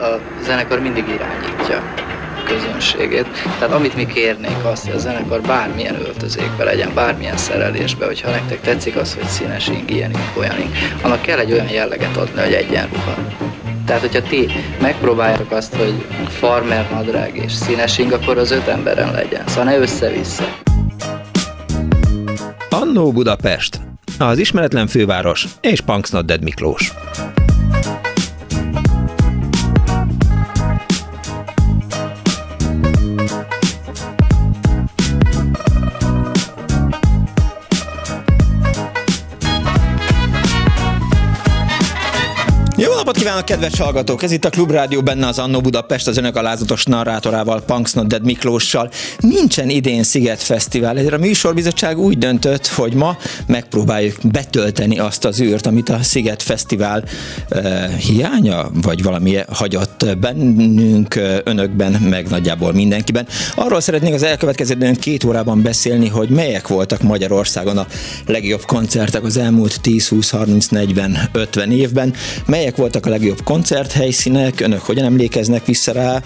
a zenekar mindig irányítja közönségét. Tehát amit mi kérnénk azt, hogy a zenekar bármilyen öltözékbe legyen, bármilyen szerelésbe, hogyha nektek tetszik az, hogy színes ing, ilyen ing, olyan ing, annak kell egy olyan jelleget adni, hogy egyenruha. Tehát, hogyha ti megpróbáljátok azt, hogy farmer nadrág és színes ing, akkor az öt emberen legyen. Szóval ne össze-vissza. Annó Budapest, az ismeretlen főváros és Punksnodded Miklós. Kívánok, kedves hallgatók! Ez itt a Klubrádió, benne az Annó Budapest, az önök alázatos narrátorával, Punks Not Dead Miklóssal. Nincsen idén Sziget Fesztivál, ezért a műsorbizottság úgy döntött, hogy ma megpróbáljuk betölteni azt az űrt, amit a Sziget Fesztivál uh, hiánya, vagy valami hagyott bennünk, önökben, meg nagyjából mindenkiben. Arról szeretnék az elkövetkező két órában beszélni, hogy melyek voltak Magyarországon a legjobb koncertek az elmúlt 10, 20, 30, 40, 50 évben, melyek voltak a legjobb koncerthelyszínek, önök hogyan emlékeznek vissza rá,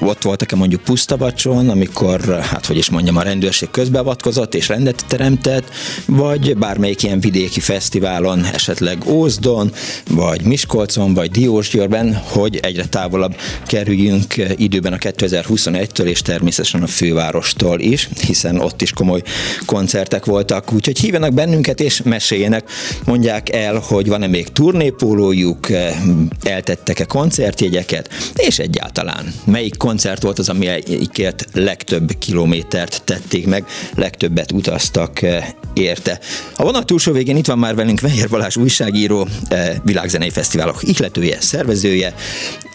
ott voltak-e mondjuk Pusztabacson, amikor, hát hogy is mondjam, a rendőrség közbeavatkozott és rendet teremtett, vagy bármelyik ilyen vidéki fesztiválon, esetleg Ózdon, vagy Miskolcon, vagy Diósgyőrben, hogy egyre távolabb kerüljünk időben a 2021-től, és természetesen a fővárostól is, hiszen ott is komoly koncertek voltak, úgyhogy hívjanak bennünket és meséljenek, mondják el, hogy van-e még turnépólójuk, eltettek-e koncertjegyeket, és egyáltalán melyik koncert volt az, amikért legtöbb kilométert tették meg, legtöbbet utaztak eh, érte. A vonat túlsó végén itt van már velünk Vehér Balázs újságíró, eh, világzenei fesztiválok ihletője, szervezője.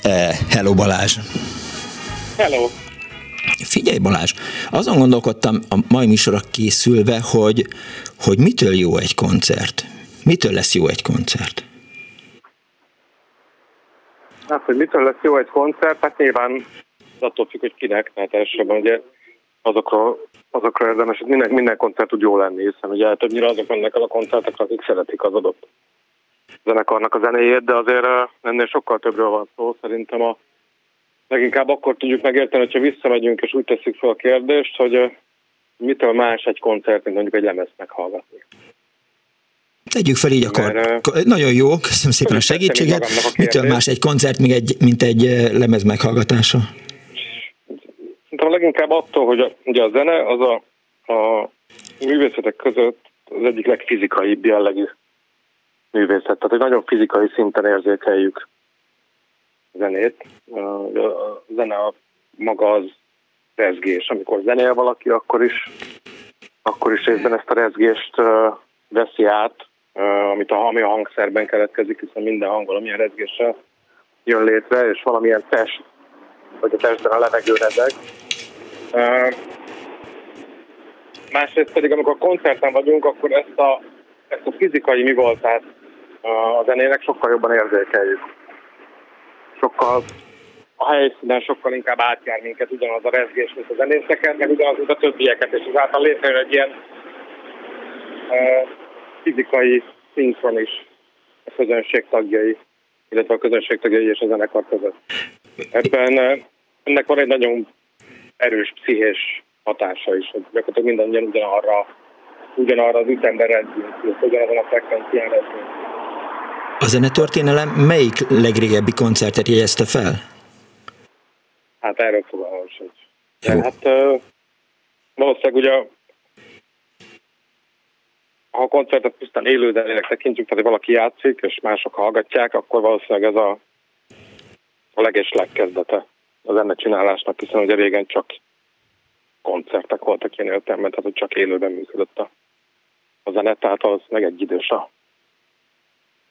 Eh, hello Balázs! Hello! Figyelj Balázs, azon gondolkodtam a mai műsorra készülve, hogy, hogy mitől jó egy koncert? Mitől lesz jó egy koncert? Hát, hogy mitől lesz jó egy koncert, hát nyilván attól függ, hogy kinek, tehát elsősorban ugye azokról, azokról érdemes, hogy minden, minden koncert tud jó lenni, hiszen ugye többnyire azok mennek el a koncertek, akik szeretik az adott zenekarnak a zenéjét, de azért ennél sokkal többről van szó. Szerintem a leginkább akkor tudjuk megérteni, hogyha visszamegyünk és úgy tesszük fel a kérdést, hogy mitől más egy koncert, mint mondjuk egy lemezt meghallgatni. Tegyük fel így akkor. Mert, Nagyon jó, köszönöm szépen a segítséget. Mitől más egy koncert, mint egy, mint egy lemez meghallgatása? Szerintem leginkább attól, hogy a, ugye a zene az a, a művészetek között az egyik legfizikaibb jellegű művészet. Tehát, hogy nagyon fizikai szinten érzékeljük a zenét. A zene a maga az rezgés. Amikor zenél valaki, akkor is, akkor is részben ezt a rezgést veszi át, amit a, ami a hangszerben keletkezik, hiszen minden hang valamilyen rezgéssel jön létre, és valamilyen test, vagy a testben a levegő rezeg. Másrészt pedig, amikor koncerten vagyunk, akkor ezt a, ezt a fizikai mi voltát a zenének sokkal jobban érzékeljük. Sokkal a helyszínen sokkal inkább átjár minket ugyanaz a rezgés, mint a zenészeket, meg ugyanaz, mint a többieket, és ezáltal létrejön egy ilyen fizikai szinkron is a közönség tagjai, illetve a közönség tagjai és a zenekar között. Ebben eh, ennek van egy nagyon erős pszichés hatása is, hogy gyakorlatilag mindannyian ugyanarra, ugyanarra az ütemben rendünk, ugyanazon a frekvencián rendünk. A zenetörténelem melyik legrégebbi koncertet jegyezte fel? Hát erről fogalmam sincs. Hát uh, valószínűleg ugye ha a koncertet pusztán élőzenének tekintjük, tehát valaki játszik, és mások hallgatják, akkor valószínűleg ez a, a leges legkezdete a zene csinálásnak, hiszen ugye régen csak koncertek voltak ilyen értelemben, tehát hogy csak élőben működött a, a zene, tehát az meg egy idős a,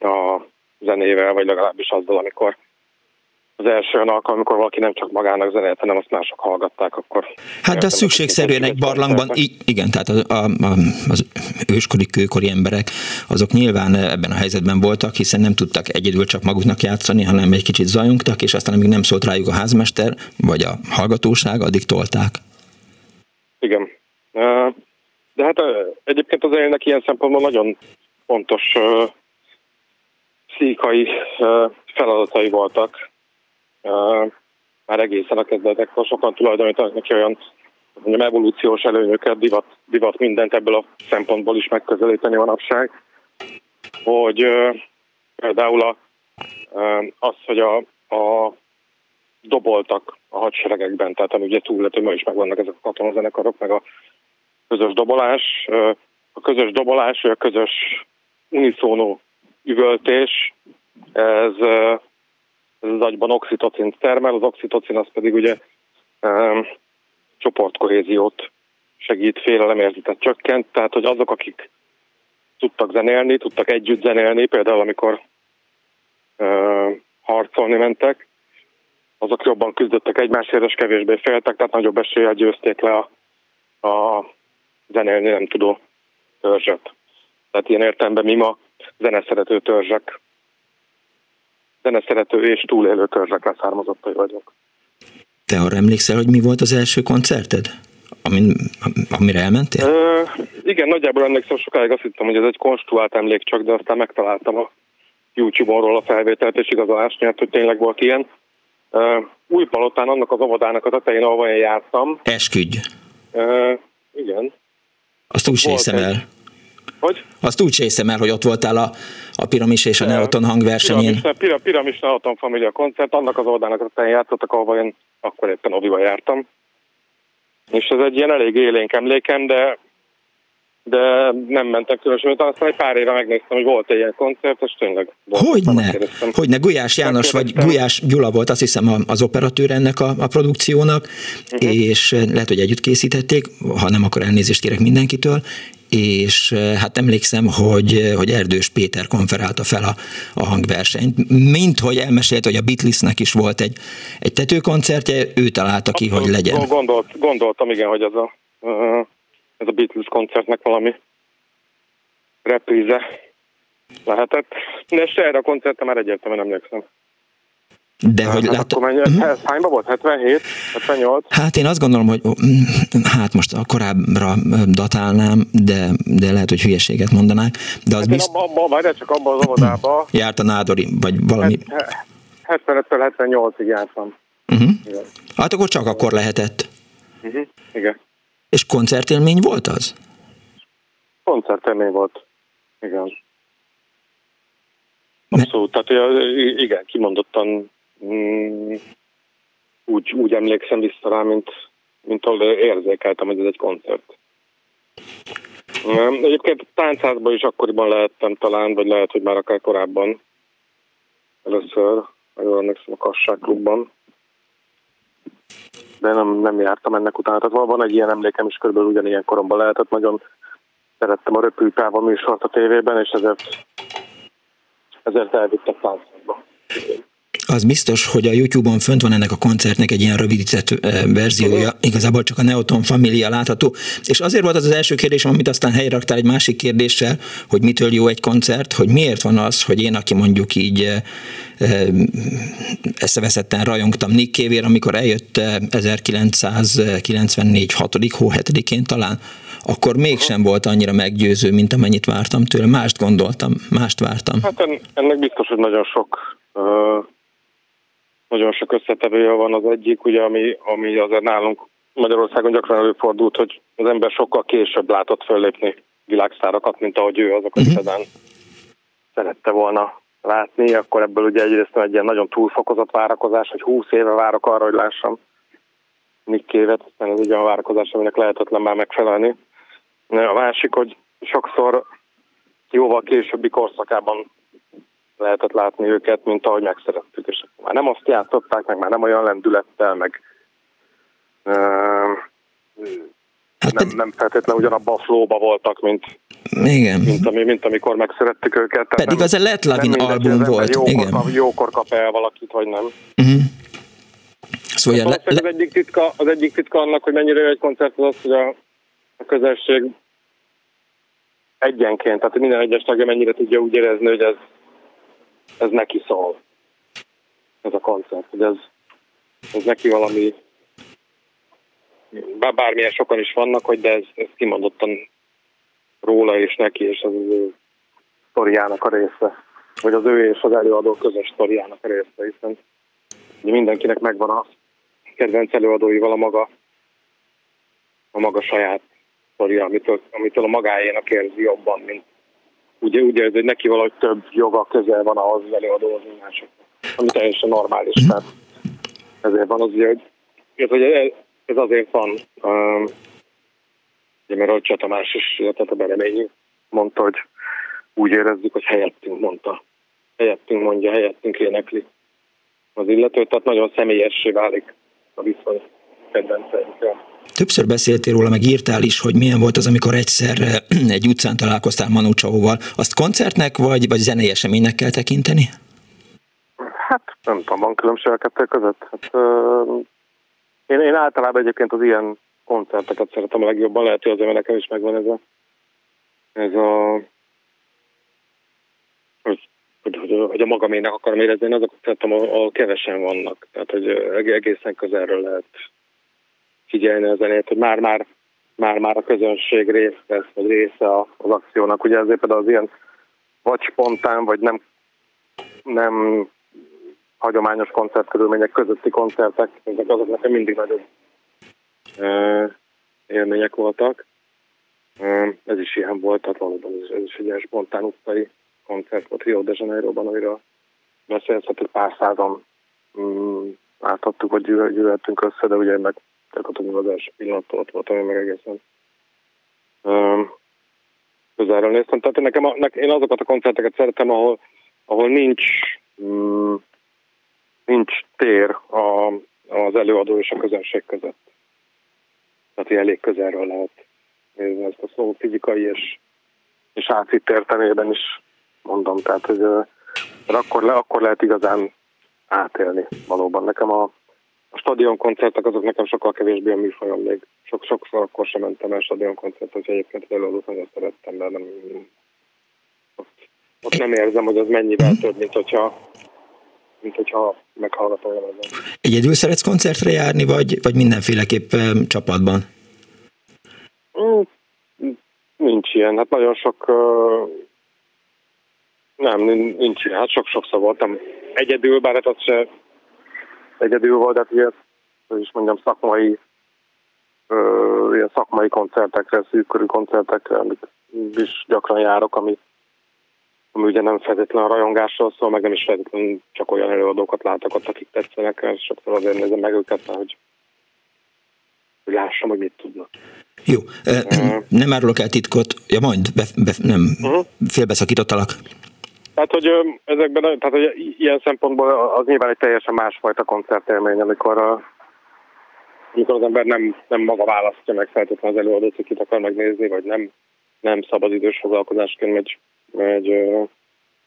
a zenével, vagy legalábbis azzal, amikor az első alkalom, amikor valaki nem csak magának zenélt, hanem azt mások hallgatták, akkor... Hát de szükségszerűen egy barlangban, igen, tehát a, a, a, az őskori, kőkori emberek, azok nyilván ebben a helyzetben voltak, hiszen nem tudtak egyedül csak maguknak játszani, hanem egy kicsit zajongtak, és aztán amíg nem szólt rájuk a házmester, vagy a hallgatóság, addig tolták. Igen. De hát egyébként az élnek ilyen szempontból nagyon fontos pszichai feladatai voltak, már egészen a kezdetektől sokan tulajdonítanak neki olyan mondjam, evolúciós előnyöket, divat, divat mindent ebből a szempontból is megközelíteni manapság, hogy például a, az, hogy a, a doboltak a hadseregekben, tehát ami ugye túllető, ma is megvannak ezek a katonazenekarok, meg a közös dobolás. A közös dobolás, vagy a közös uniszónó üvöltés, ez, az agyban oxitocint termel, az oxitocin az pedig ugye um, csoportkohéziót segít, félelemérzetet csökkent, tehát hogy azok, akik tudtak zenélni, tudtak együtt zenélni, például amikor uh, harcolni mentek, azok jobban küzdöttek egymásért, és kevésbé féltek, tehát nagyobb eséllyel győzték le a, a zenélni nem tudó törzset. Tehát ilyen értelemben mi ma zeneszerető törzsek, zeneszerető és túlélő törzsek leszármazottai vagyunk. Te arra emlékszel, hogy mi volt az első koncerted? Amin, amire elmentél? Ö, igen, nagyjából emlékszem, sokáig azt hittem, hogy ez egy konstruált emlék csak, de aztán megtaláltam a YouTube-onról a felvételt, és igazolás nyert, hogy tényleg volt ilyen. Uh, Újpalotán, annak az óvodának a tetején, ahol én jártam. Eskügy. Uh, igen. Azt úgy hiszem el. Hogy? Azt úgy hiszem el, hogy ott voltál a, a Piramis és a Neoton hangversenyén. Piramis, piramis, Neoton Familia koncert, annak az oldalának a tetején játszottak, ahol én akkor éppen Oviba jártam. És ez egy ilyen elég élénk emlékem, de de nem mentek különösen, aztán egy pár éve megnéztem, hogy volt egy ilyen koncert, és tényleg... Hogyne, hogyne, Gulyás János vagy Gulyás Gyula volt azt hiszem az operatőr ennek a, a produkciónak, uh-huh. és eh, lehet, hogy együtt készítették, ha nem, akkor elnézést kérek mindenkitől, és eh, hát emlékszem, hogy, eh, hogy Erdős Péter konferálta fel a, a hangversenyt, mint hogy elmesélt, hogy a Beatlesnek is volt egy, egy tetőkoncertje, ő találta ki, hogy legyen. Gondolt, gondoltam, igen, hogy ez a uh, ez a Beatles koncertnek valami repríze lehetett. De erre a koncertre már egyértelműen emlékszem. De hát, hogy hát lát... Akkor mennyi, hányba volt? 77? 78? Hát én azt gondolom, hogy mm, hát most a korábbra datálnám, de, de lehet, hogy hülyeséget mondanák. De az hát bizt... abba, abba, várjál csak abban az óvodába. Járt a Nádori, vagy valami... 75-től 78-ig jártam. Uh-huh. Hát akkor csak akkor lehetett. Uh-huh. Igen. És koncertélmény volt az? Koncertélmény volt, igen. Abszolút, tehát igen, kimondottan mm, úgy, úgy emlékszem vissza rá, mint, mint ahol érzékeltem, hogy ez egy koncert. Egyébként táncházban is akkoriban lehettem talán, vagy lehet, hogy már akár korábban. Először, jól emlékszem, a Kassák klubban de nem, nem jártam ennek utána. Tehát van egy ilyen emlékem is, körülbelül ugyanilyen koromban lehetett. Nagyon szerettem a röpültáva műsort a tévében, és ezért, ezért elvittek táncba az biztos, hogy a YouTube-on fönt van ennek a koncertnek egy ilyen rövidített verziója, igazából csak a Neoton Familia látható. És azért volt az az első kérdésem, amit aztán helyre raktál egy másik kérdéssel, hogy mitől jó egy koncert, hogy miért van az, hogy én, aki mondjuk így eszeveszetten rajongtam Nick Kévér, amikor eljött 1994 6. hó 7-én talán, akkor mégsem volt annyira meggyőző, mint amennyit vártam tőle. Mást gondoltam, mást vártam. Hát ennek biztos, hogy nagyon sok nagyon sok összetevője van az egyik, ugye, ami, ami azért nálunk Magyarországon gyakran előfordult, hogy az ember sokkal később látott föllépni világszárakat, mint ahogy ő azokat uh-huh. igazán szerette volna látni, akkor ebből ugye egyrészt egy ilyen nagyon túlfokozott várakozás, hogy 20 éve várok arra, hogy lássam Nick Kévet, ez egy olyan várakozás, aminek lehetetlen már megfelelni. A másik, hogy sokszor jóval későbbi korszakában lehetett látni őket, mint ahogy megszerettük, és már nem azt játszották, meg már nem olyan lendülettel, meg uh, hát nem, nem feltétlenül ugyanabban a flóba voltak, mint, igen. Mint, ami, mint amikor megszerettük őket. Tehát Pedig nem, az a Let Lavin album volt. Jókor, igen. Kap, jókor kap el valakit, vagy nem. Uh-huh. Szóval le, le... az, egyik titka, az egyik titka annak, hogy mennyire egy koncert az az, hogy a, a közösség egyenként, tehát minden egyes tagja mennyire tudja úgy érezni, hogy ez ez neki szól. Ez a koncert, hogy ez, ez neki valami, bármilyen sokan is vannak, hogy de ez, ez kimondottan róla és neki, és az ő sztoriának a része. Vagy az ő és az előadó közös sztoriának a része, hiszen mindenkinek megvan a kedvenc előadóival a maga, a maga saját sztoria, amitől, amitől a magáénak érzi jobban, mint ugye, ugye hogy neki valahogy több joga közel van ahhoz az előadóhoz, mint másoknak, ami teljesen normális. Mhm. Tehát ezért van az, hogy ez, hogy ez azért van, um, ugye, mert Rajcsa Tamás is, tehát a Bereményi mondta, hogy úgy érezzük, hogy helyettünk mondta. Helyettünk mondja, helyettünk énekli az illető, tehát nagyon személyessé válik a viszony kedvenceinkkel. Többször beszéltél róla, meg írtál is, hogy milyen volt az, amikor egyszer egy utcán találkoztál Manu Csauval. Azt koncertnek vagy, vagy zenei eseménynek kell tekinteni? Hát nem tudom, van különbség a kettő között. Hát, uh, én, én általában egyébként az ilyen koncerteket szeretem a legjobban, lehet, hogy azért nekem is megvan ez a, ez a hogy, hogy, hogy a magamének akarom érezni, én azokat szeretem, ahol kevesen vannak. Tehát, hogy egészen közelről lehet figyelni a zenét, hogy már-már már-már a közönség része lesz, vagy része az akciónak. Ugye ezért például az ilyen vagy spontán, vagy nem, nem hagyományos koncertkörülmények közötti koncertek, ezek azok nekem mindig nagyobb élmények voltak. Ez is ilyen volt, tehát valóban ez, ez is egy ilyen spontán utcai koncert volt Rio de Janeiroban, amiről beszélhetett pár százan mm, láthattuk, hogy gyűlöltünk össze, de ugye meg gyakorlatilag az első pillanattól ott voltam, én meg egészen um, közelről néztem. Tehát nekem a, nek, én azokat a koncerteket szeretem, ahol, ahol nincs um, nincs tér a, az előadó és a közönség között. Tehát elég közelről lehet nézni ezt a szó fizikai és, és ácitt értelmében is mondom. Tehát, hogy akkor, le, akkor lehet igazán átélni valóban. Nekem a, a stadionkoncertek azok nekem sokkal kevésbé a műfajom még. Sok, sokszor akkor sem mentem el stadionkoncertet, hogy egyébként az előadót nagyon szerettem, de nem, ott, ott nem érzem, hogy az mennyivel több, mint hogyha mint hogyha meghallgatom lemezen. Egyedül szeretsz koncertre járni, vagy, vagy mindenféleképp um, csapatban? Mm, nincs ilyen. Hát nagyon sok uh, nem, nincs ilyen. Hát sok-sokszor voltam egyedül, bár hát az se egyedül volt, de hát ugye, hogy is mondjam, szakmai uh, ilyen szakmai koncertekre, szűkörű koncertekre, amit is gyakran járok, ami ami ugye nem feltétlenül a rajongásról szól, meg nem is feltétlenül csak olyan előadókat látok ott, akik tetszenek, és sokszor azért nézem meg őket, hogy, hogy lássam, hogy mit tudnak. Jó, nem árulok el titkot, ja majd, be, be, nem, uh-huh. félbeszakítottalak. Tehát, hogy ezekben, tehát, hogy ilyen szempontból az nyilván egy teljesen másfajta koncertélmény, amikor, a, amikor az ember nem, nem maga választja meg feltétlenül az előadót, akit akar megnézni, vagy nem, nem szabadidős foglalkozásként megy egy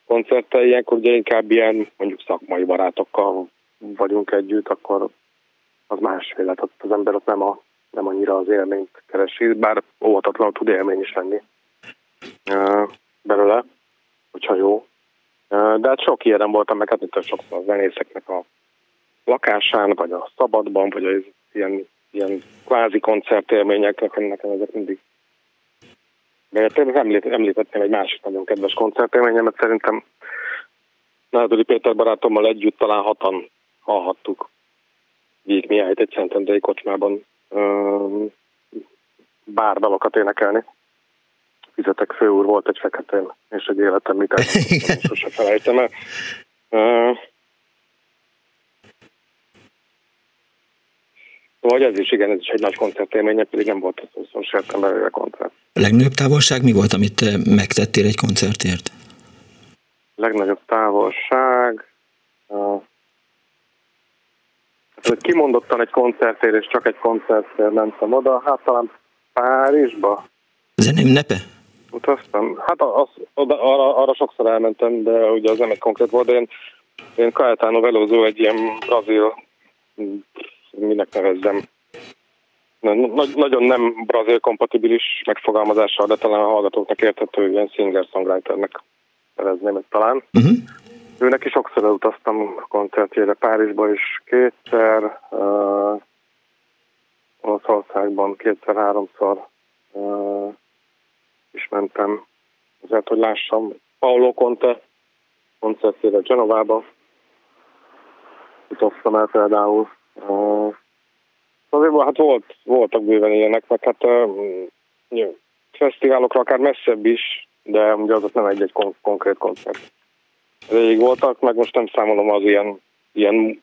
koncerttel, ilyenkor ugye inkább ilyen mondjuk szakmai barátokkal vagyunk együtt, akkor az másféle, tehát az ember ott nem, a, nem annyira az élményt keresi, bár óvatatlanul tud élmény is lenni belőle, hogyha jó. De hát sok ilyen voltam meg, hát mint sokszor a zenészeknek a lakásán, vagy a szabadban, vagy az ilyen, ilyen kvázi koncertélmények, nekem, ezek mindig Említ, említettem egy másik nagyon kedves koncertélményemet, szerintem Nádori Péter barátommal együtt talán hatan hallhattuk Víg Mihályt egy Szentendrei kocsmában bárdalokat énekelni. Fizetek főúr volt egy feketén, és egy életem mit sose felejtem el. Vagy ez is, igen, ez is egy nagy koncertélménye, pedig nem volt az szóval sem belőle koncert. A legnagyobb távolság mi volt, amit megtettél egy koncertért? Legnagyobb távolság... Uh, kimondottan egy koncertért, és csak egy koncertért mentem oda, hát talán Párizsba. Zene ünnepe? Utaztam. Hát az, oda, arra, arra sokszor elmentem, de ugye az nem egy konkrét volt, de én, én Caetano Veloso egy ilyen brazil minek nevezzem, nagyon nem brazil kompatibilis megfogalmazással, de talán a hallgatóknak érthető ilyen singer-songwriternek nevezném ezt talán. Uh-huh. Őnek is sokszor utaztam koncertjére Párizsba is kétszer, uh, Olaszországban kétszer-háromszor uh, is mentem azért, hogy lássam Paolo Conte koncertjére Genovába, osztom el például. Uh, azért hát volt, voltak bőven ilyenek, meg hát uh, fesztiválokra akár messzebb is, de ugye az nem egy-egy kon- konkrét koncert. Rég voltak, meg most nem számolom az ilyen, ilyen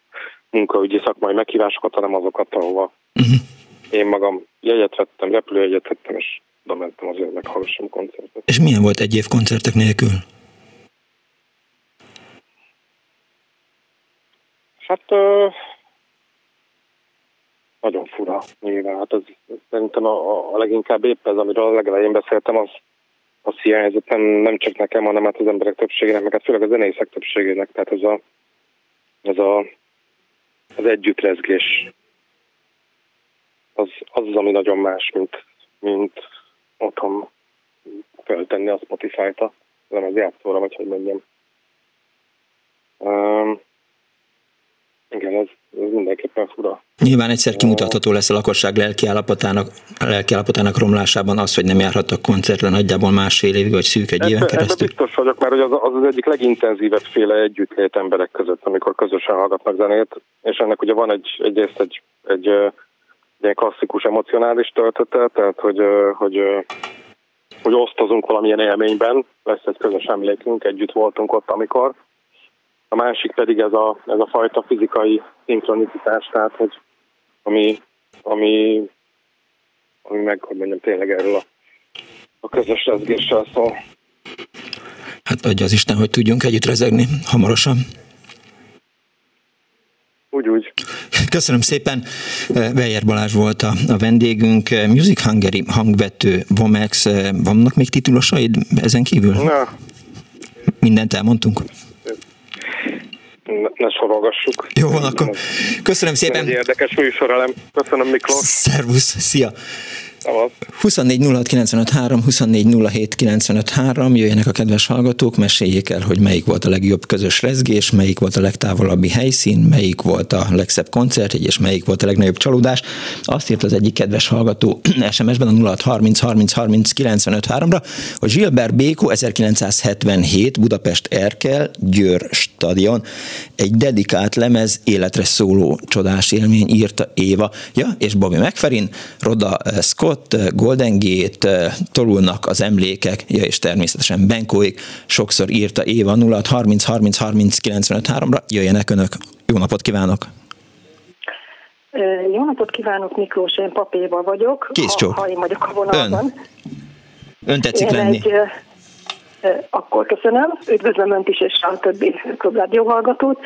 munkaügyi szakmai meghívásokat, hanem azokat, ahova uh-huh. én magam jegyet vettem, repülőjegyet vettem, és oda mentem azért meghallgassam koncertet. És milyen volt egy év koncertek nélkül? Hát uh, nagyon fura nyilván. Hát az, szerintem a, a leginkább épp ez, amiről a legelején beszéltem, az, az hiányzott nem, nem csak nekem, hanem hát az emberek többségének, meg hát főleg a zenészek többségének. Tehát ez a, ez a az együttrezgés az, az az, ami nagyon más, mint, mint otthon feltenni a Spotify-t a lemezjátszóra, vagy hogy mondjam. Um, igen, ez, ez mindenképpen fura. Nyilván egyszer kimutatható lesz a lakosság lelkiállapotának, lelkiállapotának romlásában az, hogy nem járhattak koncertre nagyjából másfél évig, vagy szűk egy éven keresztül. biztos vagyok, mert az, az az egyik legintenzívebb féle együttlét emberek között, amikor közösen hallgatnak zenét, és ennek ugye van egy, egyrészt egy, egy, egy, egy klasszikus emocionális töltete, tehát hogy, hogy, hogy osztozunk valamilyen élményben, lesz egy közös emlékünk, együtt voltunk ott, amikor, a másik pedig ez a, ez a fajta fizikai szinkronicitás, tehát hogy ami, ami, ami meg, hogy mondjam, tényleg erről a, a közös rezgéssel szól. Hát adja az Isten, hogy tudjunk együtt rezegni hamarosan. Úgy, úgy. Köszönöm szépen. Bejer Balázs volt a, a vendégünk. Music Hungary hangvető Vomex. Vannak még titulosaid ezen kívül? Na. Mindent elmondtunk? ne sorolgassuk. Jó van, akkor köszönöm szépen. Egy érdekes műsorelem. Köszönöm Miklós. Szervusz, szia. 24 jöjjenek a kedves hallgatók, meséljék el, hogy melyik volt a legjobb közös rezgés, melyik volt a legtávolabbi helyszín, melyik volt a legszebb koncert, és melyik volt a legnagyobb csalódás. Azt írt az egyik kedves hallgató SMS-ben a 0630 30 30 95 3-ra, hogy Gilbert Béko 1977 Budapest Erkel Győr stadion. Egy dedikált lemez életre szóló csodás élmény írta Éva, ja, és Bobby McFerrin, Roda Scott, ott Golden Gate, tolulnak az emlékek, ja és természetesen Benkóig, sokszor írta Éva 0 30 30 30 95 3-ra, jöjjenek önök. Jó napot kívánok! Jó napot kívánok, Miklós, én papéva vagyok. Kész csók. Ha, ha én vagyok a vonalban. Ön. Ön tetszik én lenni. Egy, akkor köszönöm. Üdvözlöm Önt is és a többi klubrádió hallgatót.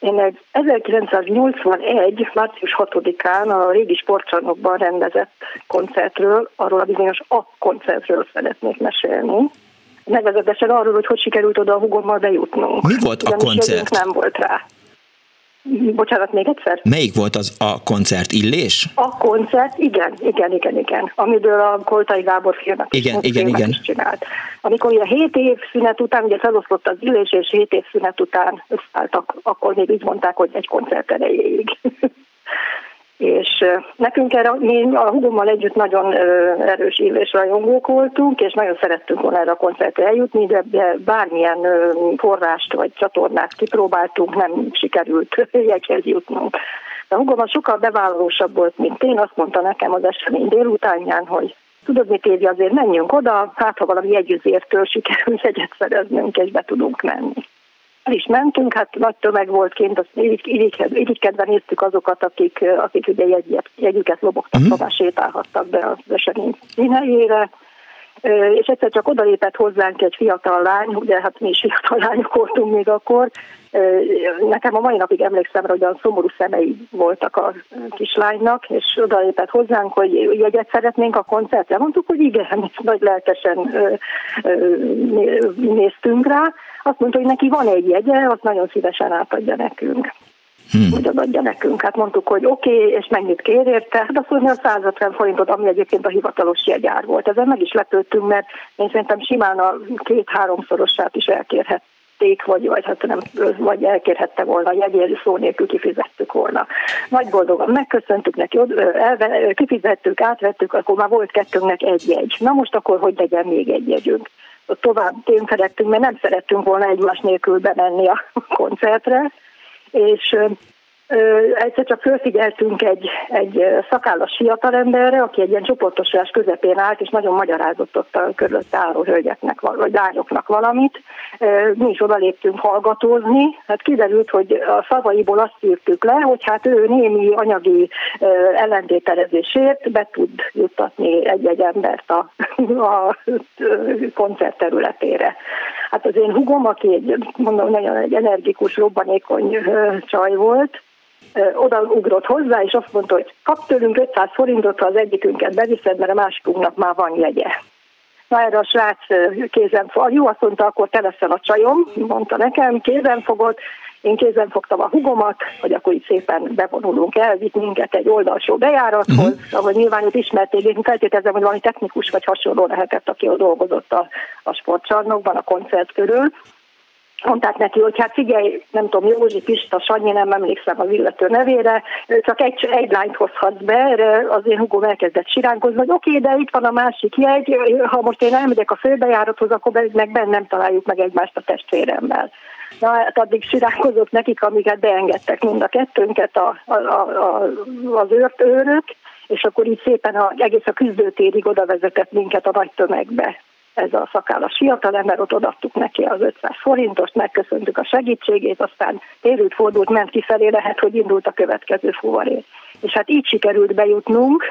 Én egy 1981. március 6-án a régi sportcsarnokban rendezett koncertről, arról a bizonyos a koncertről szeretnék mesélni. Nevezetesen arról, hogy hogy sikerült oda a hugommal bejutnunk. Mi volt a koncert? nem volt rá. Bocsánat, még egyszer? Melyik volt az a koncert? Illés? A koncert, igen, igen, igen, igen. Amiből a Koltai Gábor filmet igen, is, igen, igen. is csinált. Amikor ugye 7 év szünet után, ugye feloszlott az Illés, és 7 év szünet után összeálltak, akkor még így mondták, hogy egy koncert erejéig. És nekünk erre, mi a hugommal együtt nagyon erős illés rajongók voltunk, és nagyon szerettünk volna erre a koncertre eljutni, de bármilyen forrást vagy csatornát kipróbáltunk, nem sikerült jegyhez jutnunk. De hugom sokkal bevállalósabb volt, mint én, azt mondta nekem az esemény délutánján, hogy tudod mit Évi, azért menjünk oda, hát ha valami jegyüzértől sikerül jegyet szereznünk, és be tudunk menni el is mentünk, hát nagy tömeg volt kint, azt irigykedve néztük azokat, akik, akik ugye jegy, jegyüket lobogtak, uh-huh. sétálhattak be az esemény színhelyére, és egyszer csak odalépett hozzánk egy fiatal lány, ugye hát mi is fiatal lányok voltunk még akkor, nekem a mai napig emlékszem, hogy olyan szomorú szemei voltak a kislánynak, és odalépett hozzánk, hogy jegyet szeretnénk a koncertre. Mondtuk, hogy igen, nagy lelkesen néztünk rá. Azt mondta, hogy neki van egy jegye, azt nagyon szívesen átadja nekünk. Hmm. hogy adja nekünk. Hát mondtuk, hogy oké, okay, és mennyit kér érte? Hát azt mondja, a 150 forintot, ami egyébként a hivatalos jegyár volt. Ezen meg is lepődtünk, mert én szerintem simán a két-háromszorosát is elkérhet vagy, vagy, hát nem, vagy elkérhette volna, jegyér szó nélkül kifizettük volna. Nagy boldogan megköszöntük neki, elve, kifizettük, átvettük, akkor már volt kettőnknek egy jegy. Na most akkor hogy legyen még egy jegyünk? Tovább tényfeledtünk, mert nem szerettünk volna egymás nélkül bemenni a koncertre, és egyszer csak fölfigyeltünk egy, egy szakállas fiatalemberre, aki egy ilyen csoportosulás közepén állt, és nagyon magyarázott ott a körülött álló hölgyeknek, vagy lányoknak valamit. Mi is odaléptünk hallgatózni, hát kiderült, hogy a szavaiból azt írtuk le, hogy hát ő némi anyagi ellentételezésért be tud juttatni egy-egy embert a, a koncert területére. Hát az én hugom, aki egy, mondom, nagyon egy energikus, robbanékony csaj volt, odaugrott hozzá, és azt mondta, hogy kap tőlünk 500 forintot, ha az egyikünket beviszed, mert a másikunknak már van jegye. Na erre a srác kézen fogott, jó, azt mondta, akkor te leszel a csajom, mondta nekem, kézen fogott, én kézen fogtam a hugomat, hogy akkor itt szépen bevonulunk el, vitt minket egy oldalsó bejárathoz, uh-huh. ahol nyilván itt ismerték, én feltételezem, hogy valami technikus vagy hasonló lehetett, aki ott dolgozott a, a sportcsarnokban, a koncert körül mondták neki, hogy hát figyelj, nem tudom, Józsi, Pista, Sanyi, nem emlékszem az illető nevére, csak egy, egy lányt hozhatsz be, erre az én hugom elkezdett siránkozni, hogy oké, okay, de itt van a másik jegy, ha most én elmegyek a főbejárathoz, akkor meg bennem találjuk meg egymást a testvéremmel. Na, hát addig siránkozott nekik, amiket beengedtek mind a kettőnket a, a, a, az őrt őrök, és akkor így szépen a, egész a küzdőtérig oda vezetett minket a nagy tömegbe ez a szakállas fiatalember, ott odaadtuk neki az 500 forintost, megköszöntük a segítségét, aztán térült, fordult, ment kifelé, lehet, hogy indult a következő fuvaré. És hát így sikerült bejutnunk,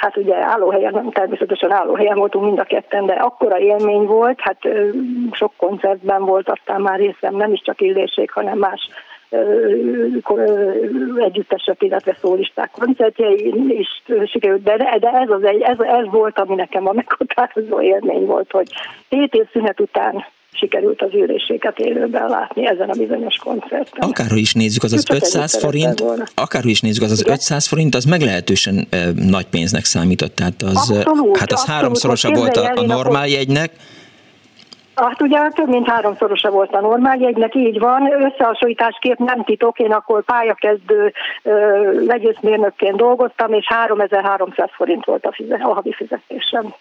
hát ugye állóhelyen, természetesen állóhelyen voltunk mind a ketten, de akkora élmény volt, hát sok koncertben volt, aztán már részem nem is csak illéség, hanem más együttesek, illetve szólisták koncertjein is sikerült, de, de ez, az egy, ez, ez volt, ami nekem a meghatározó élmény volt, hogy hét év szünet után sikerült az űréséket élőben látni ezen a bizonyos koncerten. Akárhogy is nézzük, az az 500 forint, akárhogy is nézzük, az az 500 forint, az meglehetősen e, nagy pénznek számított, tehát az, abszolút, hát az abszolút, háromszorosa volt a, a normál jegynek, Hát ugye több mint háromszorosa volt a normál jegynek, így van. Összehasonlításképp nem titok, én akkor pályakezdő legyőzmérnökként dolgoztam, és 3300 forint volt a, fizet, a havi fizetésem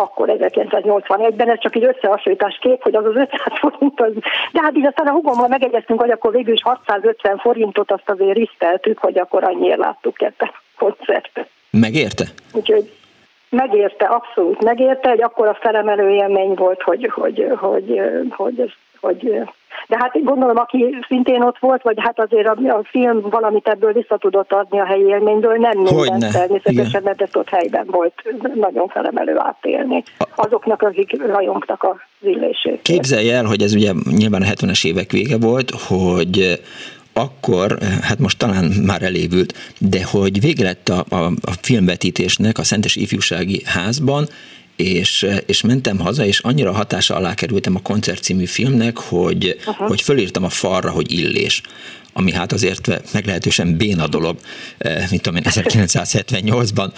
akkor 1981-ben, ez csak egy összehasonlítás hogy az az 500 forint, az, de hát így aztán a hugommal megegyeztünk, hogy akkor végül is 650 forintot azt azért riszteltük, hogy akkor annyiért láttuk ebben a koncertet. Megérte? Úgyhogy megérte, abszolút megérte, egy akkora felemelő élmény volt, hogy, hogy, hogy, hogy, hogy de hát gondolom, aki szintén ott volt, vagy hát azért a, a film valamit ebből vissza tudott adni a helyi élményből, nem minden természetesen, mert ezt ott helyben volt nagyon felemelő átélni. Azoknak, akik rajongtak a illését. Képzelj el, hogy ez ugye nyilván a 70-es évek vége volt, hogy akkor, hát most talán már elévült, de hogy vége lett a, a, a filmvetítésnek a Szentes Ifjúsági Házban, és, és mentem haza, és annyira hatása alá kerültem a koncert című filmnek, hogy, hogy fölírtam a falra, hogy illés ami hát azért meglehetősen béna dolog, eh, mint tudom én, 1978-ban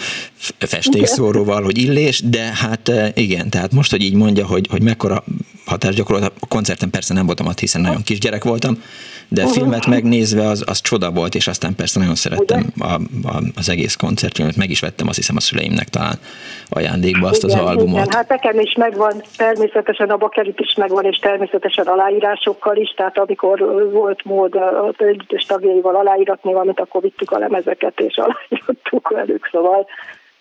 festékszóróval, hogy illés, de hát eh, igen, tehát most, hogy így mondja, hogy, hogy mekkora hatást gyakorolt, a koncerten persze nem voltam ott, hiszen nagyon kisgyerek voltam, de filmet megnézve az, az csoda volt, és aztán persze nagyon szerettem a, a, az egész koncertfilmet, meg is vettem azt hiszem a szüleimnek talán ajándékba azt igen, az albumot. Igen, hát nekem is megvan, természetesen a bakelit is megvan, és természetesen aláírásokkal is, tehát amikor volt mód a együttes tagjaival aláíratni valamit, akkor vittük a lemezeket, és aláírtuk velük, szóval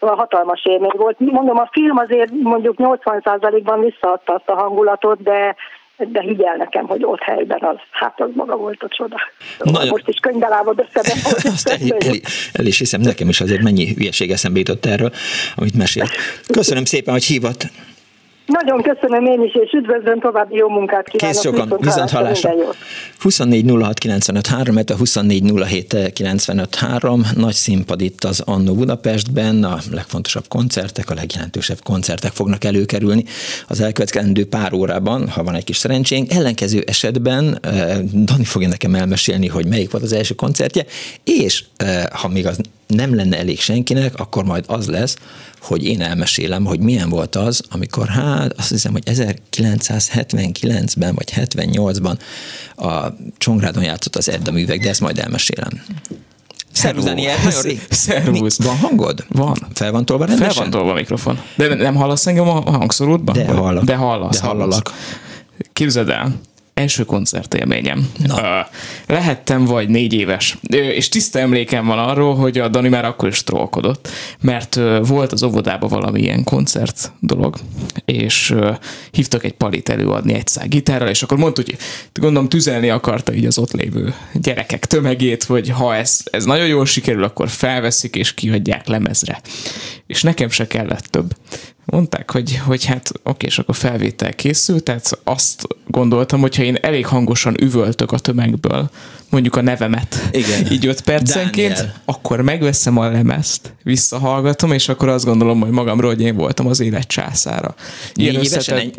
Szóval hatalmas élmény volt. Mondom, a film azért mondjuk 80%-ban visszaadta azt a hangulatot, de de higgyel nekem, hogy ott helyben az, hát az maga volt a csoda. Szóval Nagyon... Most is könyvelábad össze. Azt el, el, el, is hiszem, nekem is azért mennyi hülyeség eszembe jutott erről, amit mesélt. Köszönöm szépen, hogy hívott. Nagyon köszönöm én is, és üdvözlöm, további jó munkát kívánok. Kész sokan, viszont hallásra. 24 06 95 3, 24 07 95 3, nagy színpad itt az Annó Budapestben, a legfontosabb koncertek, a legjelentősebb koncertek fognak előkerülni az elkövetkezendő pár órában, ha van egy kis szerencsénk. Ellenkező esetben eh, Dani fogja nekem elmesélni, hogy melyik volt az első koncertje, és eh, ha még az nem lenne elég senkinek, akkor majd az lesz, hogy én elmesélem, hogy milyen volt az, amikor hát azt hiszem, hogy 1979-ben vagy 78-ban a Csongrádon játszott az Edda művek, de ezt majd elmesélem. Szervusz, Daniel, Szervusz. Van hangod? Van. Fel van tolva rendesen? Fel van tolva a mikrofon. De nem hallasz engem a hangszorútban? De hallak. De hallasz. De hallalak. Képzeld el, első koncertélményem. Na. Lehettem vagy négy éves, és tiszta emlékem van arról, hogy a Dani már akkor is trollkodott, mert volt az óvodában valami ilyen koncert dolog, és hívtak egy palit előadni egy szál gitárral, és akkor mondtuk, hogy gondolom tüzelni akarta így az ott lévő gyerekek tömegét, hogy ha ez, ez nagyon jól sikerül, akkor felveszik és kiadják lemezre. És nekem se kellett több. Mondták, hogy, hogy hát oké, és akkor felvétel készült, tehát azt gondoltam, hogyha én elég hangosan üvöltök a tömegből, mondjuk a nevemet, Igen. így öt percenként, Daniel. akkor megveszem a lemezt, visszahallgatom, és akkor azt gondolom, hogy magamról, hogy én voltam az élet császára. Ilyen összetett,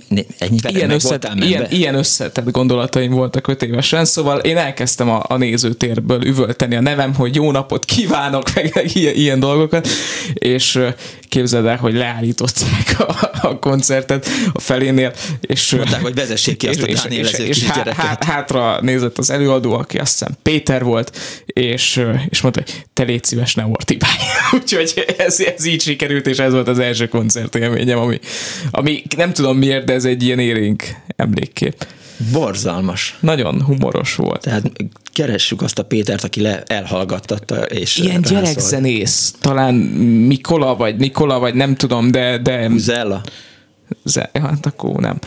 ilyen, összetett, ilyen, ilyen összetett gondolataim voltak öt évesen, szóval én elkezdtem a, a nézőtérből üvölteni a nevem, hogy jó napot kívánok, meg, meg ilyen, ilyen dolgokat, és képzeld el, hogy leállították a, a koncertet a felénél, és mondták, hogy vezessék ki azt a és, és, és há, hátra nézett az előadó, aki azt hiszem Péter volt, és, és mondta, hogy te légy szíves, ne ortibálj. Úgyhogy ez, ez így sikerült, és ez volt az első koncertélményem, ami, ami nem tudom miért, de ez egy ilyen érénk emlékkép. Borzalmas. Nagyon humoros volt. Tehát keressük azt a Pétert, aki le elhallgattatta. És Ilyen gyerekzenész, talán Mikola, vagy Nikola, vagy nem tudom, de... de Uzella? Ze, hát akkor nem.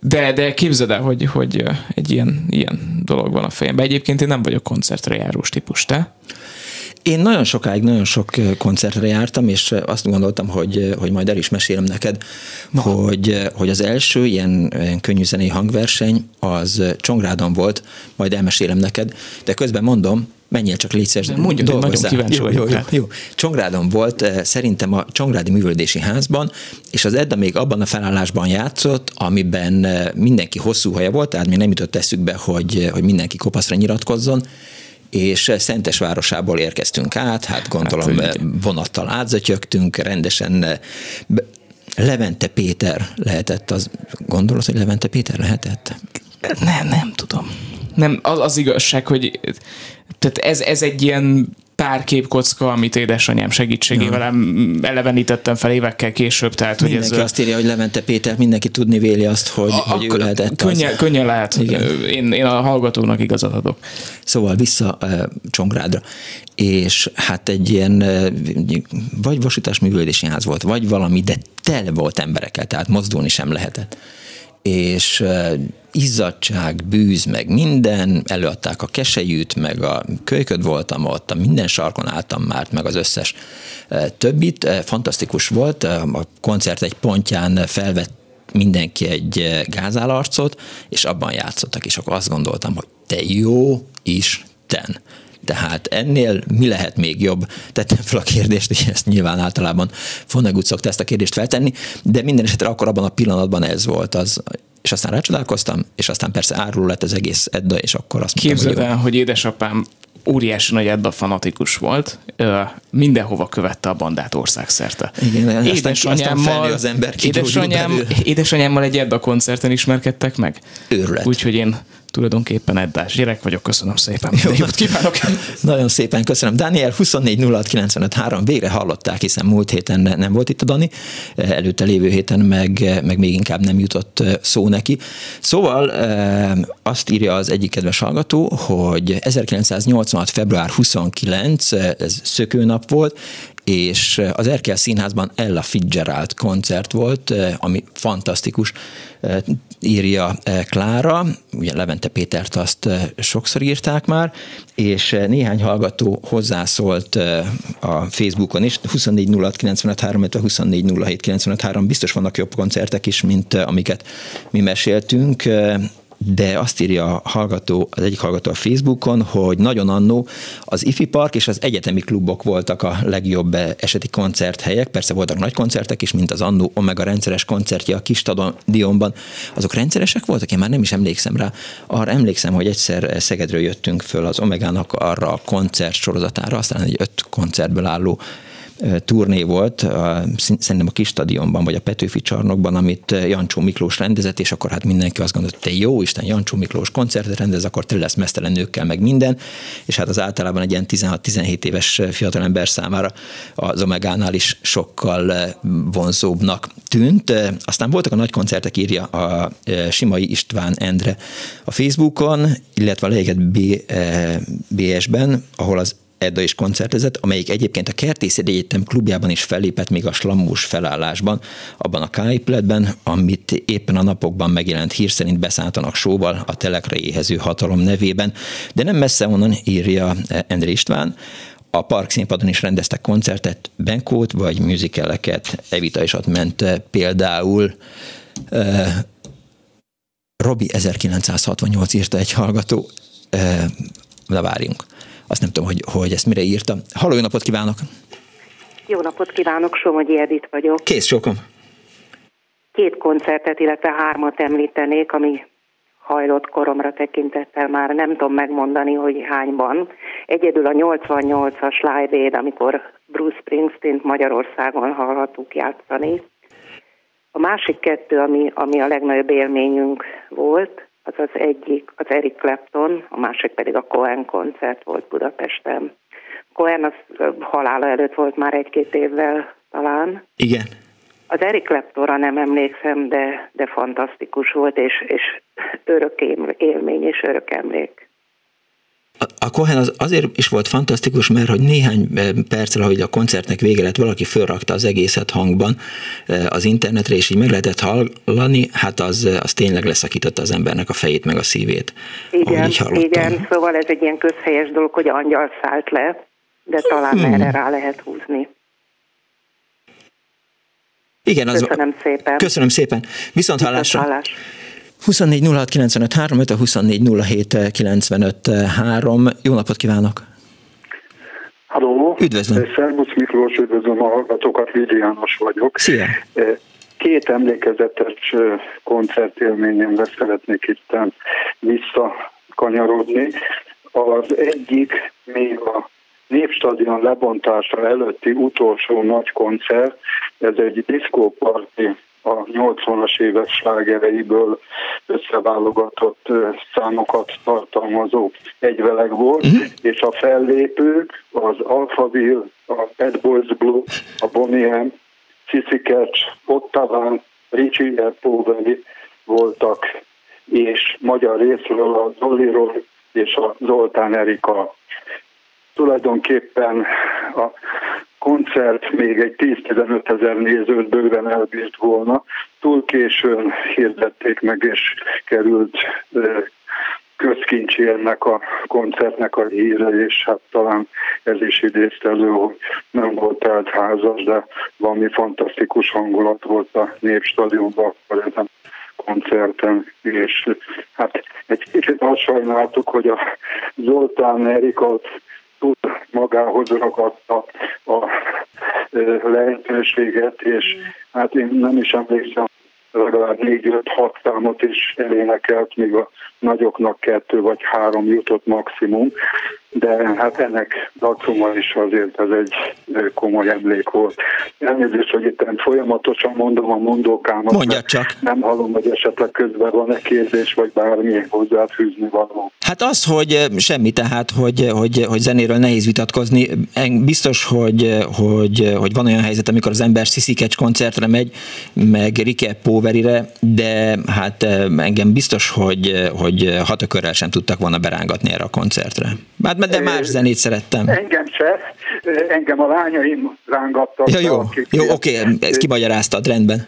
De, de képzeld el, hogy, hogy egy ilyen, ilyen dolog van a fejemben. Egyébként én nem vagyok koncertre járós típus, te? Én nagyon sokáig, nagyon sok koncertre jártam, és azt gondoltam, hogy, hogy majd el is mesélem neked, Na. hogy, hogy az első ilyen, ilyen könnyű zenei hangverseny az Csongrádon volt, majd elmesélem neked, de közben mondom, menjél csak légy szíves, Mondjuk, nagyon kíváncsi jó, jó, jó, jó. Csongrádon volt, szerintem a Csongrádi Művöldési Házban, és az Edda még abban a felállásban játszott, amiben mindenki hosszú haja volt, tehát még nem jutott eszükbe, hogy, hogy mindenki kopaszra nyilatkozzon, és Szentesvárosából érkeztünk át, hát gondolom hát, vonattal átzötyögtünk, rendesen Levente Péter lehetett, az gondolod, hogy Levente Péter lehetett? Nem, nem tudom. Nem, az, az igazság, hogy tehát ez, ez egy ilyen pár képkocka, amit édesanyám segítségével ja. elevenítettem fel évekkel később. Tehát, mindenki hogy ez, azt írja, hogy Levente Péter, mindenki tudni véli azt, hogy, a, hogy ő lehetett könnyen, az. Könnyen lehet. Igen. Én, én a hallgatónak igazat adok. Szóval vissza uh, Csongrádra. És hát egy ilyen uh, vagy vasutás művődési ház volt, vagy valami, de tele volt emberekkel, tehát mozdulni sem lehetett és izzadság, bűz, meg minden, előadták a kesejűt, meg a kölyköd voltam ott, a minden sarkon álltam már, meg az összes többit. Fantasztikus volt, a koncert egy pontján felvett mindenki egy gázálarcot, és abban játszottak, és akkor azt gondoltam, hogy te jó Isten, tehát ennél mi lehet még jobb? Tettem fel a kérdést, és ezt nyilván általában Fonnegut szokta ezt a kérdést feltenni, de minden esetre akkor abban a pillanatban ez volt az, és aztán rácsodálkoztam, és aztán persze árul lett az egész Edda, és akkor azt mondtam, Képzeld el, hogy, hogy édesapám óriási nagy Edda fanatikus volt, mindenhova követte a bandát országszerte. Igen, édesanyámmal, az ember édesanyám, édesanyámmal egy Edda koncerten ismerkedtek meg. Őrület. Úgyhogy én tulajdonképpen Eddás gyerek vagyok, köszönöm szépen. Jó. Jót kívánok! Nagyon szépen köszönöm. Daniel 24 06 végre hallották, hiszen múlt héten nem volt itt a Dani, előtte lévő héten meg, meg még inkább nem jutott szó neki. Szóval azt írja az egyik kedves hallgató, hogy 1986. február 29, ez szökőnap volt, és az Erkel Színházban Ella Fitzgerald koncert volt, ami fantasztikus, írja Klára, ugye Levente Pétert azt sokszor írták már, és néhány hallgató hozzászólt a Facebookon is, 24 06 953, 24 07 biztos vannak jobb koncertek is, mint amiket mi meséltünk, de azt írja a hallgató, az egyik hallgató a Facebookon, hogy nagyon annó az IFI Park és az egyetemi klubok voltak a legjobb eseti koncerthelyek. Persze voltak nagy koncertek is, mint az annó Omega rendszeres koncertje a kis stadionban. Azok rendszeresek voltak? Én már nem is emlékszem rá. Arra emlékszem, hogy egyszer Szegedről jöttünk föl az Omegának arra a koncert sorozatára, aztán egy öt koncertből álló turné volt, szerintem a kis stadionban, vagy a Petőfi csarnokban, amit Jancsó Miklós rendezett, és akkor hát mindenki azt gondolta, hogy jó Isten, Jancsó Miklós koncertet rendez, akkor te lesz mesztelen nőkkel, meg minden, és hát az általában egy ilyen 16-17 éves fiatalember számára az Omegánál is sokkal vonzóbbnak tűnt. Aztán voltak a nagy koncertek, írja a Simai István Endre a Facebookon, illetve a Leget BS-ben, ahol az Edda is koncertezett, amelyik egyébként a Kertészeti Egyetem klubjában is fellépett még a slammós felállásban, abban a Kájpletben, amit éppen a napokban megjelent hír szerint beszálltanak sóval a telekre éhező hatalom nevében, de nem messze onnan írja Endre István, a Park színpadon is rendeztek koncertet, benkót vagy műzikeleket, Evita is ott ment például. Robi 1968 írta egy hallgató, de várjunk azt nem tudom, hogy, hogy ezt mire írtam. Halló, jó napot kívánok! Jó napot kívánok, Somogyi Edith vagyok. Kész, sokom. Két koncertet, illetve hármat említenék, ami hajlott koromra tekintettel már nem tudom megmondani, hogy hányban. Egyedül a 88-as Live Aid, amikor Bruce Springsteen Magyarországon hallhattuk játszani. A másik kettő, ami, ami a legnagyobb élményünk volt, az az egyik, az Eric Clapton, a másik pedig a Cohen koncert volt Budapesten. Cohen az halála előtt volt már egy-két évvel talán. Igen. Az Eric Claptonra nem emlékszem, de, de fantasztikus volt, és, és örök élmény és örök emlék a Cohen az azért is volt fantasztikus, mert hogy néhány eh, percre, hogy a koncertnek vége lett, valaki fölrakta az egészet hangban eh, az internetre, és így meg lehetett hallani, hát az, eh, az tényleg leszakította az embernek a fejét meg a szívét. Igen, igen, szóval ez egy ilyen közhelyes dolog, hogy angyal szállt le, de talán hmm. erre rá lehet húzni. Igen, az köszönöm szépen. Köszönöm szépen. Viszont hallásra. Viszont hallás. 24 06 95 3, 5 a 24 07 95 3. Jó napot kívánok! Halló! Üdvözlöm! Szerbusz Miklós, üdvözlöm a hallgatókat, Vidi János vagyok. Szia! Két emlékezetes koncertélményemre szeretnék itt visszakanyarodni. Az egyik még a Népstadion lebontása előtti utolsó nagy koncert, ez egy diszkóparti a 80-as évek slágereiből összeválogatott számokat tartalmazó egyveleg volt, uh-huh. és a fellépők az Alphaville, a Bad Boys Blue, a Bonnie M, Sissy Catch, Ottaván, Richie Poveri voltak, és magyar részről a Zoliról és a Zoltán Erika. Tulajdonképpen a koncert még egy 10-15 ezer nézőt bőven elbírt volna. Túl későn hirdették meg, és került közkincsi ennek a koncertnek a híre, és hát talán ez is idézte elő, hogy nem volt telt házas, de valami fantasztikus hangulat volt a Népstadionban akkor ezen koncerten, és hát egy kicsit azt sajnáltuk, hogy a Zoltán Erikot tud magához ragadta a lehetőséget, és hát én nem is emlékszem, legalább négy-öt-hat számot is elénekelt, míg a nagyoknak kettő vagy három jutott maximum, de hát ennek datuma is azért ez egy komoly emlék volt. Elnézést, hogy itt folyamatosan mondom a mondókámat. Mondja csak. Nem hallom, hogy esetleg közben van-e kérdés, vagy bármi hozzáfűzni való. Hát az, hogy semmi, tehát, hogy, hogy, hogy zenéről nehéz vitatkozni. Biztos, hogy, hogy, hogy van olyan helyzet, amikor az ember Sziszikecs koncertre megy, meg Rike Poverire, de hát engem biztos, hogy, hogy hatakörrel sem tudtak volna berángatni erre a koncertre. Hát de más zenét szerettem. Engem se, engem a lányaim rángattak. Ja, jó, jó oké, ezt kimagyaráztad, rendben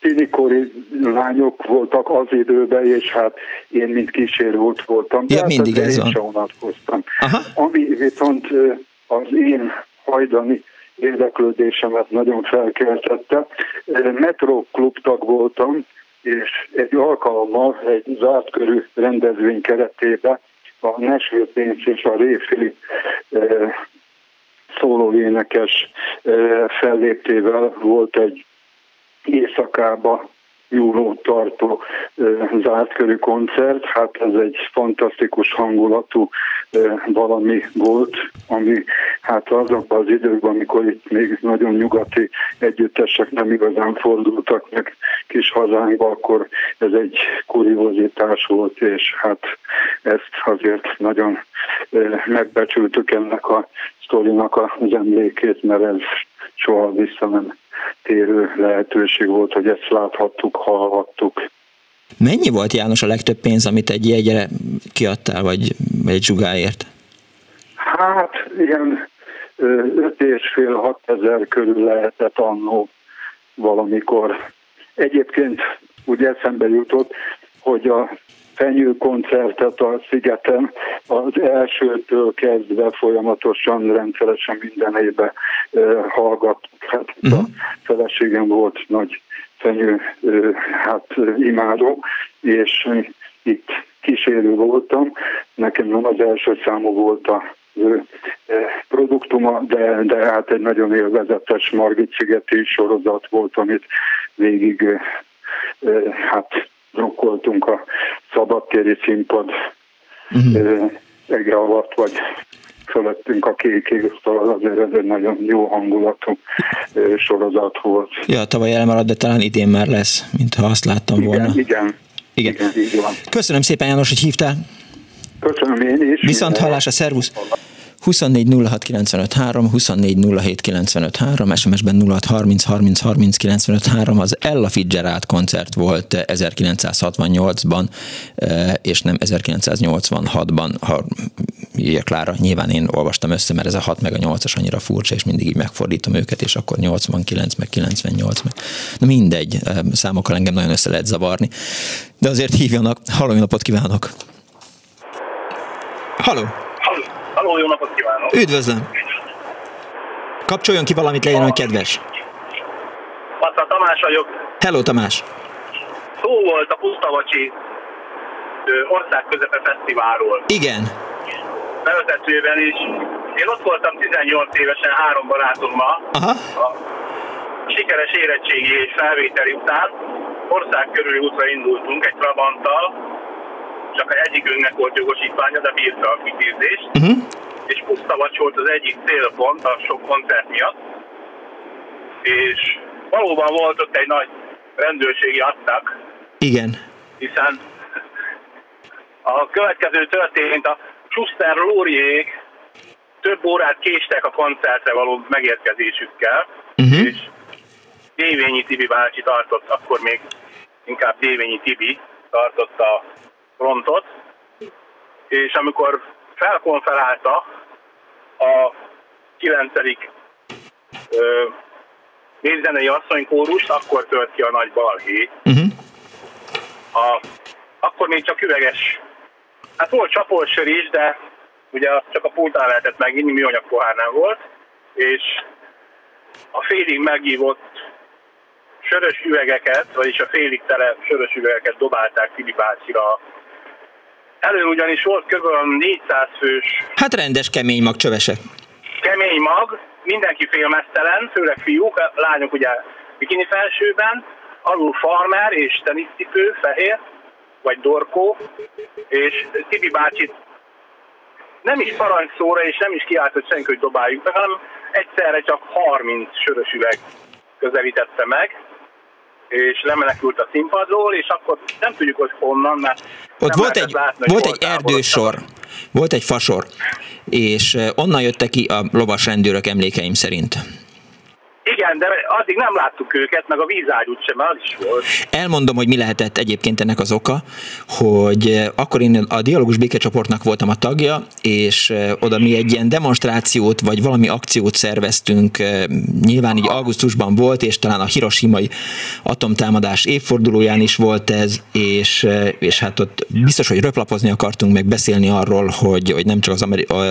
tinikori lányok voltak az időben, és hát én mint kísérő ott voltam. Ja, mindig ez van. unatkoztam. Ami viszont az én hajdani érdeklődésemet nagyon felkeltette. Metro klubtag voltam, és egy alkalommal egy zárt körű rendezvény keretében a Nashville Pénz és a Réfi szólóénekes felléptével volt egy éjszakába nyúló tartó zárt körű koncert. Hát ez egy fantasztikus hangulatú valami volt, ami hát azokban az időkben, amikor itt még nagyon nyugati együttesek nem igazán fordultak meg kis hazánkba, akkor ez egy kuriozitás volt, és hát ezt azért nagyon megbecsültük ennek a sztorinak az emlékét, mert ez soha vissza nem térő lehetőség volt, hogy ezt láthattuk, hallhattuk. Mennyi volt János a legtöbb pénz, amit egy jegyre kiadtál, vagy egy zsugáért? Hát ilyen 5 és fél 6 ezer körül lehetett annó valamikor. Egyébként úgy eszembe jutott, hogy a fenyő koncertet a szigeten az elsőtől kezdve folyamatosan, rendszeresen minden évben hallgattuk. Hát uh-huh. a mhm. feleségem volt nagy fenyő hát imádó, és itt kísérő voltam. Nekem nem az első számú volt a produktuma, de, de hát egy nagyon élvezetes Margit szigeti sorozat volt, amit végig hát drukkoltunk a szabadtéri színpad uh-huh. egre alatt, vagy fölöttünk a kék szóval azért ez egy nagyon jó hangulatú sorozat volt. Ja, tavaly elmaradt, de talán idén már lesz, mintha azt láttam igen, volna. Igen, igen. igen így van. Köszönöm szépen János, hogy hívtál. Köszönöm én is. Viszont hallásra, szervusz! 24 06 95 3, 24 07 95 3, SMS-ben 06 30 30 30 95 3, az Ella Fitzgerald koncert volt 1968-ban, eh, és nem 1986-ban, ha írja Klára, nyilván én olvastam össze, mert ez a 6 meg a 8-as annyira furcsa, és mindig így megfordítom őket, és akkor 89 meg 98 meg. Na mindegy, eh, számokkal engem nagyon össze lehet zavarni. De azért hívjanak, halló, napot kívánok! Halló! Halló, jó napot kívánok! Üdvözlöm! Kapcsoljon ki valamit, legyen olyan kedves. Patra Tamás vagyok. Hello, Tamás! Szó volt a Pusztavacsi országközepe fesztiválról. Igen. Bevezetőben is. Én ott voltam 18 évesen három barátommal. Aha. A sikeres érettségi és felvételi után ország körüli útra indultunk egy Trabanttal, csak egyikünknek volt jogosítványa, de bírta a kiképzést. Uh-huh. És Pusztavacs volt az egyik célpont a sok koncert miatt. És valóban volt ott egy nagy rendőrségi attak. Igen. Hiszen a következő történt, a Schuster Lóriék több órát késtek a koncertre való megérkezésükkel, uh-huh. és Dévényi Tibi bácsi tartott, akkor még inkább Dévényi Tibi tartott a frontot, és amikor felkonferálta a 9. népzenei asszonykórust, akkor tört ki a nagy balhé. Uh-huh. A, akkor még csak üveges, hát volt csapolsör is, de ugye csak a pultán lehetett meginni, műanyag pohár nem volt, és a félig megívott sörös üvegeket, vagyis a félig tele sörös üvegeket dobálták Fili bácsira Elő ugyanis volt kb. 400 fős. Hát rendes kemény mag csövese. Kemény mag, mindenki félmeztelen, főleg fiúk, lányok ugye bikini felsőben, alul farmer és tenisztipő, fehér, vagy dorkó, és Tibi bácsit nem is parancsóra, és nem is kiáltott senki, hogy dobáljuk meg, hanem egyszerre csak 30 sörös üveg közelítette meg, és lemenekült a színpadról, és akkor nem tudjuk, hogy honnan, mert ott volt egy, látni, volt egy erdősor, volt egy fasor, és eh, onnan jöttek ki a lovas rendőrök emlékeim szerint. Igen, de addig nem láttuk őket, meg a vízágyút sem, az is volt. Elmondom, hogy mi lehetett egyébként ennek az oka, hogy eh, akkor én a Dialógus Békecsoportnak voltam a tagja, és eh, oda mi egy ilyen demonstrációt, vagy valami akciót szerveztünk, eh, nyilván így augusztusban volt, és talán a Hiroshimai atomtámadás évfordulóján is volt ez, és, és hát ott biztos, hogy röplapozni akartunk, meg beszélni arról, hogy, hogy nem csak az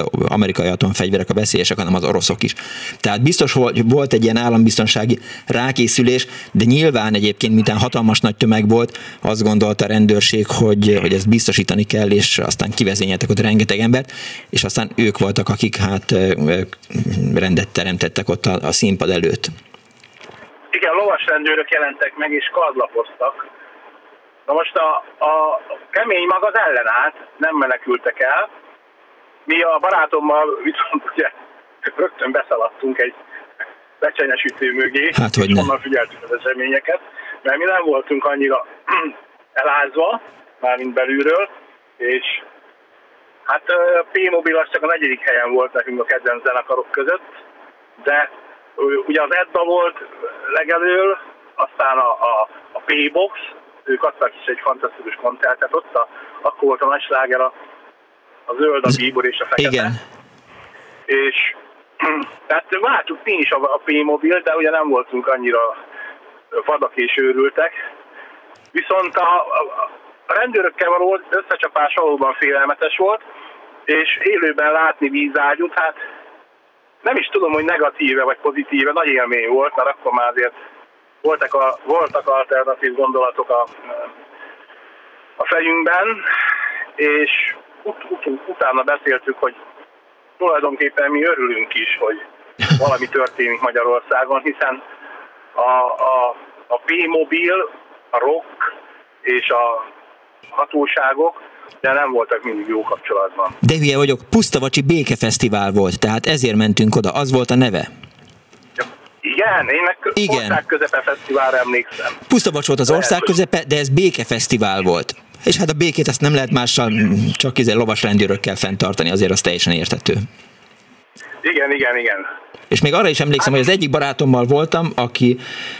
amerikai atomfegyverek a veszélyesek, hanem az oroszok is. Tehát biztos, hogy volt egy ilyen állambiztonsági rákészülés, de nyilván egyébként, miután hatalmas nagy tömeg volt, azt gondolta a rendőrség, hogy, hogy ezt biztosítani kell, és aztán kivezényeltek ott rengeteg embert, és aztán ők voltak, akik hát rendet teremtettek ott a, a színpad előtt. Igen, lovas rendőrök jelentek meg, és kardlapoztak. Na most a, a kemény mag az ellenállt, nem menekültek el. Mi a barátommal viszont ugye teljesen beszaladtunk egy becsenyesítő mögé, hát, hogy és onnan figyeltük az eseményeket, mert mi nem voltunk annyira elázva, mármint belülről, és hát P-Mobil az csak a negyedik helyen volt nekünk a kedvenc zenekarok között, de ugye az Edda volt legelől, aztán a, a, a P-Box, ők adtak is egy fantasztikus koncertet ott, a, akkor volt a nagy sláger a, a zöld, a bíbor és a fekete. Igen. És tehát vártuk mi is a, a P-mobil, de ugye nem voltunk annyira vadak és őrültek. Viszont a, a, a rendőrökkel való összecsapás valóban félelmetes volt, és élőben látni vízágyút, hát nem is tudom, hogy negatíve vagy pozitíve, nagy élmény volt, mert akkor már azért voltak, a, voltak alternatív gondolatok a, a fejünkben, és ut, ut, utána beszéltük, hogy tulajdonképpen mi örülünk is, hogy valami történik Magyarországon, hiszen a, a, a P-mobil, a rock és a hatóságok de nem voltak mindig jó kapcsolatban. De hülye vagyok, Pusztavacsi Békefesztivál volt, tehát ezért mentünk oda, az volt a neve. Igen, én meg Igen. ország közepe fesztiválra emlékszem. Pusztavacs volt az ország közepe, de ez békefesztivál volt. És hát a békét azt nem lehet mással, csak izé lovas rendőrökkel fenntartani, azért az teljesen értető. Igen, igen, igen. És még arra is emlékszem, hogy az egyik barátommal voltam, aki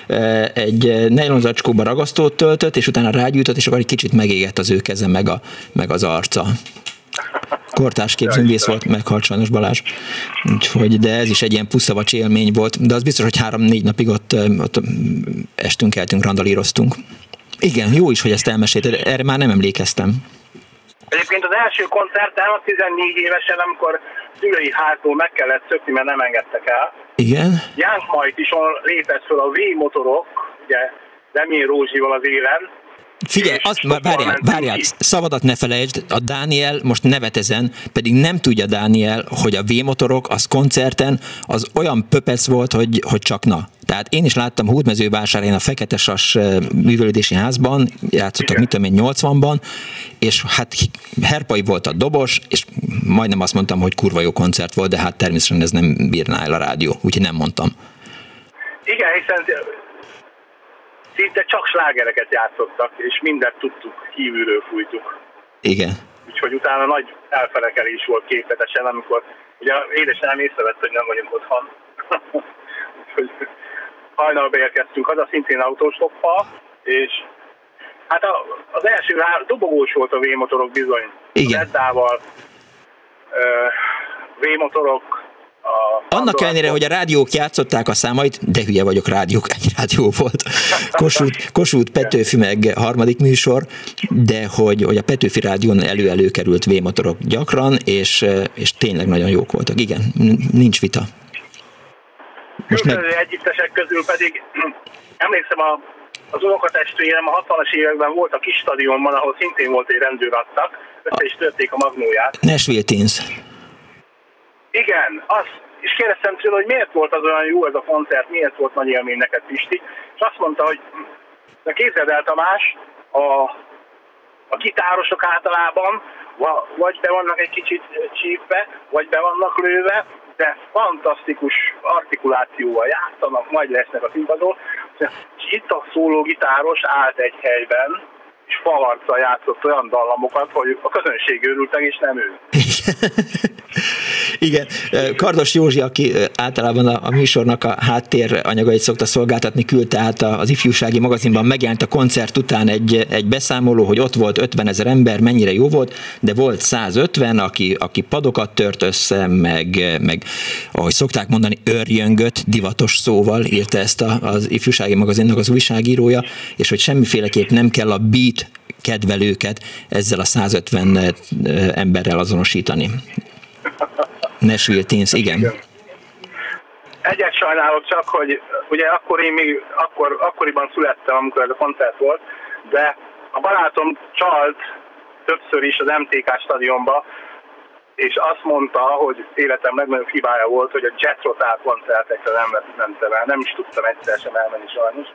eh, egy nejlonzacskóba ragasztót töltött, és utána rágyújtott, és akkor egy kicsit megégett az ő keze, meg, a, meg az arca. Kortás képzőművész volt, meghalt sajnos Balázs. Úgyhogy, de ez is egy ilyen puszavacs élmény volt, de az biztos, hogy három-négy napig ott, eh, ott estünk, eltünk, randalíroztunk. Igen, jó is, hogy ezt elmesélted, erre már nem emlékeztem. Egyébként az első koncertem a 14 évesen, amikor szülői hától meg kellett szökni, mert nem engedtek el. Igen. Jánk majd is lépett föl a V-motorok, ugye Demén Rózsival az élen, Figyelj, azt, várjál, várjál, szabadat ne felejtsd, a Dániel most nevet ezen, pedig nem tudja Dániel, hogy a V-motorok az koncerten az olyan pöpec volt, hogy, hogy csak na. Tehát én is láttam Hódmezővásárhelyen a Fekete Sas művelődési házban, játszottak mit tudom én 80-ban, és hát herpai volt a dobos, és majdnem azt mondtam, hogy kurva jó koncert volt, de hát természetesen ez nem bírná el a rádió, úgyhogy nem mondtam. Igen, hiszen szinte csak slágereket játszottak, és mindent tudtuk, kívülről fújtuk. Igen. Úgyhogy utána nagy elfelekelés volt képletesen, amikor ugye édesem észrevett, hogy nem vagyunk otthon. Úgyhogy hajnalba érkeztünk haza, szintén autóstoppal, és hát a, az első dobogós volt a V-motorok bizony. Igen. Eddával, V-motorok, annak ellenére, hogy a rádiók játszották a számait, de hülye vagyok, rádiók, egy rádió volt. Kossuth, Kossuth Petőfi meg harmadik műsor, de hogy, hogy a Petőfi rádión elő-elő került V-motorok gyakran, és, és tényleg nagyon jók voltak. Igen, nincs vita. Most meg... együttesek közül pedig emlékszem a, az unokatestvérem a 60-as években volt a kis stadionban, ahol szintén volt egy rendőrattak, össze is törték a magnóját. Nashville Teens. Igen, azt és kérdeztem tőle, hogy miért volt az olyan jó ez a koncert, miért volt nagy élmény neked, Pisti, és azt mondta, hogy de képzeld el Tamás, a, a gitárosok általában vagy be vannak egy kicsit csípve, vagy be vannak lőve, de fantasztikus artikulációval játszanak, majd lesznek a színpadon. És itt a szóló gitáros állt egy helyben, és falarccal játszott olyan dallamokat, hogy a közönség örültek, és nem ő. Igen, Kardos Józsi, aki általában a, a műsornak a háttér anyagait szokta szolgáltatni, küldte át az ifjúsági magazinban, megjelent a koncert után egy, egy beszámoló, hogy ott volt 50 ezer ember, mennyire jó volt, de volt 150, aki, aki padokat tört össze, meg, meg ahogy szokták mondani, örjöngött, divatos szóval írta ezt a, az ifjúsági magazinnak az újságírója, és hogy semmiféleképp nem kell a beat kedvelőket ezzel a 150 emberrel azonosítani. Nashville Teens, igen. igen. Egyet sajnálok csak, hogy ugye akkor én még, akkor, akkoriban születtem, amikor ez a koncert volt, de a barátom csalt többször is az MTK stadionba, és azt mondta, hogy életem legnagyobb hibája volt, hogy a Jet Rotal koncertekre nem mentem el, nem is tudtam egyszer sem elmenni sajnos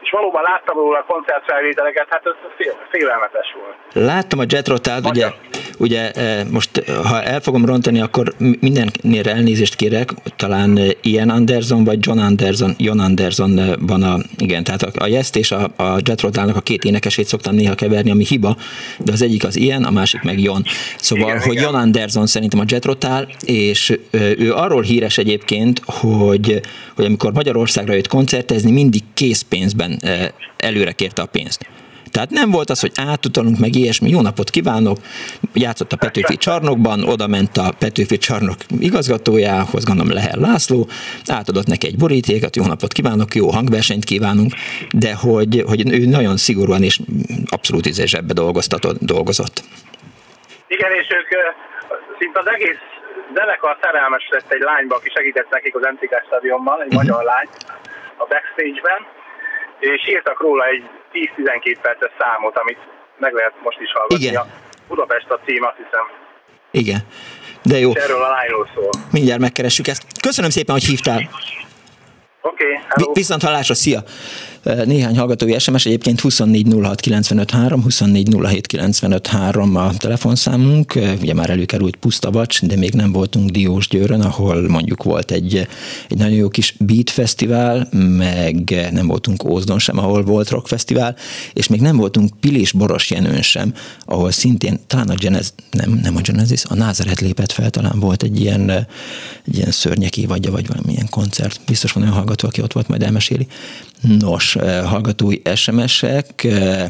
és valóban láttam róla a koncertfelvételeket, hát ez fél, félelmetes volt. Láttam a Jet Rotát, ugye ugye most, ha el fogom rontani, akkor mindennél elnézést kérek, talán Ian Anderson vagy John Anderson, John Anderson van a, igen, tehát a, a Jest és a, a Jet a két énekesét szoktam néha keverni, ami hiba, de az egyik az Ian, a másik meg Jon. Szóval, igen, hogy igen. John Anderson szerintem a Jet és ő arról híres egyébként, hogy, hogy amikor Magyarországra jött koncertezni, mindig készpénzben előre kérte a pénzt. Tehát nem volt az, hogy átutalunk meg ilyesmi, jó napot kívánok, játszott a Petőfi csarnokban, oda ment a Petőfi csarnok igazgatójához, gondolom Lehel László, átadott neki egy borítékat, jó napot kívánok, jó hangversenyt kívánunk, de hogy, hogy ő nagyon szigorúan és abszolút izésebbe dolgozott. Igen, és ők szinte az egész zenekar szerelmes lett egy lányba, aki segített nekik az MTK stadionban, egy uh-huh. magyar lány a backstage-ben, és írtak róla egy 10-12 perces számot, amit meg lehet most is hallgatni. Igen. A Budapest a cím, azt hiszem. Igen. De jó. És erről a lányról szól. Mindjárt megkeressük ezt. Köszönöm szépen, hogy hívtál. Oké, okay, Viszont hallásra, szia! Néhány hallgatói SMS, egyébként 2406953, 2407953 a telefonszámunk, ugye már előkerült Puszta Vacs, de még nem voltunk Diós Győrön, ahol mondjuk volt egy, egy nagyon jó kis Beat Fesztivál, meg nem voltunk Ózdon sem, ahol volt Rock Fesztivál, és még nem voltunk Pilis Boros Jenőn sem, ahol szintén talán a Genesis, nem, nem a Genesis, a Názaret lépett fel, talán volt egy ilyen, egy ilyen szörnyeki vagy, vagy valamilyen koncert. Biztos van olyan hallgató, aki ott volt, majd elmeséli. Nos, eh, hallgatói SMS-ek, eh,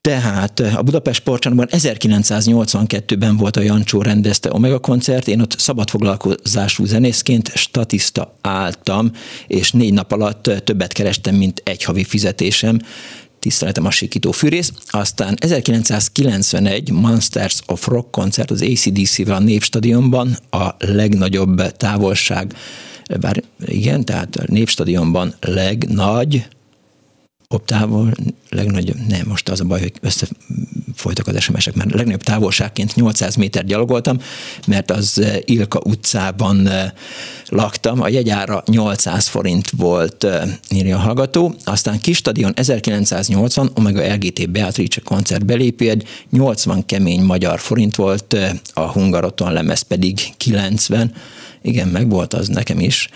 tehát eh, a Budapest Sportcsarnokban 1982-ben volt a Jancsó rendezte Omega koncert, én ott szabadfoglalkozású zenészként statiszta álltam, és négy nap alatt többet kerestem, mint egy havi fizetésem tiszteletem a sikító fűrész. Aztán 1991 Monsters of Rock koncert az ACDC-vel a Népstadionban, a legnagyobb távolság bár igen, tehát a Népstadionban legnagy optával, legnagyobb, nem, most az a baj, hogy összefolytak az SMS-ek, mert legnagyobb távolságként 800 méter gyalogoltam, mert az eh, Ilka utcában eh, laktam, a jegyára 800 forint volt, eh, írja a hallgató, aztán kis stadion 1980, Omega LGT Beatrice koncert belépő, 80 kemény magyar forint volt, a Hungaroton lemez pedig 90, igen, meg volt az nekem is.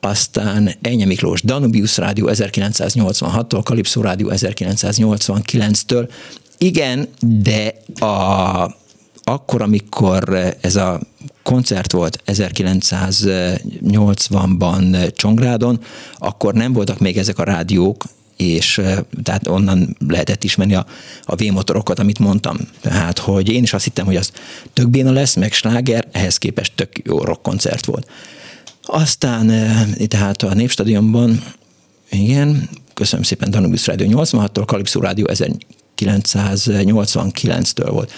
Aztán Ennyi Miklós Danubius Rádió 1986-tól, Kalipszó Rádió 1989-től. Igen, de a, akkor, amikor ez a koncert volt 1980-ban Csongrádon, akkor nem voltak még ezek a rádiók, és tehát onnan lehetett ismerni a, a V-motorokat, amit mondtam. Tehát, hogy én is azt hittem, hogy az tök béna lesz, meg sláger, ehhez képest tök jó rock koncert volt. Aztán tehát a Népstadionban, igen, köszönöm szépen Danubius Rádió 86-tól, Kalipszó Rádió 1989-től volt.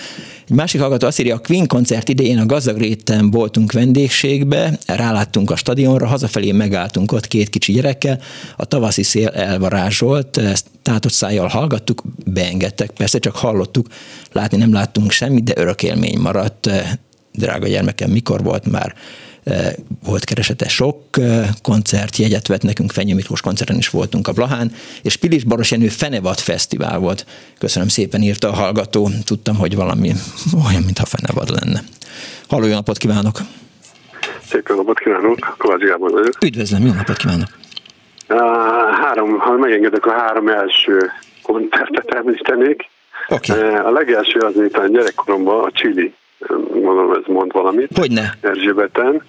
Egy másik hallgató azt írja, a Queen koncert idején a gazdag réten voltunk vendégségbe, ráláttunk a stadionra, hazafelé megálltunk ott két kicsi gyerekkel, a tavaszi szél elvarázsolt, ezt tátott szájjal hallgattuk, beengedtek, persze csak hallottuk, látni nem láttunk semmit, de örök élmény maradt. Drága gyermekem, mikor volt már volt keresete sok koncert, jegyet vett nekünk, Fenyő Miklós koncerten is voltunk a Blahán, és Pilis Baros Jenő Fenevad Fesztivál volt. Köszönöm szépen, írta a hallgató. Tudtam, hogy valami olyan, mintha Fenevad lenne. Halló, jó napot kívánok! Szép jó napot kívánok, Kovács Gábor vagyok. Üdvözlöm, jó napot kívánok! Uh, három, ha megengedek, a három első koncertet említenék. Okay. Uh, a legelső az, mint a gyerekkoromban a Chili gondolom ez mond valamit. Hogyne. Erzsébeten.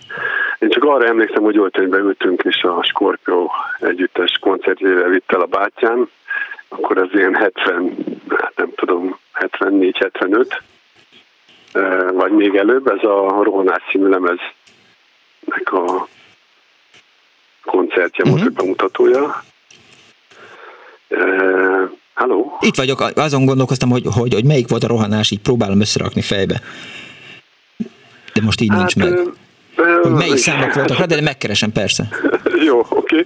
Én csak arra emlékszem, hogy olcsonyba ültünk, és a Scorpio együttes koncertjére vitt el a bátyám, akkor ez ilyen 70, hát nem tudom, 74-75, vagy még előbb, ez a Rohanás című lemeznek a koncertje uh-huh. volt, bemutatója. Halló? Itt vagyok, azon gondolkoztam, hogy, hogy, hogy melyik volt a rohanás, így próbálom összerakni fejbe de most így hát, nincs meg. Hogy melyik számok voltak, de megkeresem persze. Jó, oké. Okay.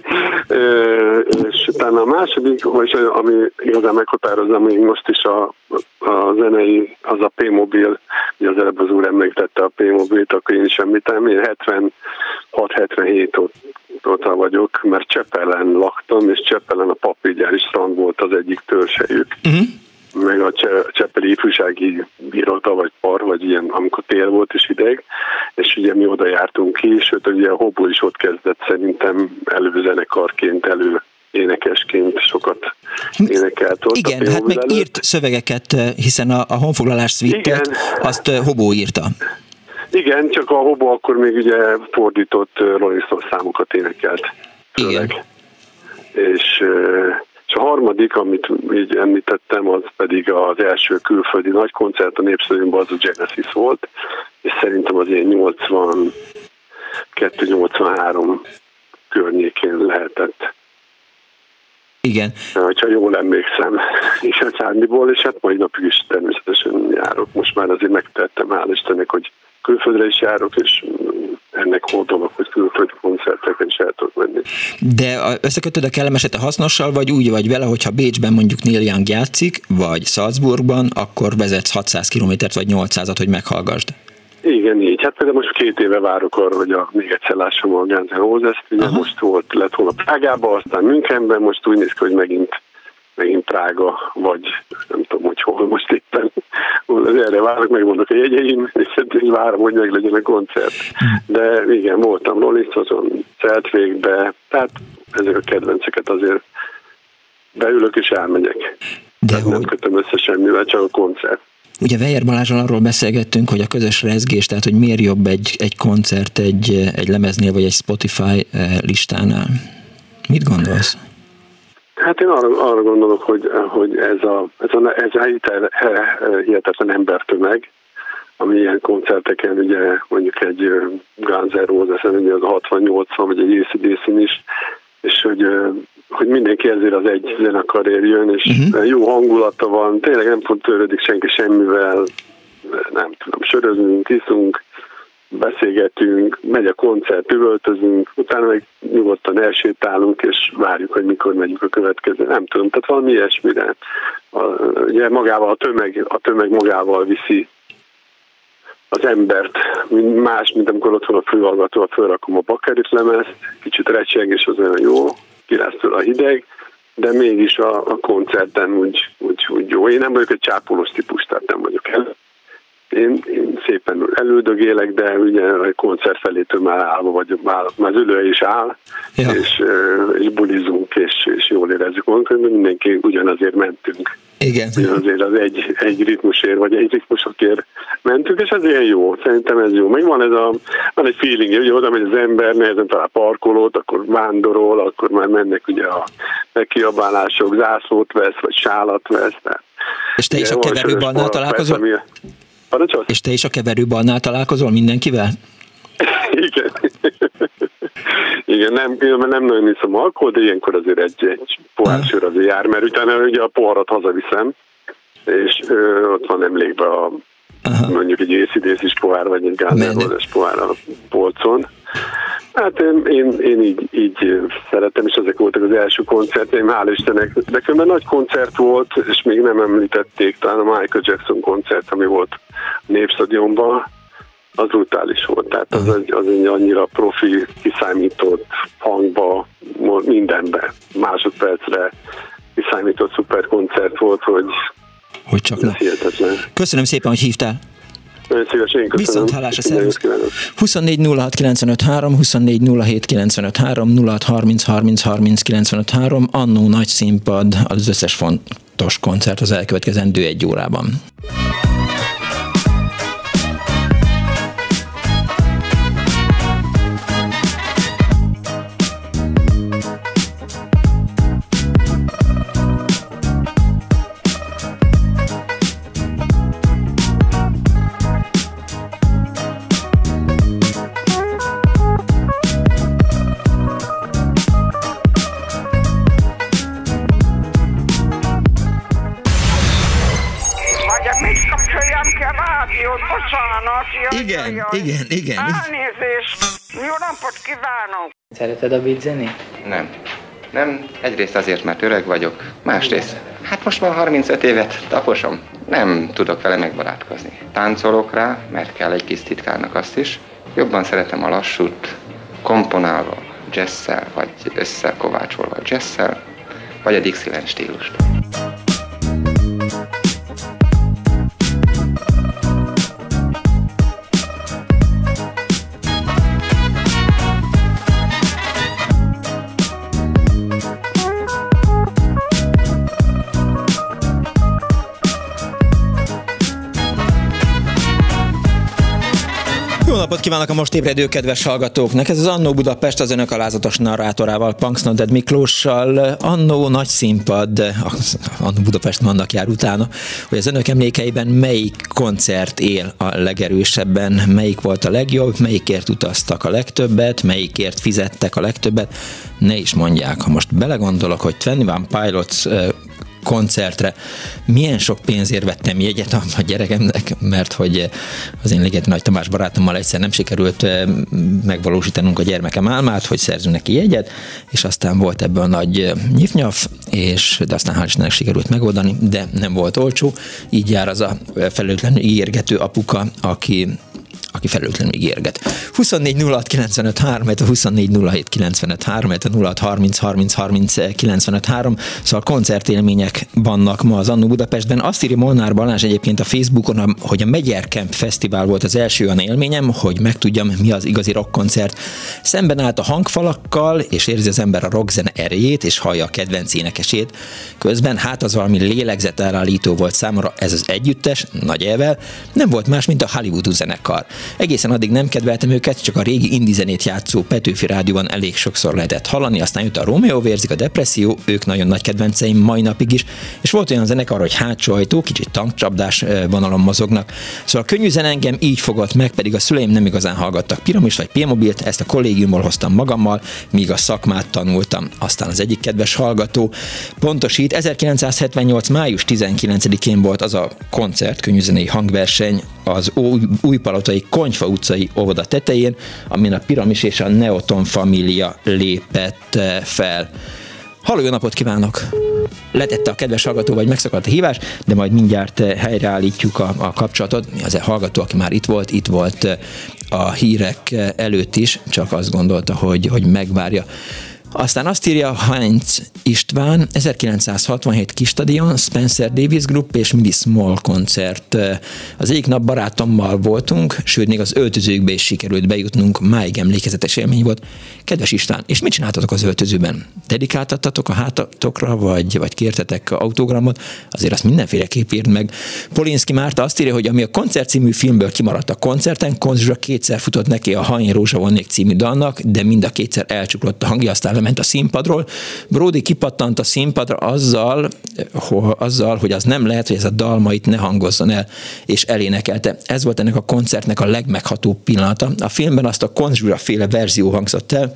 És utána a második, vagy ami igazán meghatározza még most is a, a zenei, az a P-mobil, ugye az előbb az úr említette a P-mobilt, akkor én is említem, én 76-77 óta vagyok, mert Csepelen laktam, és Csepelen a papígyári strand volt az egyik törzsejük. Uh-huh. Meg a Cseppeli ifjúsági iroda, vagy par, vagy ilyen, amikor tél volt és ideg, és ugye mi oda jártunk ki, sőt ugye a Hobó is ott kezdett szerintem előzenekarként, elő énekesként sokat énekelt ott. Igen, hát meg előtt. írt szövegeket, hiszen a, a honfoglalás szvittet azt Hobó írta. Igen, csak a Hobó akkor még ugye fordított Rolling Stones számokat énekelt. Főleg. Igen. És és a harmadik, amit így említettem, az pedig az első külföldi nagy koncert a Népszövőnben, az a Genesis volt, és szerintem az ilyen 82-83 környékén lehetett. Igen. Ha jól emlékszem, és a Csárniból, és hát mai napig is természetesen járok. Most már azért megtettem, hál' Istennek, hogy külföldre is járok, és ennek hódolok, hogy külföldi koncerteken is el tudok menni. De összekötöd a kellemeset a hasznossal, vagy úgy vagy vele, hogyha Bécsben mondjuk Neil Young játszik, vagy Salzburgban, akkor vezetsz 600 kilométert vagy 800-at, hogy meghallgasd? Igen, így. Hát például most két éve várok arra, hogy a, még egyszer lássam a Guns N' Roses-t. Ugye Aha. most volt, lett volna Prágában, aztán Münchenben, most úgy néz ki, hogy megint megint Prága, vagy nem tudom, hogy hol most éppen. Erre várok, megmondok a jegyeim, és én várom, hogy meg legyen a koncert. De igen, voltam Lolisztozon, Szeltvégbe, tehát ezek a kedvenceket azért beülök és elmegyek. De hogy... Nem kötöm össze semmivel, csak a koncert. Ugye Weyer Balázsral arról beszélgettünk, hogy a közös rezgés, tehát hogy miért jobb egy, egy koncert egy, egy lemeznél vagy egy Spotify eh, listánál. Mit gondolsz? Hát én arra, arra gondolok, hogy, hogy ez a, ez a, ez a hihetetlen embertömeg, ami ilyen koncerteken, ugye mondjuk egy Guns N' Roses, ugye az a 68 vagy egy acdc is, és hogy, hogy mindenki ezért az egy zenekarért jön, és uh-huh. jó hangulata van, tényleg nem fog törődik senki semmivel, nem tudom, sörözünk, iszunk, beszélgetünk, megy a koncert, üvöltözünk, utána meg nyugodtan elsétálunk, és várjuk, hogy mikor megyünk a következő. Nem tudom, tehát valami ilyesmire. A, ugye magával a tömeg, a tömeg magával viszi az embert, más, mint amikor ott van a főhallgató, fölrakom a bakerit lemezt, kicsit recseg, és az olyan jó, kiráztól a hideg, de mégis a, a koncerten úgy, úgy, úgy jó. Én nem vagyok egy csápolós típus, tehát nem vagyok el én, én szépen elődögélek, de ugye a koncert felétől már állva vagy, már, már az ülő is áll, ja. és, és bulizunk, és, és jól érezzük magunkat, de mindenki ugyanazért mentünk. Igen. Ugyanazért az egy, egy ritmusért, vagy egy ritmusokért mentünk, és ez ilyen jó, szerintem ez jó. Meg van ez a, van egy feeling, hogy oda megy az ember, nehezen talál parkolót, akkor vándorol, akkor már mennek ugye a megkiabálások, zászlót vesz, vagy sálat vesz. Tehát, és te is a keverőbannal találkozol? Parancsolsz? És te is a keverőbannál találkozol mindenkivel? Igen. Igen, nem, nem nagyon iszom alkohol, de ilyenkor azért egy, egy pohár sör azért jár, mert utána ugye a poharat hazaviszem, és ö, ott van emlékbe a Aha. mondjuk egy észidészis pohár, vagy egy gázervózes pohár a polcon. Hát én, én, én így, így szeretem, és ezek voltak az első koncertjeim, hál' Istennek. De különben nagy koncert volt, és még nem említették, talán a Michael Jackson koncert, ami volt Népstadionban, az brutális volt. Tehát az egy, az egy annyira profi, kiszámított hangba, mindenbe, másodpercre kiszámított szuper koncert volt, hogy hogy csak le. Köszönöm szépen, hogy hívtál. Nagyon szívesen, én köszönöm. Viszont hálás a szervusz. 24 06 95 3, 24 07 95 3, 06 30 30 30 95 3, annó nagy színpad, az összes fontos koncert az elkövetkezendő egy órában. Igen, jaj, igen, igen. Elnézést! Jó napot kívánok! Szereted a beat Nem. Nem, egyrészt azért, mert öreg vagyok, másrészt, hát most már 35 évet taposom, nem tudok vele megbarátkozni. Táncolok rá, mert kell egy kis titkárnak azt is. Jobban szeretem a lassút, komponálva, jazzszel, vagy összekovácsolva jazzszel, vagy a Dixieland stílust. Napot kívánok a most ébredő kedves hallgatóknak! Ez az Annó Budapest az önök alázatos narrátorával, Punks Noded Miklóssal. Annó nagy színpad, Annó Budapest vannak jár utána, hogy az önök emlékeiben melyik koncert él a legerősebben, melyik volt a legjobb, melyikért utaztak a legtöbbet, melyikért fizettek a legtöbbet. Ne is mondják, ha most belegondolok, hogy 21 Pilots koncertre. Milyen sok pénzért vettem jegyet a gyerekemnek, mert hogy az én Ligeti Nagy Tamás barátommal egyszer nem sikerült eh, megvalósítanunk a gyermekem álmát, hogy szerzünk neki jegyet, és aztán volt ebből nagy eh, nyifnyaf, és de aztán hál' Istennek sikerült megoldani, de nem volt olcsó. Így jár az a felelőtlenül ígérgető apuka, aki aki felelőtlenül ígérget. 24 06 95 3, a 24 07 95 3, a 06 30 30 30 95 3, szóval koncertélmények vannak ma az Annó Budapestben. Azt írja Molnár Balázs egyébként a Facebookon, hogy a Megyer Camp Fesztivál volt az első olyan élményem, hogy megtudjam, mi az igazi rockkoncert. Szemben állt a hangfalakkal, és érzi az ember a rockzene erejét, és hallja a kedvenc énekesét. Közben hát az valami lélegzet elállító volt számomra ez az együttes, nagy elvel, nem volt más, mint a Hollywood zenekar. Egészen addig nem kedveltem őket, csak a régi indi zenét játszó Petőfi Rádióban elég sokszor lehetett hallani, aztán jött a Romeo vérzik, a depresszió, ők nagyon nagy kedvenceim mai napig is, és volt olyan zenekar, hogy hátsó ajtó, kicsit tankcsapdás vonalon mozognak. Szóval a könnyű zene engem így fogott meg, pedig a szüleim nem igazán hallgattak Piramis vagy P-mobilt, ezt a kollégiumból hoztam magammal, míg a szakmát tanultam. Aztán az egyik kedves hallgató pontosít, 1978. május 19-én volt az a koncert, könnyűzenei hangverseny, az új, újpalotai Konyfa utcai óvoda tetején, amin a Piramis és a Neoton família lépett eh, fel. Halló, jó napot kívánok! Letette a kedves hallgató, vagy megszakadt a hívás, de majd mindjárt eh, helyreállítjuk a, a kapcsolatot. Az a hallgató, aki már itt volt, itt volt eh, a hírek előtt is, csak azt gondolta, hogy, hogy megvárja aztán azt írja Heinz István, 1967 Kistadion, Spencer Davis Group és Midi Small koncert. Az egyik nap barátommal voltunk, sőt még az öltözőkbe is sikerült bejutnunk, máig emlékezetes élmény volt. Kedves István, és mit csináltatok az öltözőben? Dedikáltattatok a hátatokra, vagy, vagy kértetek autogramot? Azért azt mindenféleképp írd meg. Polinski Márta azt írja, hogy ami a koncert című filmből kimaradt a koncerten, Konzsra kétszer futott neki a Ha én rózsa vonnék című dalnak, de mind a kétszer elcsuklott a hangja, aztán lement a színpadról. Brody kipattant a színpadra azzal, azzal, hogy az nem lehet, hogy ez a dalma itt ne hangozzon el, és elénekelte. Ez volt ennek a koncertnek a legmeghatóbb pillanata. A filmben azt a Konzsura féle verzió hangzott el,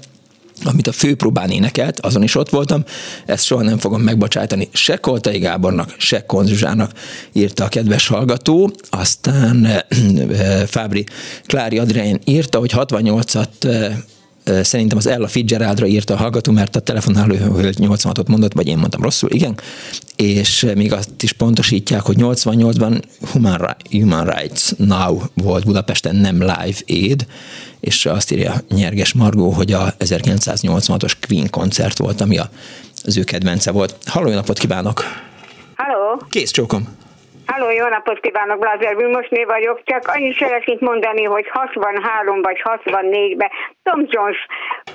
amit a főpróbán énekelt, azon is ott voltam, ezt soha nem fogom megbocsájtani se Koltai Gábornak, se Konzsuzsának, írta a kedves hallgató, aztán Fábri Klári Adrián írta, hogy 68-at szerintem az Ella Fitzgeraldra írta a hallgató, mert a telefonáló 86-ot mondott, vagy én mondtam rosszul, igen, és még azt is pontosítják, hogy 88-ban Human, Human Rights Now volt Budapesten, nem Live Aid, és azt írja Nyerges Margó, hogy a 1986-os Queen koncert volt, ami az ő kedvence volt. Halló, napot kívánok! Halló! Kész csókom! Halló, jó napot kívánok, Blázer Vilmosné vagyok. Csak annyit szeretnék mondani, hogy 63 vagy 64-ben Tom Jones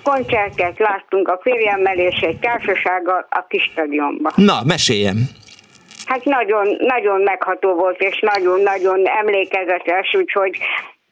koncertet láttunk a férjemmel és egy társasággal a kis stadionban. Na, meséljem! Hát nagyon, nagyon megható volt, és nagyon-nagyon emlékezetes, úgyhogy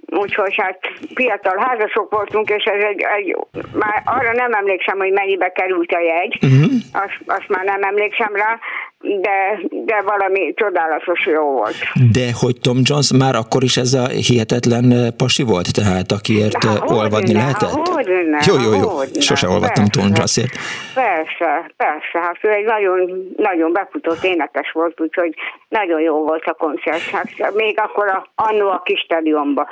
úgyhogy hát fiatal házasok voltunk, és ez egy, egy már arra nem emlékszem, hogy mennyibe került a jegy, uh-huh. azt, azt már nem emlékszem rá, de, de valami csodálatos jó volt. De hogy Tom Jones már akkor is ez a hihetetlen eh, pasi volt, tehát akiért há, eh, olvadni ne, lehetett? Hogyne, jó, jó, jó. Hogyne, Sose olvadtam Tom Jonesért. Persze, persze. Hát ő egy nagyon, nagyon befutott énekes volt, úgyhogy nagyon jó volt a koncert. Hát még akkor a, annó a kis stadionba.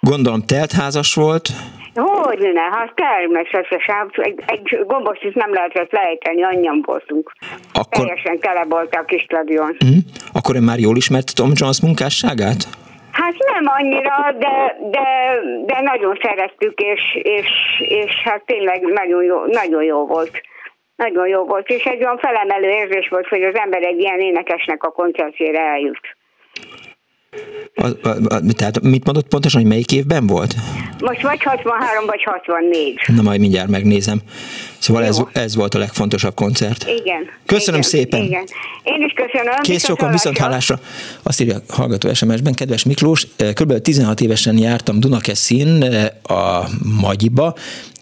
Gondolom teltházas volt? Hogy ne, hát természetesen. Egy, egy gombos is nem lehetett lejteni, annyian voltunk. Akkor... Teljesen tele volt a kis stadion. Mm. Akkor ön már jól ismert Tom Jones munkásságát? Hát nem annyira, de, de, de nagyon szerettük, és, és, és hát tényleg nagyon jó, nagyon jó volt. Nagyon jó volt, és egy olyan felemelő érzés volt, hogy az ember egy ilyen énekesnek a koncertjére eljut. A, a, a, tehát mit mondott pontosan, hogy melyik évben volt? Most vagy 63, vagy 64. Na majd mindjárt megnézem. Szóval ez, ez volt a legfontosabb koncert. Igen. Köszönöm igen, szépen. Igen. Én is köszönöm. Kész sokan viszont hallásra. Azt írja a hallgató SMS-ben, kedves Miklós, kb. 16 évesen jártam Dunakeszin a Magyiba,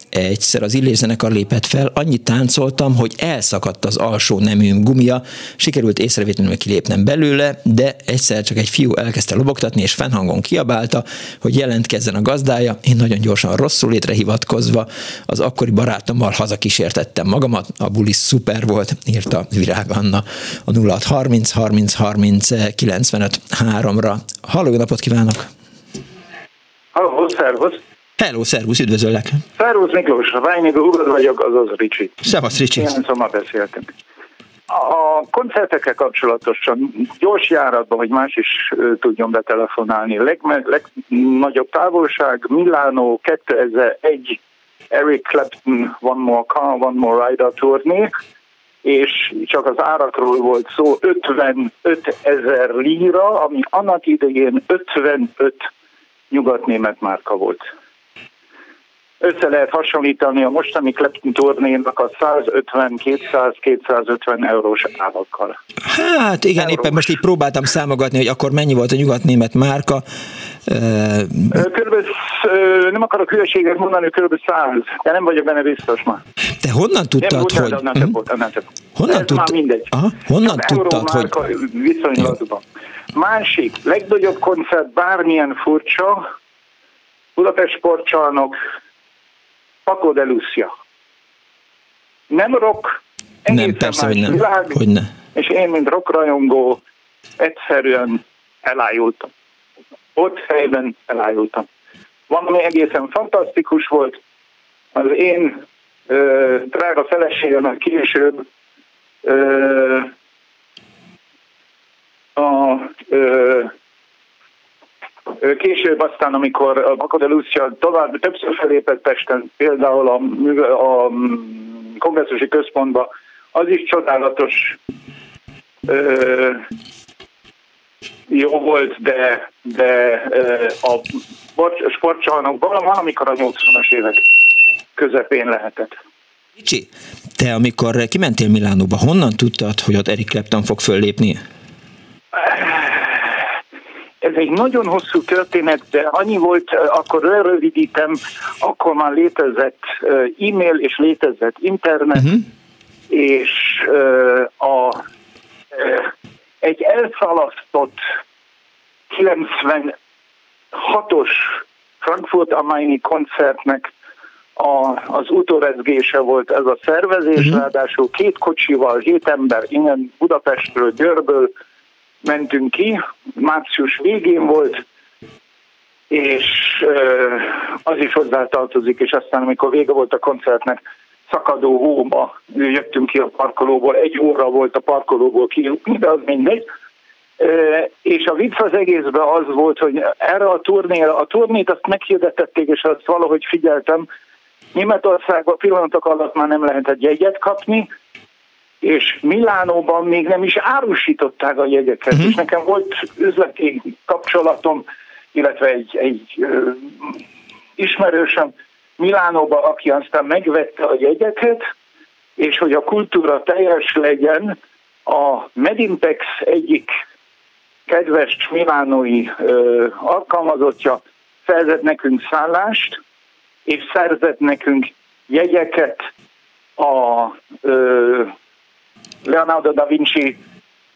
egyszer az Illés zenekar lépett fel, annyit táncoltam, hogy elszakadt az alsó neműm gumia, sikerült észrevétlenül kilépnem belőle, de egyszer csak egy fiú elkezdte lobogtatni, és fennhangon kiabálta, hogy jelentkezzen a gazdája. Én nagyon gyorsan rosszul létre hivatkozva az akkori barátommal hazakísértettem magamat, a buli szuper volt, írta Virág Anna a 0630 30 30 95 3-ra. Halló, napot kívánok! Halló, szervusz! Hello, szervusz, üdvözöllek! Szervusz Miklós, Rájnégő Ugod vagyok, azaz Ricsi. Szevasz, Ricsi! Ilyen szóval beszéltünk. A koncertekkel kapcsolatosan gyors járatban, hogy más is tudjon betelefonálni. Legme, legnagyobb távolság Milánó 2001 Eric Clapton One More Car, One More Rider turné, és csak az árakról volt szó, 55 ezer líra, ami annak idején 55 nyugatnémet márka volt össze lehet hasonlítani a mostani Clapton turnénak a 150-200-250 eurós árakkal. Hát igen, eurós. éppen most így próbáltam számogatni, hogy akkor mennyi volt a nyugat-német márka. Körülbelül, nem akarok hülyeséget mondani, kb. 100, de nem vagyok benne biztos már. Te honnan tudtad, nem, hogy... Annál hm? volt, annál Honnan Ez már mindegy. Aha, honnan tudtad, hogy... Viszonylatban. Másik, legnagyobb koncert bármilyen furcsa, Budapest sportcsarnok, Paco de Lucia. Nem rock, nem, persze, hogy nem. Világ, hogy ne. És én, mint rajongó, egyszerűen elájultam. Ott helyben elájultam. Valami egészen fantasztikus volt. Az én ö, drága feleségem később ö, a ö, Később aztán, amikor a Lucia tovább többször felépett Pesten, például a, a kongresszusi központba, az is csodálatos ö, jó volt, de, de a sportcsarnokban valamikor a 80-as évek közepén lehetett. Kicsi, te amikor kimentél Milánóba, honnan tudtad, hogy ott Eric Clapton fog föllépni? Ez egy nagyon hosszú történet, de annyi volt, akkor rövidítem, akkor már létezett e-mail és létezett internet, uh-huh. és a, egy elszalasztott 96-os Frankfurt am Maini koncertnek a, az utórezgése volt ez a szervezés, uh-huh. ráadásul két kocsival, hét ember innen Budapestről, Győrből, mentünk ki, március végén volt, és az is hozzátartozik, és aztán amikor vége volt a koncertnek, szakadó hóba jöttünk ki a parkolóból, egy óra volt a parkolóból ki, de az mindegy. És a vicc az egészben az volt, hogy erre a turnéra, a turnét azt meghirdetették, és azt valahogy figyeltem, Németországban pillanatok alatt már nem lehetett jegyet kapni, és Milánóban még nem is árusították a jegyeket, uh-huh. és nekem volt üzleti kapcsolatom, illetve egy, egy ö, ismerősöm Milánóban, aki aztán megvette a jegyeket, és hogy a kultúra teljes legyen, a Medimpex egyik kedves milánói ö, alkalmazottja szerzett nekünk szállást, és szerzett nekünk jegyeket a ö, Leonardo da Vinci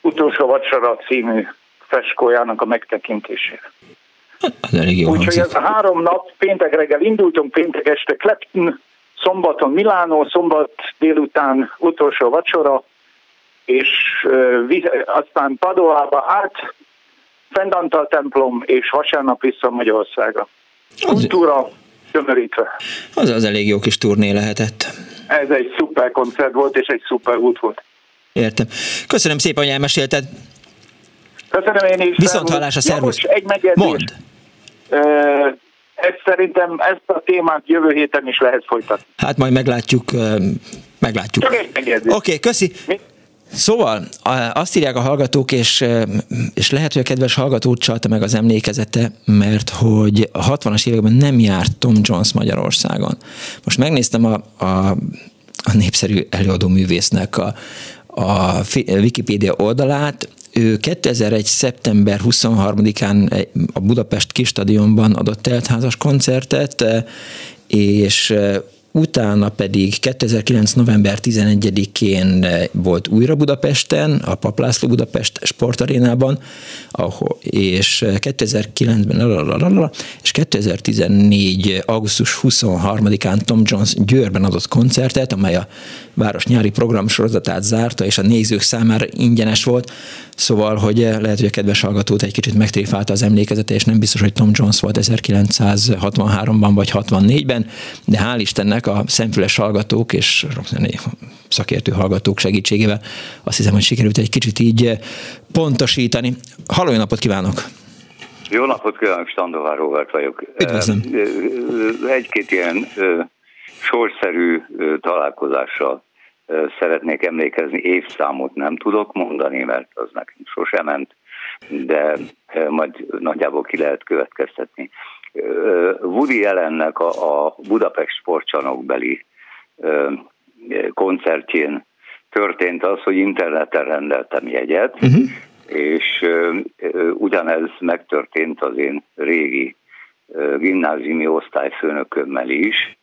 utolsó vacsora című feskójának a megtekintésére. Úgyhogy ez a három nap, péntek reggel indultunk, péntek este Clapton, szombaton Milánó, szombat délután utolsó vacsora, és uh, aztán Padoába át, Fendantal templom, és vasárnap vissza Magyarországra. Kultúra tömörítve. Az az elég jó kis turné lehetett. Ez egy szuper koncert volt, és egy szuper út volt. Értem. Köszönöm szépen, hogy elmesélted. Köszönöm én is. Viszont hallásra, szervusz. egy megjegyzés. Mond. Ez szerintem ezt a témát jövő héten is lehet folytatni. Hát majd meglátjuk, meglátjuk. Csak egy. Oké, okay, köszi. Mi? Szóval azt írják a hallgatók, és, és lehet, hogy a kedves hallgató csalta meg az emlékezete, mert hogy a 60-as években nem járt Tom Jones Magyarországon. Most megnéztem a, a, a népszerű előadó művésznek a, a Wikipédia oldalát, ő 2001. szeptember 23-án a Budapest Kistadionban adott teltházas koncertet, és utána pedig 2009. november 11-én volt újra Budapesten, a Paplászló Budapest sportarénában, ahol, és 2009-ben és 2014. augusztus 23-án Tom Jones Győrben adott koncertet, amely a város nyári programsorozatát zárta, és a nézők számára ingyenes volt. Szóval, hogy lehet, hogy a kedves hallgatót egy kicsit megtréfálta az emlékezete, és nem biztos, hogy Tom Jones volt 1963-ban vagy 64-ben, de hál' Istennek a szemfüles hallgatók és szakértő hallgatók segítségével azt hiszem, hogy sikerült egy kicsit így pontosítani. Halló, napot kívánok! Jó napot kívánok, Standovár Robert vagyok. Üdvözlöm. Egy-két ilyen sorszerű találkozásra szeretnék emlékezni. Évszámot nem tudok mondani, mert az nekem sosem ment, de majd nagyjából ki lehet következtetni. Woody Allennek a, a Budapest sportcsanokbeli koncertjén történt az, hogy interneten rendeltem jegyet, uh-huh. és ugyanez megtörtént az én régi gimnáziumi osztályfőnökömmel is,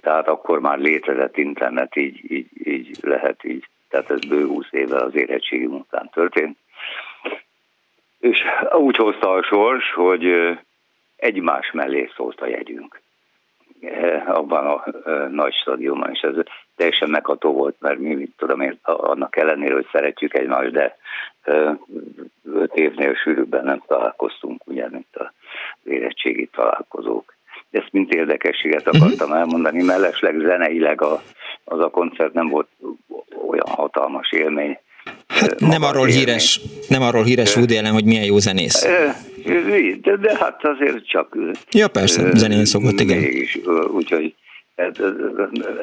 tehát akkor már létezett internet, így, így, így lehet így, tehát ez bő 20 éve az érettségi után történt. És úgy hozta a sors, hogy egymás mellé szólt a jegyünk abban a nagy stadionban, és ez teljesen megható volt, mert mi, mit tudom én, annak ellenére, hogy szeretjük egymást, de öt évnél sűrűbben nem találkoztunk, ugye, mint az érettségi találkozók. Ezt mint érdekességet mhm. akartam elmondani, mellesleg zeneileg a, az a koncert nem volt olyan hatalmas élmény. Hát nem arról, élmény. híres, nem arról híres Woody Allen, hogy milyen jó zenész. De, de hát azért csak... Ja, persze, zenén szokott, igen. Mégis, úgyhogy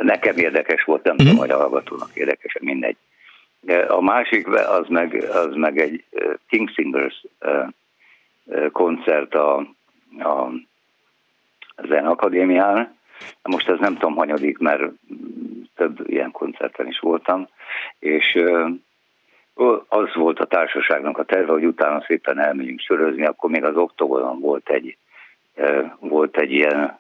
nekem érdekes volt, nem uh-huh. tudom, hogy a hallgatónak érdekes, mindegy. De a másik az meg, az meg egy King Singers koncert a, a Zenakadémián. Most ez nem tudom hanyadik, mert több ilyen koncerten is voltam, és az volt a társaságnak a terve, hogy utána szépen elmegyünk sörözni, akkor még az oktogonon volt egy, volt egy ilyen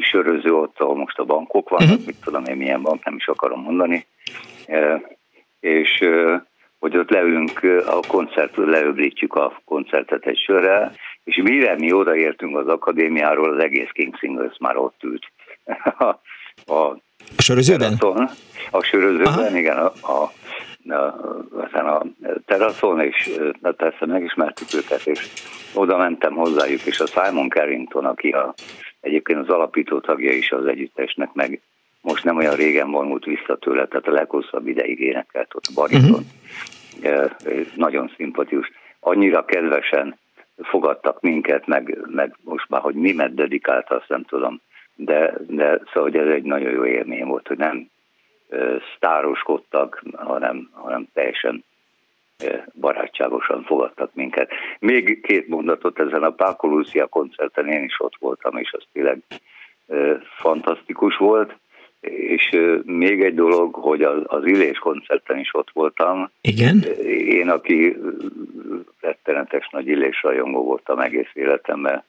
söröző ott, ahol most a bankok vannak, uh-huh. mit tudom én milyen bank, nem is akarom mondani, és hogy ott leülünk a koncert, leöblítjük a koncertet egy sörrel, és mire mi odaértünk az akadémiáról, az egész King Singles már ott ült. a, a, a sörözőben? Teraszon, a sörözőben, Aha. igen, a, a, a, a teraszon, és persze megismertük őket, és oda mentem hozzájuk, és a Simon Carrington, aki a, egyébként az alapító tagja is az együttesnek, meg most nem olyan régen vonult vissza tőle, tehát a leghosszabb ideig énekelt ott a bariton. Uh-huh. Nagyon szimpatikus. Annyira kedvesen fogadtak minket, meg, meg most már, hogy mimet dedikált, azt nem tudom, de, de szóval hogy ez egy nagyon jó élmény volt, hogy nem sztároskodtak, hanem, hanem teljesen barátságosan fogadtak minket. Még két mondatot ezen a Páko Lucia koncerten én is ott voltam, és az tényleg fantasztikus volt. És még egy dolog, hogy az, az Illés koncerten is ott voltam. Igen? Én, aki rettenetes nagy Illés rajongó voltam egész életemben,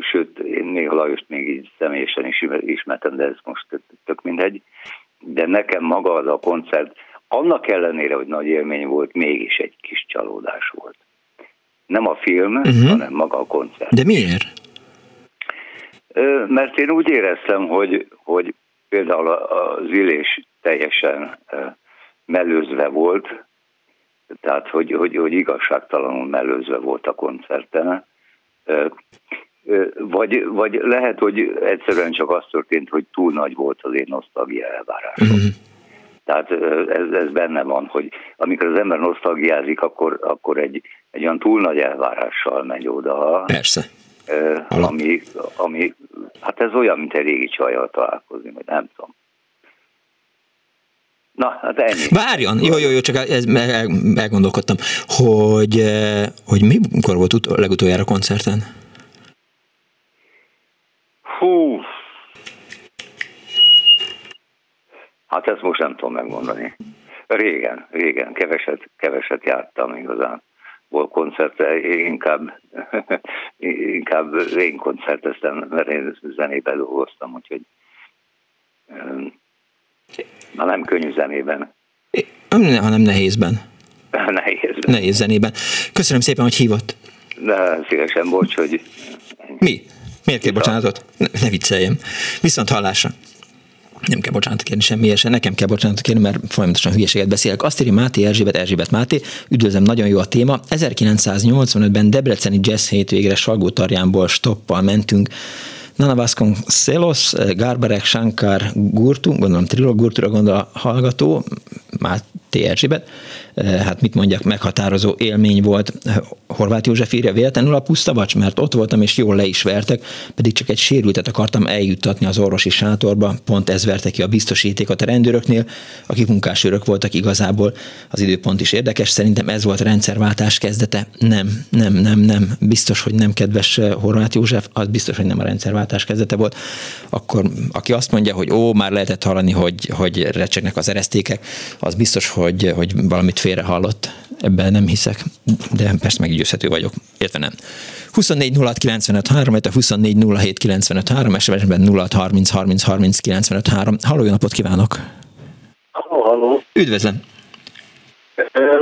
sőt, én néha Lajost még így személyesen is ismertem, de ez most tök mindegy. De nekem maga az a koncert, annak ellenére, hogy nagy élmény volt, mégis egy kis csalódás volt. Nem a film, uh-huh. hanem maga a koncert. De miért? Mert én úgy éreztem, hogy, hogy például az ülés teljesen mellőzve volt, tehát hogy, hogy, hogy igazságtalanul mellőzve volt a koncerten. Vagy, vagy lehet, hogy egyszerűen csak az történt, hogy túl nagy volt az én nosztalgia elvárásom. Mm-hmm. Tehát ez, ez benne van, hogy amikor az ember nosztalgiázik, akkor, akkor egy, egy olyan túl nagy elvárással megy oda. Persze. Ami, ami, hát ez olyan, mint egy régi csajjal találkozni, vagy nem tudom. Na, hát ennyi. Várjon, jó, jó, jó, csak ez, elgondolkodtam, hogy, hogy mikor volt ut- legutoljára koncerten? Hú. Hát ezt most nem tudom megmondani. Régen, régen, keveset, keveset jártam igazán. Volt koncerte, én inkább, inkább én koncerteztem, mert én zenében dolgoztam, úgyhogy na nem könnyű zenében. Hanem nehézben. Nehézben. Nehéz zenében. Köszönöm szépen, hogy hívott. De szívesen, bocs, hogy... Mi? Miért kér bocsánatot? Ne, ne vicceljem. Viszont hallásra. Nem kell bocsánatot kérni semmiért nekem kell bocsánatot kérni, mert folyamatosan hülyeséget beszélek. Azt írja Máté Erzsébet, Erzsébet Máté, üdvözlöm, nagyon jó a téma. 1985-ben Debreceni Jazz hétvégre Salgó Tarjánból stoppal mentünk. Nana Vasconcelos, Garbarek, Shankar, Gurtu, gondolom Trilog Gurtura gondol a hallgató, Máté Erzsébet, hát mit mondjak, meghatározó élmény volt. Horváth József írja véletlenül a pusztavacs, mert ott voltam és jól le is vertek, pedig csak egy sérültet akartam eljuttatni az orvosi sátorba, pont ez verte ki a biztosítékot a rendőröknél, akik munkásőrök voltak igazából. Az időpont is érdekes, szerintem ez volt rendszerváltás kezdete. Nem, nem, nem, nem. Biztos, hogy nem kedves Horváth József, az biztos, hogy nem a rendszerváltás kezdete volt. Akkor aki azt mondja, hogy ó, már lehetett hallani, hogy, hogy recsegnek az eresztékek, az biztos, hogy, hogy valamit félre hallott. Ebben nem hiszek, de persze meggyőzhető vagyok, értve nem. 24 06 95 3, 24 07 95 3, SMS-ben 06 30 30 30 95 3. Halló, jó napot kívánok! Halló, halló! Üdvözlöm!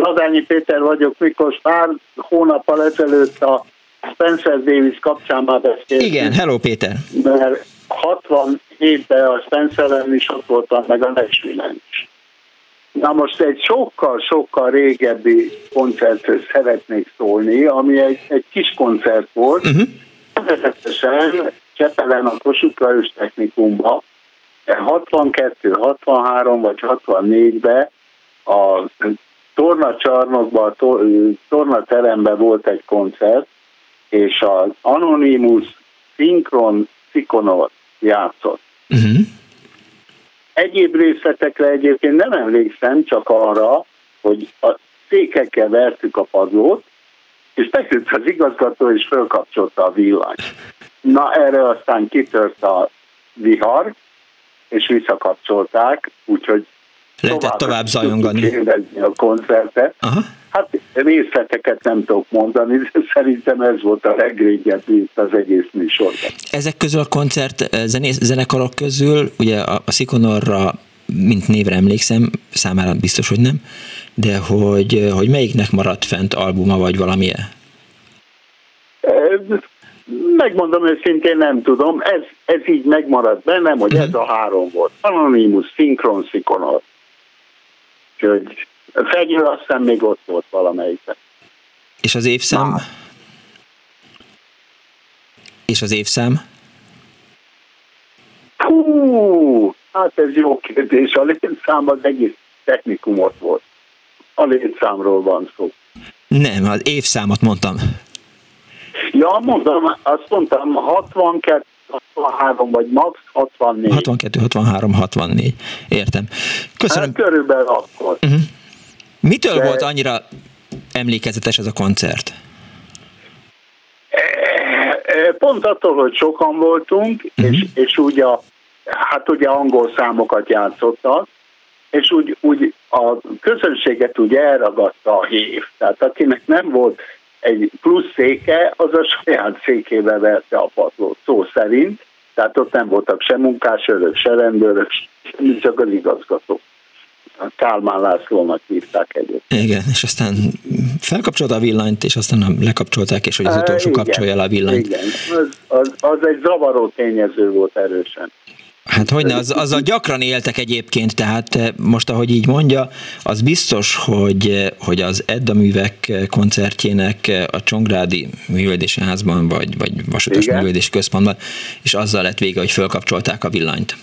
Ladányi Péter vagyok, mikor pár hónappal ezelőtt a Spencer Davis kapcsán már beszéltünk. Igen, hello Péter! Mert 67-ben a Spencer-en is ott voltam, meg a nashville is. Na most egy sokkal-sokkal régebbi koncertről szeretnék szólni, ami egy, egy kis koncert volt, uh-huh. Nevezetesen Csepelen a Kossuth Lajos Technikumban 62, 63 vagy 64-ben a tornacsarnokban, a tornateremben volt egy koncert, és az Anonymous Synchron Szikonor játszott. Uh-huh. Egyéb részletekre egyébként nem emlékszem, csak arra, hogy a székekkel vertük a padlót, és beszélt az igazgató, és fölkapcsolta a villanyt. Na erre aztán kitört a vihar, és visszakapcsolták, úgyhogy Lehetett tovább, tovább zajongani. a koncertet. Aha. Hát részleteket nem tudok mondani, de szerintem ez volt a legrégebb rész az egész műsorban. Ezek közül a koncert eh, zenész, zenekarok közül, ugye a, a Szikonorra, mint névre emlékszem, számára biztos, hogy nem, de hogy, eh, hogy melyiknek maradt fent albuma, vagy valamilyen? Megmondom őszintén, nem tudom. Ez, ez így megmaradt bennem, hogy uh-huh. ez a három volt. Anonymous, Synchron, Sikonor. Úgyhogy Fegyő aztán még ott volt valamelyikben. És az évszám? Na. És az évszám? Hú, hát ez jó kérdés. A létszám az egész technikum ott volt. A létszámról van szó. Nem, az évszámot mondtam. Ja, mondom, azt mondtam 62, 63 vagy max 64. 62, 63, 64. Értem. Köszönöm. Hát körülbelül akkor. Uh-huh. Mitől De... volt annyira emlékezetes ez a koncert? E, e, pont attól, hogy sokan voltunk, uh-huh. és, és úgy a, hát ugye angol számokat játszottak, és úgy, úgy a közönséget úgy elragadta a hív. Tehát akinek nem volt egy plusz széke, az a saját székébe verte a padlót, szó szerint. Tehát ott nem voltak se munkásőrök, se rendőrök, csak az igazgatók. Kálmán Lászlónak hívták egyébként. Igen, és aztán felkapcsolta a villanyt, és aztán lekapcsolták, és hogy az utolsó igen, kapcsolja le a villanyt. Igen, az, az, az egy zavaró tényező volt erősen. Hát hogyne, az, azzal gyakran éltek egyébként, tehát eh, most ahogy így mondja, az biztos, hogy, eh, hogy az Edda művek koncertjének eh, a Csongrádi művődési házban, vagy, vagy Vasutas Igen. művődési központban, és azzal lett vége, hogy fölkapcsolták a villanyt.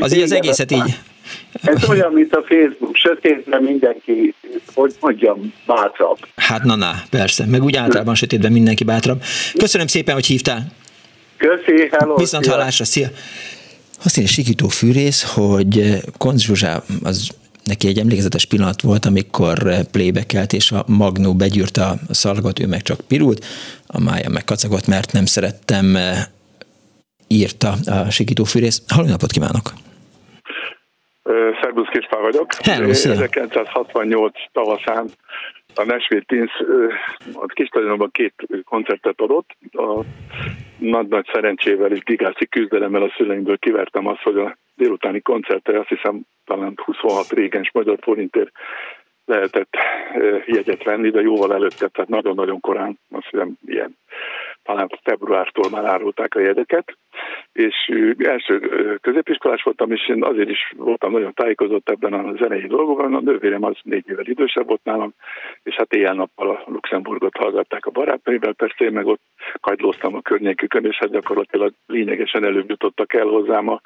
Az így az egészet így, ez olyan, mint a Facebook, sötétben mindenki, hogy mondjam, bátrabb. Hát na, na, persze, meg úgy általában sötétben mindenki bátrabb. Köszönöm szépen, hogy hívtál. Köszi, hello. Viszont hallásra, szia. Azt írja Sikító Fűrész, hogy Konz Zsuzsá az neki egy emlékezetes pillanat volt, amikor plébekelt, és a Magnó begyűrte a szalagot, ő meg csak pirult, a mája meg kacagott, mert nem szerettem, írta a Sikító Fűrész. Halló napot kívánok! Szerbusz Kispár vagyok. Hello, 1968 tavaszán a Nashville Teens a kis két koncertet adott. A nagy-nagy szerencsével és gigászi küzdelemmel a szüleimből kivertem azt, hogy a délutáni koncertre azt hiszem talán 26 régens magyar forintért lehetett jegyet venni, de jóval előtte, tehát nagyon-nagyon korán, azt hiszem ilyen talán februártól már árulták a jegyeket, és első középiskolás voltam, és én azért is voltam nagyon tájékozott ebben a zenei dolgokban, a nővérem az négy évvel idősebb volt nálam, és hát éjjel-nappal a Luxemburgot hallgatták a barátaival, persze én meg ott kagylóztam a környékükön, és hát gyakorlatilag lényegesen előbb jutottak el hozzám a,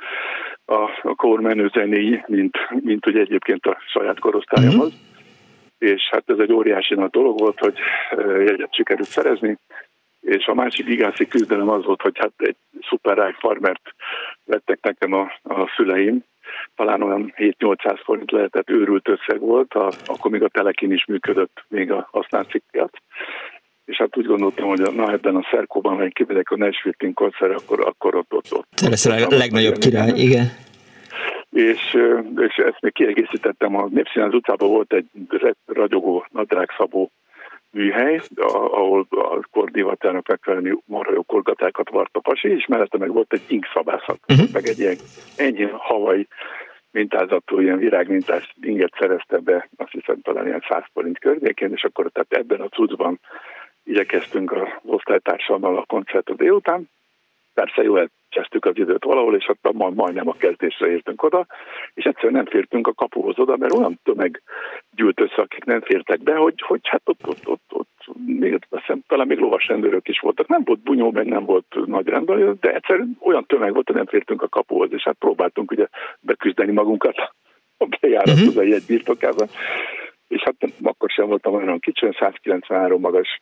a, a kormenő zenéi, mint, mint ugye egyébként a saját korosztályomhoz. Mm-hmm és hát ez egy óriási nagy dolog volt, hogy jegyet sikerült szerezni, és a másik igászi küzdelem az volt, hogy hát egy szuper farmert vettek nekem a, a szüleim, talán olyan 7-800 forint lehetett, őrült összeg volt, a, akkor még a Telekin is működött, még a használt cikkját. És hát úgy gondoltam, hogy na ebben a szerkóban, ha kimegyek a Nashville koncert, akkor, akkor ott, ott, ott. Te leszel a legnagyobb király, igen. És, és ezt még kiegészítettem, a Népszínház utcában volt egy ragyogó, nadrágszabó műhely, ahol a kordivatának megfelelő marha jó korgatákat vart a pasi, és mellette meg volt egy inkszabászat, uh-huh. meg egy ilyen ennyi havai mintázatú, ilyen virágmintás inget szerezte be, azt hiszem talán ilyen 100 forint környékén, és akkor tehát ebben a cuccban igyekeztünk az osztálytársammal a koncertet délután. Persze jó kezdtük az időt valahol, és ott majd, majdnem a kezdésre értünk oda, és egyszerűen nem fértünk a kapuhoz oda, mert olyan tömeg gyűlt össze, akik nem fértek be, hogy, hogy hát ott, ott, ott, ott még, hiszem, talán még lovas rendőrök is voltak. Nem volt bunyó, meg nem volt nagy rendben, de egyszerűen olyan tömeg volt, hogy nem fértünk a kapuhoz, és hát próbáltunk ugye beküzdeni magunkat a bejárathoz uh-huh. a jegy És hát akkor sem voltam olyan kicsi, 193 magas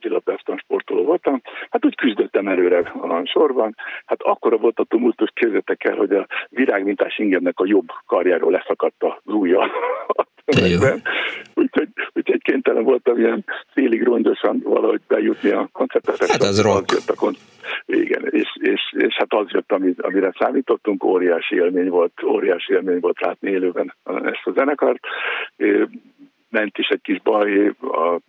vízilabdáztam sportoló voltam, hát úgy küzdöttem előre a sorban. Hát akkor volt a tumultus, képzeljétek el, hogy a virágmintás ingemnek a jobb karjáról leszakadt az ujja. Úgyhogy, úgyhogy kénytelen voltam ilyen félig rongyosan valahogy bejutni a koncertre. Hát az rock. Igen, és, és, és, hát az jött, amire számítottunk, óriási élmény volt, óriási élmény volt látni élőben ezt a zenekart. Ment is egy kis baj, a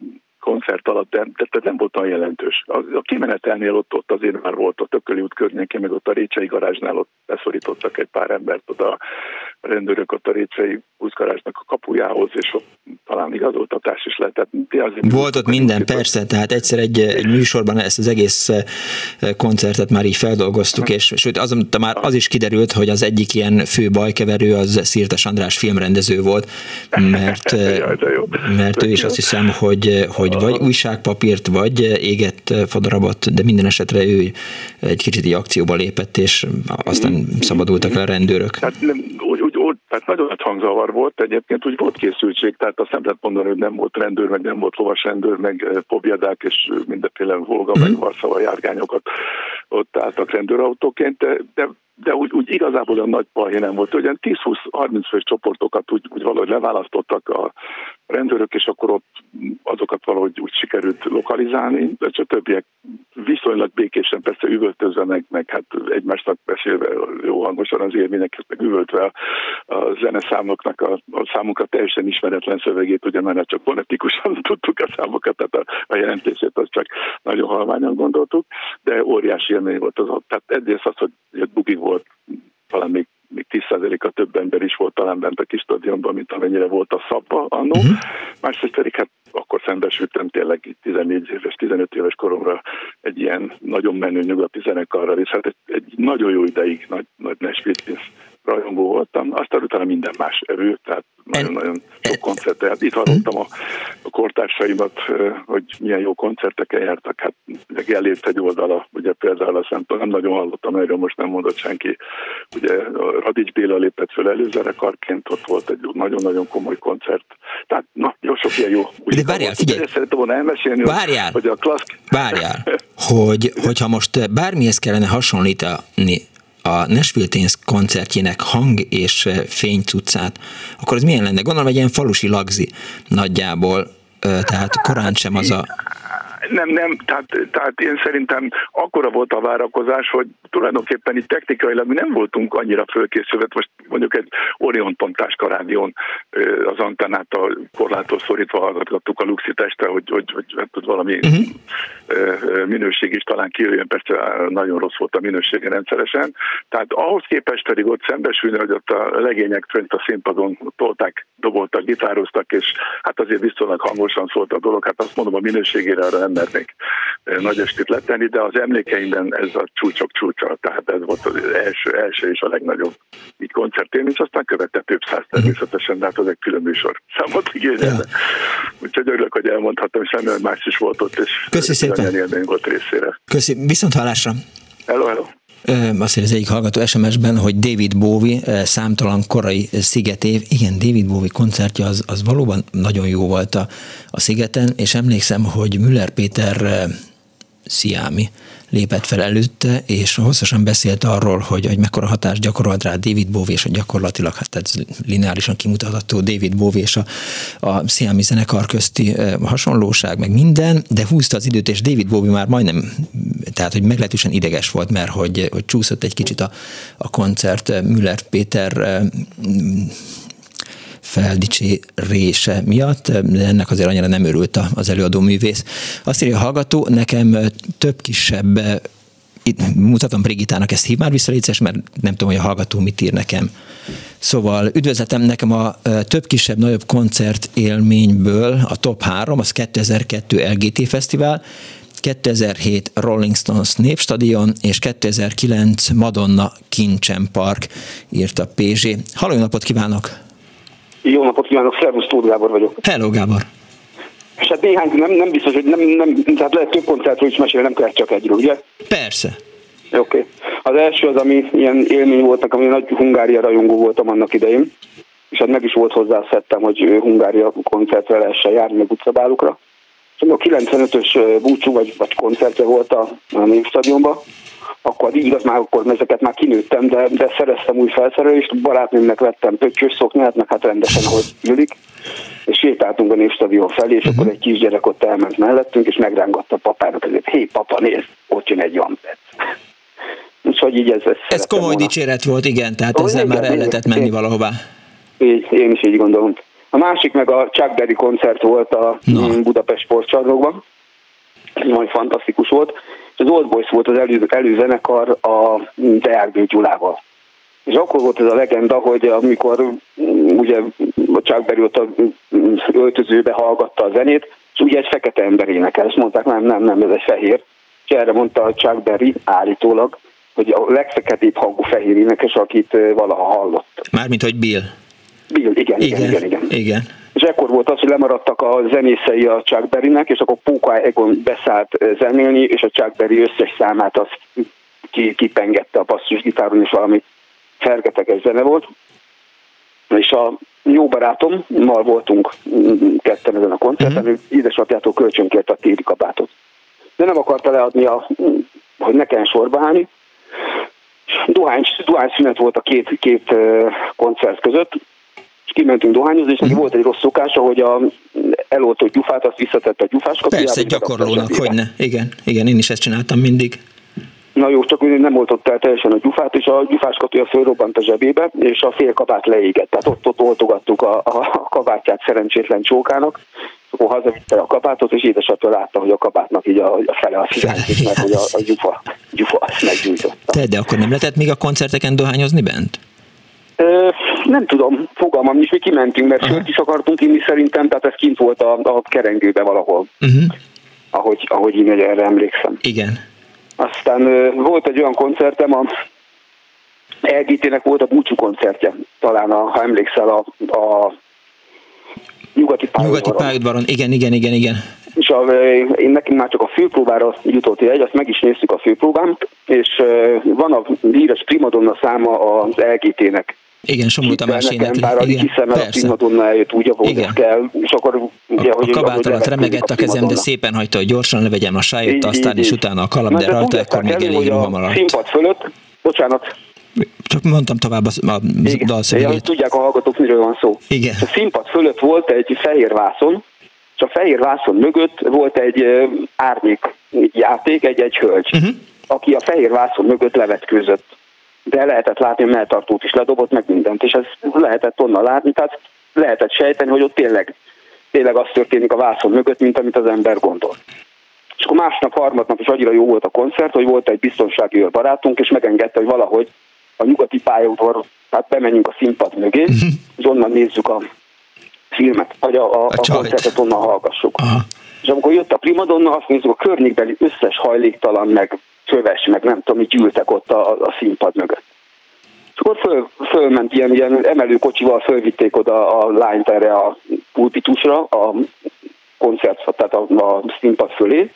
koncert alatt, de, de, nem volt olyan jelentős. A, a kimenetelnél ott, ott azért már volt a Tököli út környékén, meg ott a Récsei garázsnál ott beszorítottak egy pár embert oda a rendőrök ott a Récsei buszgarázsnak a kapujához, és ott talán igazoltatás is lehetett. Volt ott minden, persze, tehát egyszer egy, egy műsorban ezt az egész eh, koncertet már így feldolgoztuk, és sőt, az, már az is kiderült, hogy az egyik ilyen fő bajkeverő az Szirtes András filmrendező volt, mert, eh, mert ő is azt hiszem, hogy, hogy vagy újságpapírt, vagy égett fadarabot, de minden esetre ő egy kicsit így akcióba lépett, és aztán szabadultak el a rendőrök. Hát nem, úgy, tehát nagyon nagy hangzavar volt, egyébként úgy volt készültség, tehát azt nem lehet mondani, hogy nem volt rendőr, meg nem volt lovas rendőr, meg pobjadák, és mindenféle Volga, mm. meg. Varszava járgányokat ott álltak rendőrautóként, de, de de úgy, úgy igazából olyan nagy baj nem volt. Ugyan 10-20-30 fős csoportokat úgy, úgy valahogy leválasztottak a rendőrök, és akkor ott azokat valahogy úgy sikerült lokalizálni, de csak többiek viszonylag békésen, persze üvöltözve, meg, meg hát egymásnak beszélve jó hangosan az élményeket, meg üvöltve a, a zeneszámoknak a, a számunkra teljesen ismeretlen szövegét, ugye mert csak fonetikusan tudtuk a számokat, tehát a, a jelentését azt csak nagyon halványan gondoltuk, de óriási élmény volt az ott. Tehát egyrészt az, hogy bugi volt, talán még 10%-a több ember is volt talán bent a kis stadionban, mint amennyire volt a szabba annó. Uh-huh. Másrészt pedig hát akkor szembesültem tényleg 14 éves, 15 éves koromra egy ilyen nagyon menő nyugati zenekarral, és hát egy, egy nagyon jó ideig nagy, nagy Nashville rajongó voltam. Aztán utána minden más evő, tehát nagyon-nagyon sok koncert. Tehát itt hallottam a, a kortársaimat, hogy milyen jó koncerteken jártak. Hát elért egy oldala, ugye például azt nem, nem nagyon hallottam erről, most nem mondott senki. Ugye Radics Béla lépett föl előzenekarként, ott volt egy nagyon-nagyon komoly koncert. Tehát na, jó sok ilyen jó. De várjál, figyelj. Szeretem volna elmesélni, várjál, hogy a klassz... Várjál, hogy, hogyha most bármihez kellene hasonlítani a Nashville Teens koncertjének hang és fény cuccát, akkor ez milyen lenne? Gondolom egy ilyen falusi lagzi nagyjából, tehát korán sem az a nem, nem, tehát, tehát én szerintem akkora volt a várakozás, hogy tulajdonképpen itt technikailag mi nem voltunk annyira fölkészülve, most mondjuk egy Orion Pontáska rádión az antennát a korlátos szorítva hallgatgattuk a Luxi testre, hogy, hogy, hogy, hogy valami uh-huh. minőség is talán kijöjjön, persze nagyon rossz volt a minősége rendszeresen. Tehát ahhoz képest pedig ott szembesülni, hogy ott a legények fönt a színpadon tolták, doboltak, gitároztak, és hát azért viszonylag hangosan szólt a dolog, hát azt mondom, a minőségére arra nem mernék nagy estét letenni, de az emlékeimben ez a csúcsok csúcsa, tehát ez volt az első, első és a legnagyobb így koncertélmény, és aztán követte több száz természetesen, de hát az egy külön műsor számot igényelne. Ja. Úgyhogy örülök, hogy elmondhattam, és remélem más is volt ott, és Köszi szépen. élmény volt részére. Köszi, viszont hallásra. Hello, hello. Azt mondja az egyik hallgató SMS-ben, hogy David Bowie számtalan korai szigetév, igen, David Bowie koncertje az, az valóban nagyon jó volt a, a szigeten, és emlékszem, hogy Müller Péter Sziámi lépett fel előtte, és hosszasan beszélt arról, hogy, hogy mekkora hatást gyakorolt rá David Bowie, és hogy gyakorlatilag, hát ez lineárisan kimutatható David Bowie és a, a Siami zenekar közti hasonlóság, meg minden, de húzta az időt, és David Bowie már majdnem, tehát hogy meglehetősen ideges volt, mert hogy, hogy csúszott egy kicsit a, a koncert Müller Péter feldicsérése miatt, de ennek azért annyira nem örült az előadó művész. Azt írja a hallgató, nekem több kisebb itt mutatom Brigitának ezt hív már vissza, létszes, mert nem tudom, hogy a hallgató mit ír nekem. Szóval üdvözletem nekem a több kisebb, nagyobb koncert élményből a top 3, az 2002 LGT Fesztivál, 2007 Rolling Stones Népstadion és 2009 Madonna Kincsen Park, írta PZ. Halló, napot kívánok! Jó napot kívánok, Szervusz, Tóth Gábor vagyok. Hello, Gábor. És hát néhány, nem, nem biztos, hogy nem, nem, tehát lehet több koncertről is mesélni, nem kell csak egyről, ugye? Persze. Oké. Okay. Az első az, ami ilyen élmény voltak, ami nagy Hungária rajongó voltam annak idején, és hát meg is volt hozzá szedtem, hogy Hungária koncertre lehessen járni, meg utcabálukra. És a 95-ös búcsú vagy, vagy koncertje volt a, a Népstadionban, akkor igaz már akkor ezeket már kinőttem, de, de szereztem új felszerelést, barátnőmnek vettem pöttyös szoknyát, meg hát rendesen, hogy ülik, és sétáltunk a névstadion felé, és uh-huh. akkor egy kisgyerek ott elment mellettünk, és megrángatta a papának, hogy hé papa, nézd, ott jön egy Jampet. Úgyhogy így ez... Ez komoly volna. dicséret volt, igen, tehát oh, ezzel igen, már el lehetett menni én, valahová. Így, én is így gondolom. A másik meg a Chuck Berry koncert volt a no. Budapest sportcsarnokban. Nagyon fantasztikus volt az Old Boys volt az elő, előzenekar a Deák Gyulával. És akkor volt ez a legenda, hogy amikor mm, ugye a Chuck Berry ott a mm, öltözőbe hallgatta a zenét, és ugye egy fekete ember énekel, és mondták, nem, nem, nem, ez egy fehér. És erre mondta a Chuck Berry állítólag, hogy a legfeketébb hangú fehér énekes, akit valaha hallott. Mármint, hogy Bill. Bill, igen, igen, igen. igen, igen. igen ekkor volt az, hogy lemaradtak a zenészei a Chuck Berry-nek, és akkor Póka Egon beszállt zenélni, és a Chuck Berry összes számát azt kipengette a basszusgitáron, és valami fergeteges zene volt. És a jó barátommal voltunk ketten ezen a koncerten, uh-huh. ő édesapjától kölcsönkért a téli kabátot. De nem akarta leadni, a, hogy ne kelljen sorba állni. Dohány, dohány szünet volt a két, két koncert között, és kimentünk dohányozni, és neki uh-huh. volt egy rossz szokása, hogy a eloltott gyufát azt visszatette a gyufás kapjába. Persze, gyakorlónak, hogy ne. Igen, igen, én is ezt csináltam mindig. Na jó, csak nem oltott el teljesen a gyufát, és a gyufás kapja fölrobbant a zsebébe, és a fél kabát leégett. Tehát ott, ott oltogattuk a, a kabátját szerencsétlen csókának, akkor hazavitte a kabátot, és édesapja látta, hogy a kabátnak így a, a fele a szirányzik, mert hogy a, a gyufa, gyufa azt meggyújtotta. Te, de akkor nem lehetett még a koncerteken dohányozni bent? Nem tudom, fogalmam is, mi kimentünk, mert sört is akartunk inni szerintem, tehát ez kint volt a, a kerengőbe valahol, uh-huh. ahogy, ahogy én erre emlékszem. Igen. Aztán ö, volt egy olyan koncertem, a LGT-nek volt a búcsú koncertje, talán, a, ha emlékszel, a, a nyugati pályaudvaron. Nyugati pályaudvaron, igen, igen, igen, igen. És a, én nekünk már csak a főpróbára jutott egy, azt meg is néztük a főpróbán, és van a híres primadonna száma az LGT-nek igen, Somló Tamás énekli. Bár igen, hiszem, mert a primadonna eljött úgy, ahogy igen. kell, és akkor ugye, a, hogy a kabát alatt remegett a kezem, de szépen hagyta, hogy gyorsan levegyem a sájt, aztán és utána a kalam, de rajta ekkor még elég ruham alatt. A színpad fölött, bocsánat, csak mondtam tovább a, a dalszövegét. Ja, tudják a hallgatók, miről van szó. Igen. A színpad fölött volt egy fehér vászon, és a fehér vászon mögött volt egy árnyék játék, egy-egy hölgy, uh-huh. aki a fehér vászon mögött levetkőzött. De lehetett látni, a melltartót is ledobott, meg mindent, és ez lehetett onnan látni, tehát lehetett sejteni, hogy ott tényleg, tényleg az történik a vászon mögött, mint amit az ember gondol. És akkor másnap, harmadnap is annyira jó volt a koncert, hogy volt egy biztonsági barátunk, és megengedte, hogy valahogy a nyugati pályaudvar, tehát bemenjünk a színpad mögé, uh-huh. és onnan nézzük a filmet, vagy a, a, a, a koncertet onnan hallgassuk. Aha. És amikor jött a primadonna, azt nézzük, a környékbeli összes hajléktalan, meg csöves, meg nem tudom, mi gyűltek ott a, a színpad mögött. És akkor föl, fölment ilyen, ilyen emelőkocsival, fölvitték oda a lányt erre a pulpitusra, a koncert, tehát a, a színpad fölé,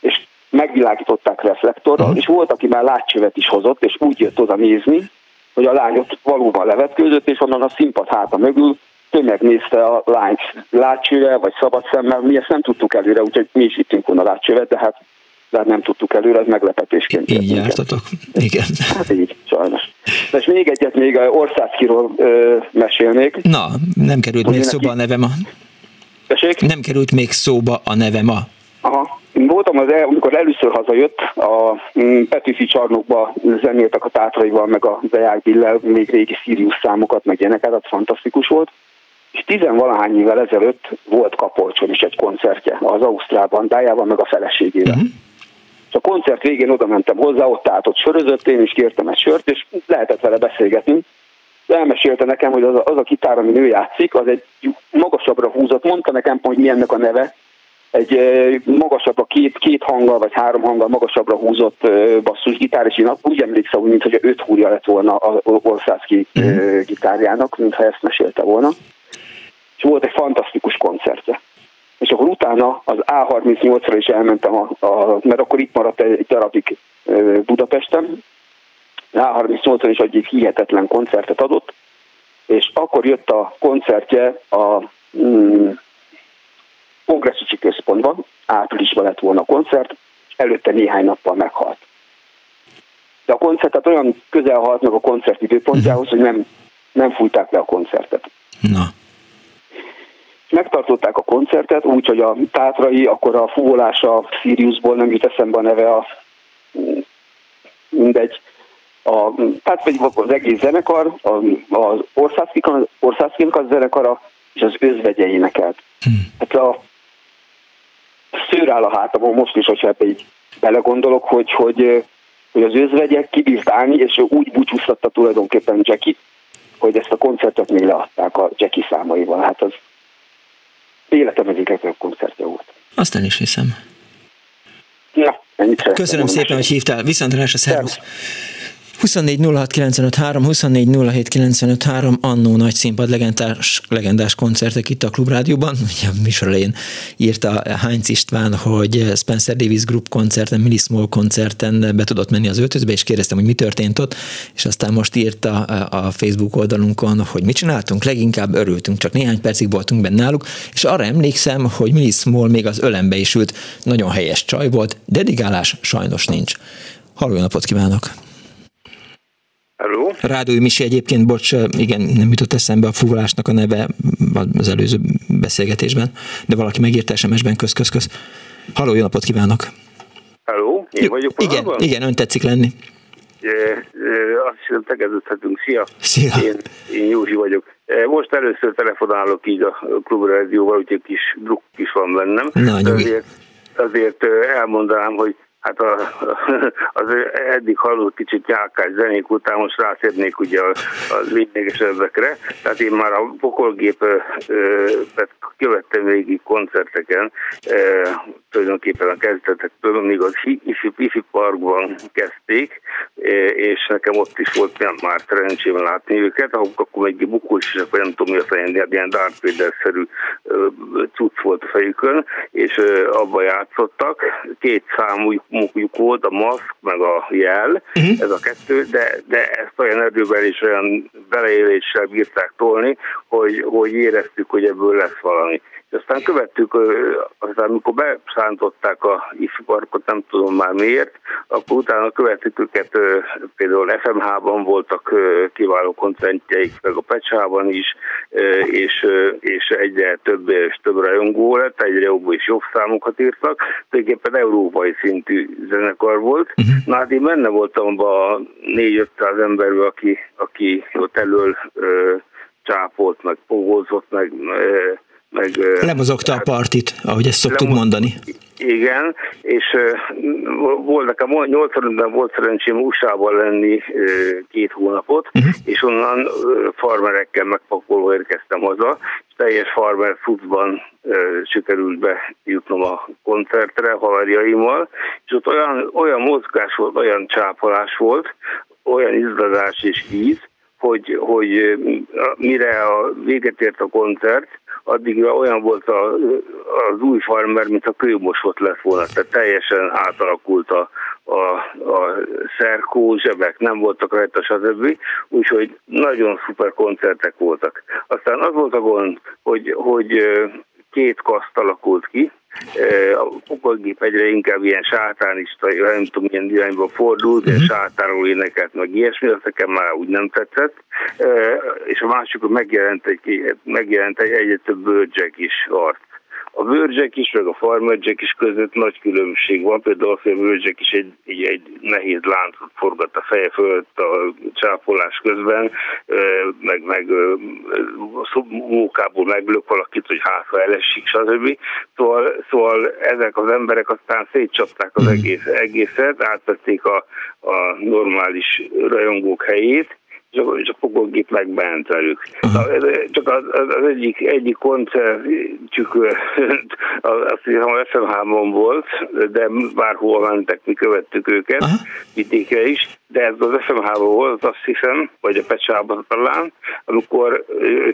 és megvilágították reflektorral, uh-huh. és volt, aki már látcsövet is hozott, és úgy jött oda nézni, hogy a lány ott valóban levetkőzött, és onnan a színpad háta mögül tömeg nézte a lányt látcsővel, vagy szabad szemmel, mi ezt nem tudtuk előre, úgyhogy mi is vittünk volna látcsövet, de hát, hát nem tudtuk előre, ez meglepetésként. Így jártatok, igen. Hát így, sajnos. De és még egyet még Országkiról ö, mesélnék. Na, nem került még szóba a nevem a... Tessék? Nem került még szóba a nevem a... Aha. Voltam az, el, amikor először hazajött, a mm, Petőfi csarnokba zenéltek a tátraival, meg a Deák Billel, még régi Sirius számokat, meg ilyeneket, az fantasztikus volt. És tizenvalahány évvel ezelőtt volt Kapolcson is egy koncertje az Ausztrál bandájával, meg a feleségével. Uh-huh. És a koncert végén oda mentem hozzá, ott állt, ott sörözött, én is kértem egy sört, és lehetett vele beszélgetni. De elmesélte nekem, hogy az a, az a kitár, ami ő játszik, az egy magasabbra húzott. Mondta nekem, hogy mi ennek a neve, egy magasabb, a két, két hanggal vagy három hanggal magasabbra húzott basszusgitár, és én úgy emlékszem, mint hogy öt húrja lett volna az Országki uh-huh. gitárjának, mintha ezt mesélte volna. És volt egy fantasztikus koncertje. És akkor utána az A38-ra is elmentem, a, a, mert akkor itt maradt egy darabig Budapesten. A38-ra is egy hihetetlen koncertet adott, és akkor jött a koncertje a mm, kongresszusi központban, áprilisban lett volna a koncert, és előtte néhány nappal meghalt. De a koncertet olyan közel halt meg a koncert időpontjához, hogy nem, nem fújták le a koncertet. Na. Megtartották a koncertet, úgyhogy a tátrai, akkor a fúvolása Siriusból nem jut eszembe a neve a mindegy, a, tehát pedig az egész zenekar, az országszínk az zenekara, és az özvegye énekelt. Hmm. Hát a szőr áll a hátamon most is, hogyha ebbe így belegondolok, hogy, hogy, hogy az özvegyek kibírt állni, és úgy búcsúztatta tulajdonképpen Jackie, hogy ezt a koncertet még leadták a Jackie számaival. Hát az életem egyik legjobb koncertje volt. Azt nem is hiszem. Na, ennyit Köszönöm szépen, hogy hívtál. Viszontlátásra, szervusz! 24 06 24 annó nagy színpad legendás, legendás koncertek itt a Klubrádióban. Ugye a műsor elején írta Heinz István, hogy Spencer Davis Group koncerten, Mini Small koncerten be tudott menni az öltözbe, és kérdeztem, hogy mi történt ott, és aztán most írta a Facebook oldalunkon, hogy mit csináltunk, leginkább örültünk, csak néhány percig voltunk benne náluk, és arra emlékszem, hogy Mini Small még az ölembe is ült, nagyon helyes csaj volt, dedikálás sajnos nincs. Halló napot kívánok! Hello. Rádói Misi egyébként, bocs, igen, nem jutott eszembe a fúvalásnak a neve az előző beszélgetésben, de valaki megírta SMS-ben köz, köz, köz. Halló, jó napot kívánok! Hello, én vagyok Igen, valóban? igen, ön tetszik lenni. É, azt hiszem, tegeződhetünk. Szia! Szia! Én, én Józsi vagyok. Most először telefonálok így a klubrádióval, úgyhogy kis druk is van bennem. Na, azért, azért elmondanám, hogy Hát a, az eddig hallott kicsit nyálkás zenék után most rátérnék ugye az lényegesebbekre. Tehát én már a pokolgépet követtem végig koncerteken, tulajdonképpen a kezdetektől, még az Ifi, Ifi Parkban kezdték, és nekem ott is volt már szerencsém látni őket, akkor egy bukós, és akkor nem tudom mi a fején, ilyen Darth Vader-szerű cucc volt a fejükön, és abba játszottak. Két számú volt, a maszk, meg a jel, uh-huh. ez a kettő, de, de ezt olyan erővel és olyan beleéléssel bírták tolni, hogy, hogy éreztük, hogy ebből lesz valami. És aztán követtük, aztán amikor beszántották a ifiparkot, nem tudom már miért, akkor utána követtük őket, például FMH-ban voltak kiváló koncertjeik, meg a Pecsában is, és, és egyre több és több rajongó lett, egyre jobb és jobb számokat írtak, tulajdonképpen európai szintű zenekar volt. Uh-huh. Na hát én benne voltam a 4-500 emberből, aki, aki ott elől csápolt, meg pogózott, meg, meg Lemozogta a partit, ahogy ezt szoktuk lemoz... mondani. Igen, és uh, volt nekem 85-ben volt szerencsém USA-ban lenni uh, két hónapot, uh-huh. és onnan uh, farmerekkel megpakolva érkeztem haza, és teljes farmer futban uh, sikerült bejutnom a koncertre haverjaimmal, és ott olyan, olyan mozgás volt, olyan csápolás volt, olyan izzadás és víz, hogy, hogy mire a véget ért a koncert, addig olyan volt a, az új farmer, mint a kőmosott lett volna, tehát teljesen átalakult a, a, a szerkó, zsebek nem voltak rajta, stb. Úgyhogy nagyon szuper koncertek voltak. Aztán az volt a gond, hogy, hogy két kaszt alakult ki, a pokolgép egyre inkább ilyen sátánista, nem tudom, milyen irányba fordult, uh-huh. sátáról énekelt, meg ilyesmi, az nekem már úgy nem tetszett. És a másik, megjelent egy, megjelent egy egyre több bőrcsek is arc a bőrcsek is, meg a farmercsek is között nagy különbség van. Például a bőrcsek is egy, egy, egy nehéz láncot forgat a feje fölött a csápolás közben, meg, meg mókából meglök valakit, hogy hátra elesik, stb. Szóval, szóval ezek az emberek aztán szétcsapták az egész, egészet, átvették a, a normális rajongók helyét, és a fogógép megment velük. Csak az, az egyik, egyik koncertjük, azt hiszem a FMH-ban volt, de bárhol mentek, mi követtük őket, Aha. vidékre is, de ez az FMH-ban volt, azt hiszem, vagy a Pecsában talán, amikor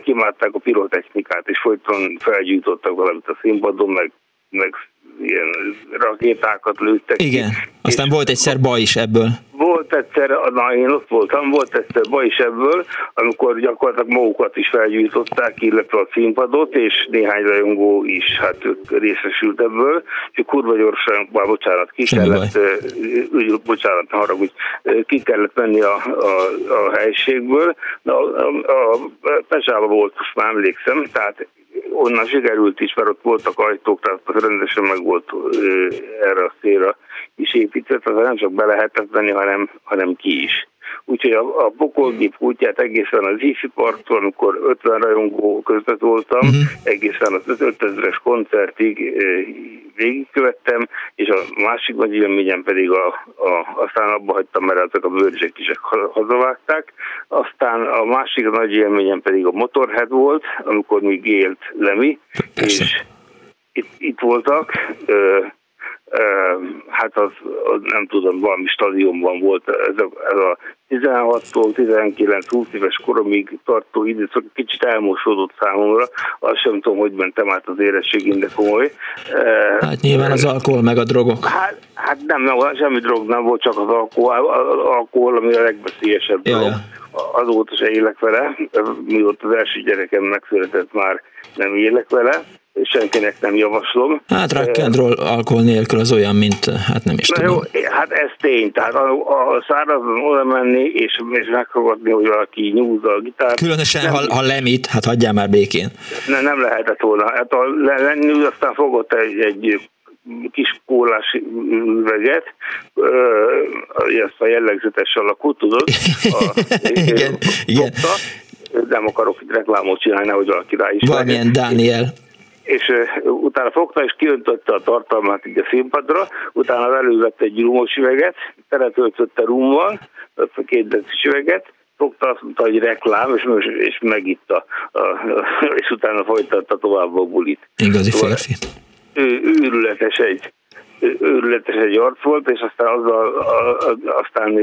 kimárták a pirotechnikát, és folyton felgyújtottak valamit a színpadon, meg, meg ilyen rakétákat lőttek. Igen, ki, aztán volt egyszer baj is ebből. Volt egyszer, na én ott voltam, volt egyszer baj is ebből, amikor gyakorlatilag magukat is felgyújtották, illetve a színpadot, és néhány rajongó is hát részesült ebből, és kurva gyorsan, bár bocsánat, ki Semmi kellett, baj. bocsánat, haragudj, ki kellett menni a, a, a helységből. A, a, a Pesába volt, most már emlékszem, tehát onnan sikerült is, mert ott voltak ajtók, tehát rendesen meg volt erre a szélre is épített, az nem csak be lehetett venni, hanem, hanem ki is. Úgyhogy a, a Bokolgép útját egészen az Ifi Parktól, amikor 50 rajongó között voltam, uh-huh. egészen az 5000-es koncertig végigkövettem, és a másik nagy élményem pedig a, a, aztán abba hagytam, mert ezek a bőrzsek is hazavágták. Aztán a másik nagy élményem pedig a Motorhead volt, amikor még élt Lemi, Persze. és itt, itt voltak, hát az, az nem tudom, valami stadionban volt ez a, ez a 16-tól 19-20 éves koromig tartó időszak kicsit elmosódott számomra, azt sem tudom, hogy mentem át az érettségén, de komoly. Hát nyilván az alkohol meg a drogok. Hát, hát nem, nem, semmi drog nem volt, csak az alkohol, az alkohol ami a legveszélyesebb ja, drog. Azóta se élek vele, mióta az első gyerekem megszületett már nem élek vele, senkinek nem javaslom. Hát rock and roll alkohol nélkül az olyan, mint hát nem is Na tudom. Jó, hát ez tény, tehát a, a szárazon oda menni és, és meghallgatni, hogy valaki nyúzza a gitárt. Különösen, nem, ha, ha lemit, hát hagyjál már békén. Ne, nem lehetett volna. Hát a lenyúz aztán fogott egy, egy kis kólás üveget, ezt a jellegzetes alakú, tudod? A, igen, igen. Nem akarok reklámot csinálni, hogy valaki rá is. Valamilyen Dániel és utána fogta és kiöntötte a tartalmát így a színpadra, utána elővette egy rumos üveget, teletöltötte rummal, a két decis üveget, fogta azt mondta, hogy reklám, és, és megitta, a, és utána folytatta tovább a bulit. Igazi szóval férfi. Ő, őrületes egy őrületes egy arc volt, és aztán azzal, aztán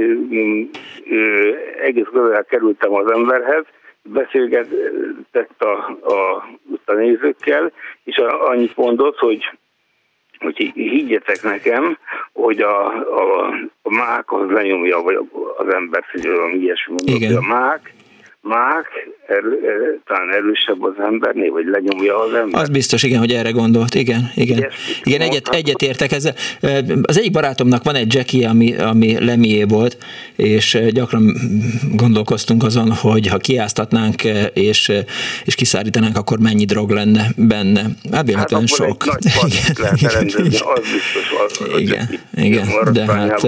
egész közel kerültem az emberhez, beszélgetett a, a, a nézőkkel, és a, annyit mondott, hogy hogy higgyetek nekem, hogy a, a, a mák az lenyomja vagy az ember, hogy valami ilyesmi mondott, hogy a mák, mák, erő, talán erősebb az embernél, vagy lenyomja az ember. Az biztos, igen, hogy erre gondolt, igen, igen. Yes, igen, egyet, egyet értek ezzel. Az egyik barátomnak van egy Jackie, ami, ami lemié volt, és gyakran gondolkoztunk azon, hogy ha kiáztatnánk és, és kiszárítanánk, akkor mennyi drog lenne benne. Hát véletlenül hát sok. Nagy lehet rendezni, az biztos. Az, az igen, igen, de hát...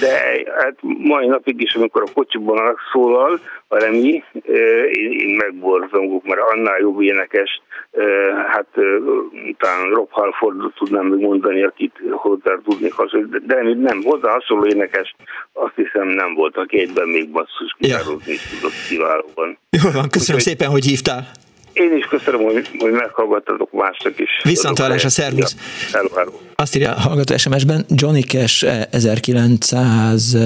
De hát mai napig is, amikor a kocsiban szólal, a Remi, én, én megborzongok, mert annál jobb énekes, hát talán Rob Halfordot tudnám még mondani, akit hozzá tudnék hasonlítani, de nem, hozzá hasonló énekes, azt hiszem nem volt, aki egyben még basszus gitározni ja. tudott kiválóan. Jó van, köszönöm Úgy, szépen, hogy hívtál. Én is köszönöm, hogy, hogy meghallgattatok másnak is. Viszont a szervusz. Hello, hello. Azt írja a hallgató SMS-ben, Johnny Cash 1900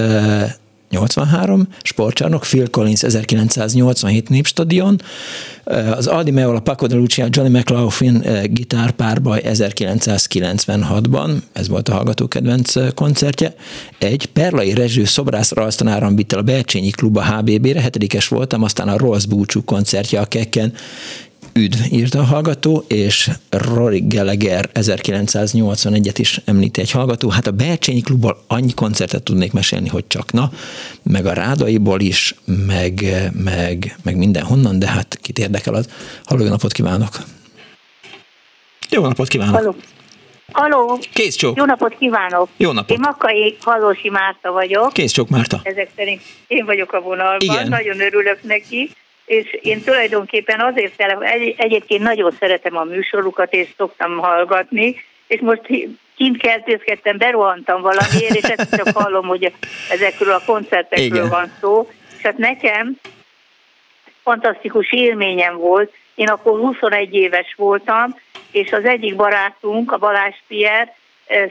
83, sportcsarnok, Phil Collins 1987 Népstadion, az Aldi Meola, Paco de Lucia, Johnny McLaughlin gitárpárbaj 1996-ban, ez volt a hallgató kedvenc koncertje, egy Perlai Rezső szobrász rajztanáram vitt el a Belcsényi Klub a HBB-re, hetedikes voltam, aztán a Rossz Búcsú koncertje a Kekken Üdv, írta a hallgató, és Rory Gallagher 1981-et is említi egy hallgató. Hát a Belcsényi klubból annyi koncertet tudnék mesélni, hogy csak na, meg a Rádaiból is, meg, meg, meg mindenhonnan, de hát kit érdekel az. Halló, jó napot kívánok! Jó napot kívánok! Halló. Halló! Kész csók! Jó napot kívánok! Jó napot! Én Makai Halósi Márta vagyok. Kész csók Márta! Ezek szerint én vagyok a vonalban, Igen. nagyon örülök neki és én tulajdonképpen azért egy, egyébként nagyon szeretem a műsorukat, és szoktam hallgatni, és most kint keltőzkedtem, berohantam valamiért, és ezt csak hallom, hogy ezekről a koncertekről Igen. van szó. És hát nekem fantasztikus élményem volt, én akkor 21 éves voltam, és az egyik barátunk, a Balázs Pierre,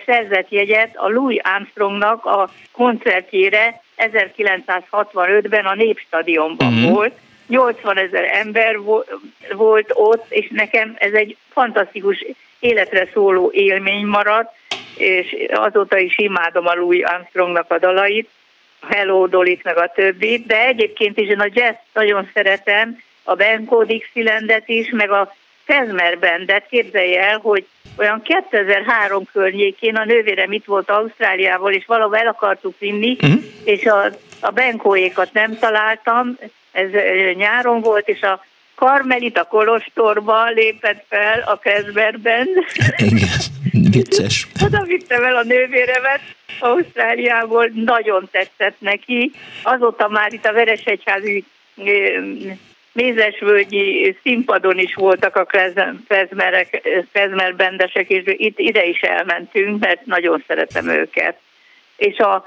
szerzett jegyet a Louis Armstrongnak a koncertjére 1965-ben a Népstadionban uh-huh. volt, 80 ezer ember volt ott, és nekem ez egy fantasztikus életre szóló élmény maradt, és azóta is imádom a Louis Armstrongnak a dalait, a Hello Dolit meg a többit, de egyébként is én a jazz nagyon szeretem, a Benko Dixielandet is, meg a Fezmer Bandet, képzelj el, hogy olyan 2003 környékén a nővérem itt volt Ausztráliával, és valahol el akartuk vinni, uh-huh. és a, a Benkóékat nem találtam, ez nyáron volt, és a Karmelita Kolostorba lépett fel a Kezberben. Igen, vicces. Oda vittem el a nővéremet Ausztráliából, nagyon tetszett neki. Azóta már itt a Veresegyházi Mézesvölgyi színpadon is voltak a Klezmer bendesek, és itt ide is elmentünk, mert nagyon szeretem őket. És a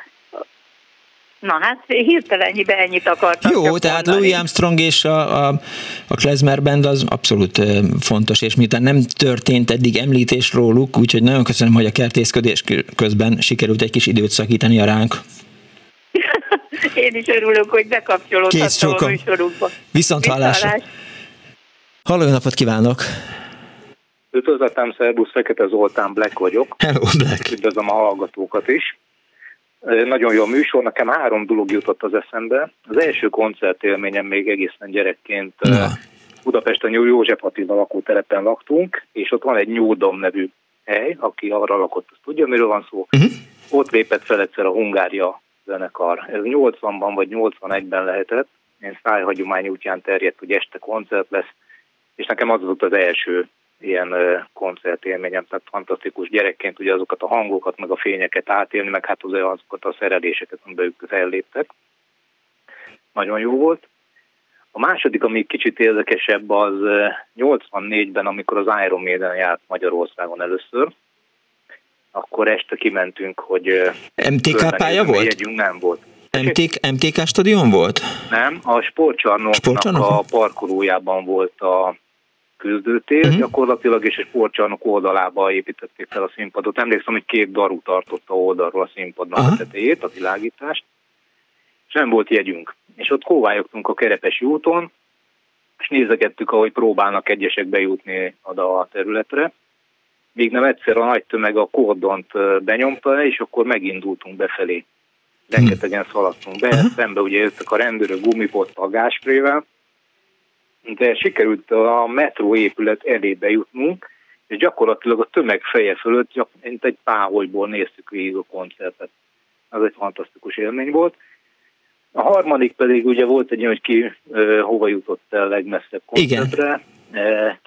Na hát hirtelen ennyit akartam. Jó, tehát mondani. Louis Armstrong és a, a, a Klezmer Band az abszolút fontos, és miután nem történt eddig említés róluk, úgyhogy nagyon köszönöm, hogy a kertészködés közben sikerült egy kis időt szakítani a ránk. Én is örülök, hogy bekapcsolódhattam a műsorukba. Viszont hallásra. Halló, jó napot kívánok! Üdvözletem, szervusz, Fekete Zoltán, Black vagyok. Hello, Black. Üdvözlöm a hallgatókat is. Nagyon jó a műsor, nekem három dolog jutott az eszembe. Az első koncertélményem még egészen gyerekként ja. Budapesten József Attila lakótelepen laktunk, és ott van egy Nyúdom nevű hely, aki arra lakott, azt tudja, miről van szó. Uh-huh. Ott lépett fel egyszer a Hungária zenekar. Ez 80-ban vagy 81-ben lehetett. Én szájhagyomány útján terjedt, hogy este koncert lesz, és nekem az volt az első ilyen koncertélményem, tehát fantasztikus gyerekként ugye azokat a hangokat, meg a fényeket átélni, meg hát azokat a szereléseket, amiben ők felléptek. Nagyon jó volt. A második, ami kicsit érdekesebb, az 84-ben, amikor az Iron Maiden járt Magyarországon először, akkor este kimentünk, hogy... MTK pálya volt? Jegyünk nem volt. MTK, MTK stadion volt? Nem, a sportcsarnoknak Sportcsarnok? a parkolójában volt a küzdőtér, uh-huh. gyakorlatilag, és egy sportcsarnok oldalába építették fel a színpadot. Emlékszem, hogy két daru tartotta oldalról a színpadnak uh-huh. a tetejét, a világítást, és nem volt jegyünk. És ott kóvályogtunk a Kerepesi úton, és nézegettük, ahogy próbálnak egyesek bejutni oda a területre. Még nem egyszer a nagy tömeg a kordont benyomta, és akkor megindultunk befelé. Rengetegen szaladtunk be, uh-huh. szembe ugye jöttek a rendőrök gumipottal, gásprével, de sikerült a metró épület elébe jutnunk, és gyakorlatilag a tömeg feje fölött, mint egy páholyból néztük végig a koncertet. Az egy fantasztikus élmény volt. A harmadik pedig ugye volt egy hogy ki uh, hova jutott el legmesszebb koncertre. Igen.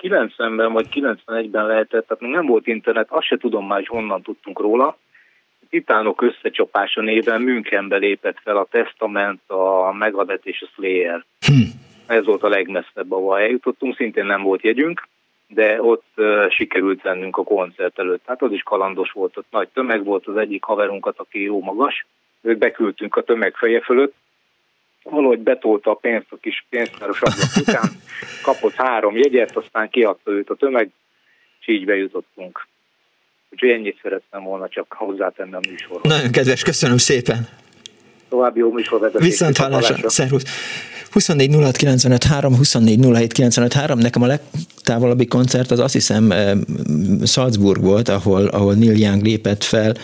90-ben vagy 91-ben lehetett, tehát még nem volt internet, azt se tudom már, hogy honnan tudtunk róla. Titánok összecsapása néven Münchenbe lépett fel a Testament, a Megadeth és a Slayer. Hm. Ez volt a legmesszebb, ahol eljutottunk, szintén nem volt jegyünk, de ott uh, sikerült lennünk a koncert előtt. Hát az is kalandos volt, ott nagy tömeg volt, az egyik haverunkat, aki jó magas, őt beküldtünk a tömeg feje fölött, valahogy betolta a pénzt a kis pénztáros ablak után, kapott három jegyet, aztán kiadta őt a tömeg, és így bejutottunk. Úgyhogy ennyit szerettem volna csak hozzátenni a műsorhoz. Nagyon kedves, köszönöm szépen! További jó műsorvezetés. Viszont hallásra, szervusz! 24 06 95 3, 24 07 95 3. Nekem a legtávolabbi koncert az azt hiszem Salzburg volt, ahol, ahol Neil Young lépett fel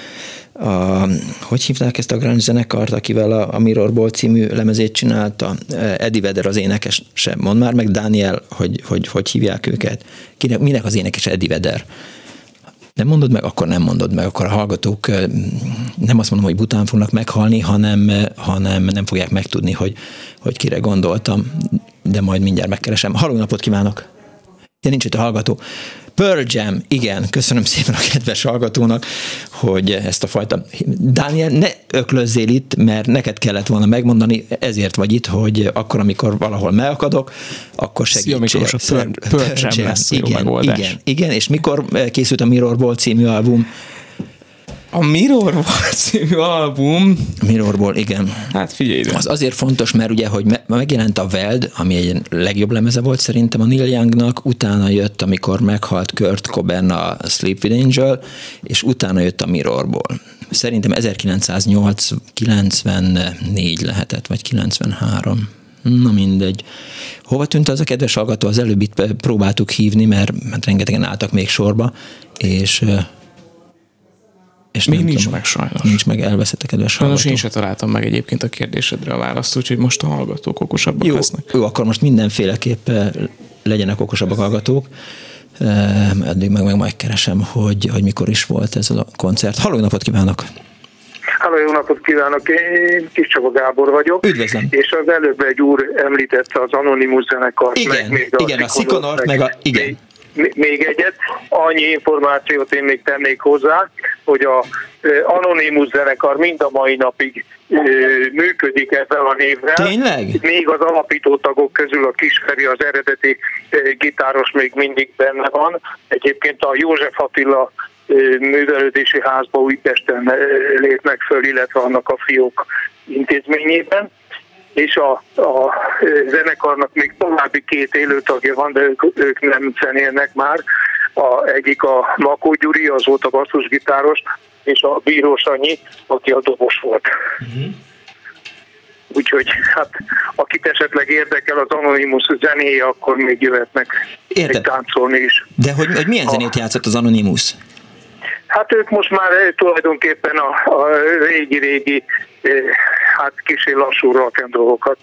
a, hogy hívták ezt a grunge zenekart, akivel a, a Mirrorból című lemezét csinálta, Eddie Vedder az énekes sem. Mond már meg, Daniel, hogy, hogy, hogy hívják őket. Kinek, minek az énekes Eddie Vedder? Nem mondod meg, akkor nem mondod meg, akkor a hallgatók nem azt mondom, hogy bután fognak meghalni, hanem, hanem nem fogják megtudni, hogy, hogy kire gondoltam, de majd mindjárt megkeresem. Halló napot kívánok! Ja, nincs itt a hallgató. Pearl Jam, igen, köszönöm szépen a kedves hallgatónak, hogy ezt a fajta... Dániel, ne öklözzél itt, mert neked kellett volna megmondani, ezért vagy itt, hogy akkor, amikor valahol megakadok, akkor segítsél. Szia Miklós, a Pearl, Pearl Jam lesz igen, igen, igen, és mikor készült a Mirrorball című album? A Mirror című album. Mirrorból, igen. Hát figyelj ide. Az azért fontos, mert ugye, hogy me- megjelent a Veld, ami egy legjobb lemeze volt szerintem a Neil Youngnak, utána jött, amikor meghalt Kurt Cobain a Sleep with Angel, és utána jött a Mirrorból. Szerintem 1994 lehetett, vagy 93. Na mindegy. Hova tűnt az a kedves hallgató? Az előbb itt próbáltuk hívni, mert, mert rengetegen álltak még sorba, és és Még nincs tudom, meg sajnos. Nincs meg, elveszettek, kedves hallgató. Sajnos én sem találtam meg egyébként a kérdésedre a választ, úgyhogy most a hallgatók okosabbak jó, lesznek. Jó, akkor most mindenféleképp legyenek okosabbak hallgatók. Eddig meg, meg majd keresem, hogy, hogy mikor is volt ez a koncert. Halló, napot kívánok! Halló, jó napot kívánok! Én Kis Csaba Gábor vagyok. Üdvözlöm! És az előbb egy úr említette az Anonymous zenekart. Igen, meg még a igen, a Szikonort, meg a... Igen még egyet, annyi információt én még tennék hozzá, hogy a Anonymous zenekar mind a mai napig működik ezzel a névvel. Tényleg? Még az alapító tagok közül a Kisferi, az eredeti gitáros még mindig benne van. Egyébként a József Attila művelődési házba Újpesten lépnek föl, illetve annak a fiók intézményében és a, a zenekarnak még további két élőtagja van, de ők, ők nem zenélnek már. A, egyik a Makó Gyuri, az volt a basszusgitáros, és a Bíró Sanyi, aki a dobos volt. Uh-huh. Úgyhogy hát akit esetleg érdekel az Anonymous zenéje, akkor még jöhetnek Érted. táncolni is. De hogy, hogy milyen zenét játszott az Anonymous? Hát ők most már tulajdonképpen a, a régi-régi hát kicsi lassú rock dolgokat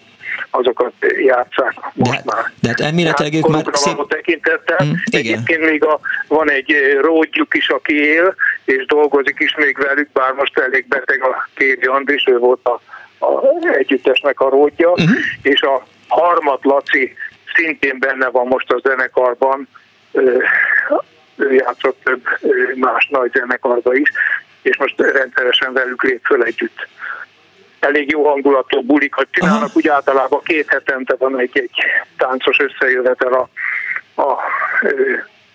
azokat játszák most de, már. De hát elméletileg ők már szép... tekintettel. Mm, Egyébként még a, van egy ródjuk is, aki él, és dolgozik is még velük, bár most elég beteg a Kéri Andris, ő volt a, a együttesnek a ródja, uh-huh. és a Harmat Laci szintén benne van most a zenekarban, ő játszott több más nagy zenekarba is, és most rendszeresen velük lép föl együtt elég jó hangulatú bulikat csinálnak, Aha. úgy általában két hetente van egy, egy táncos összejövetel a, a,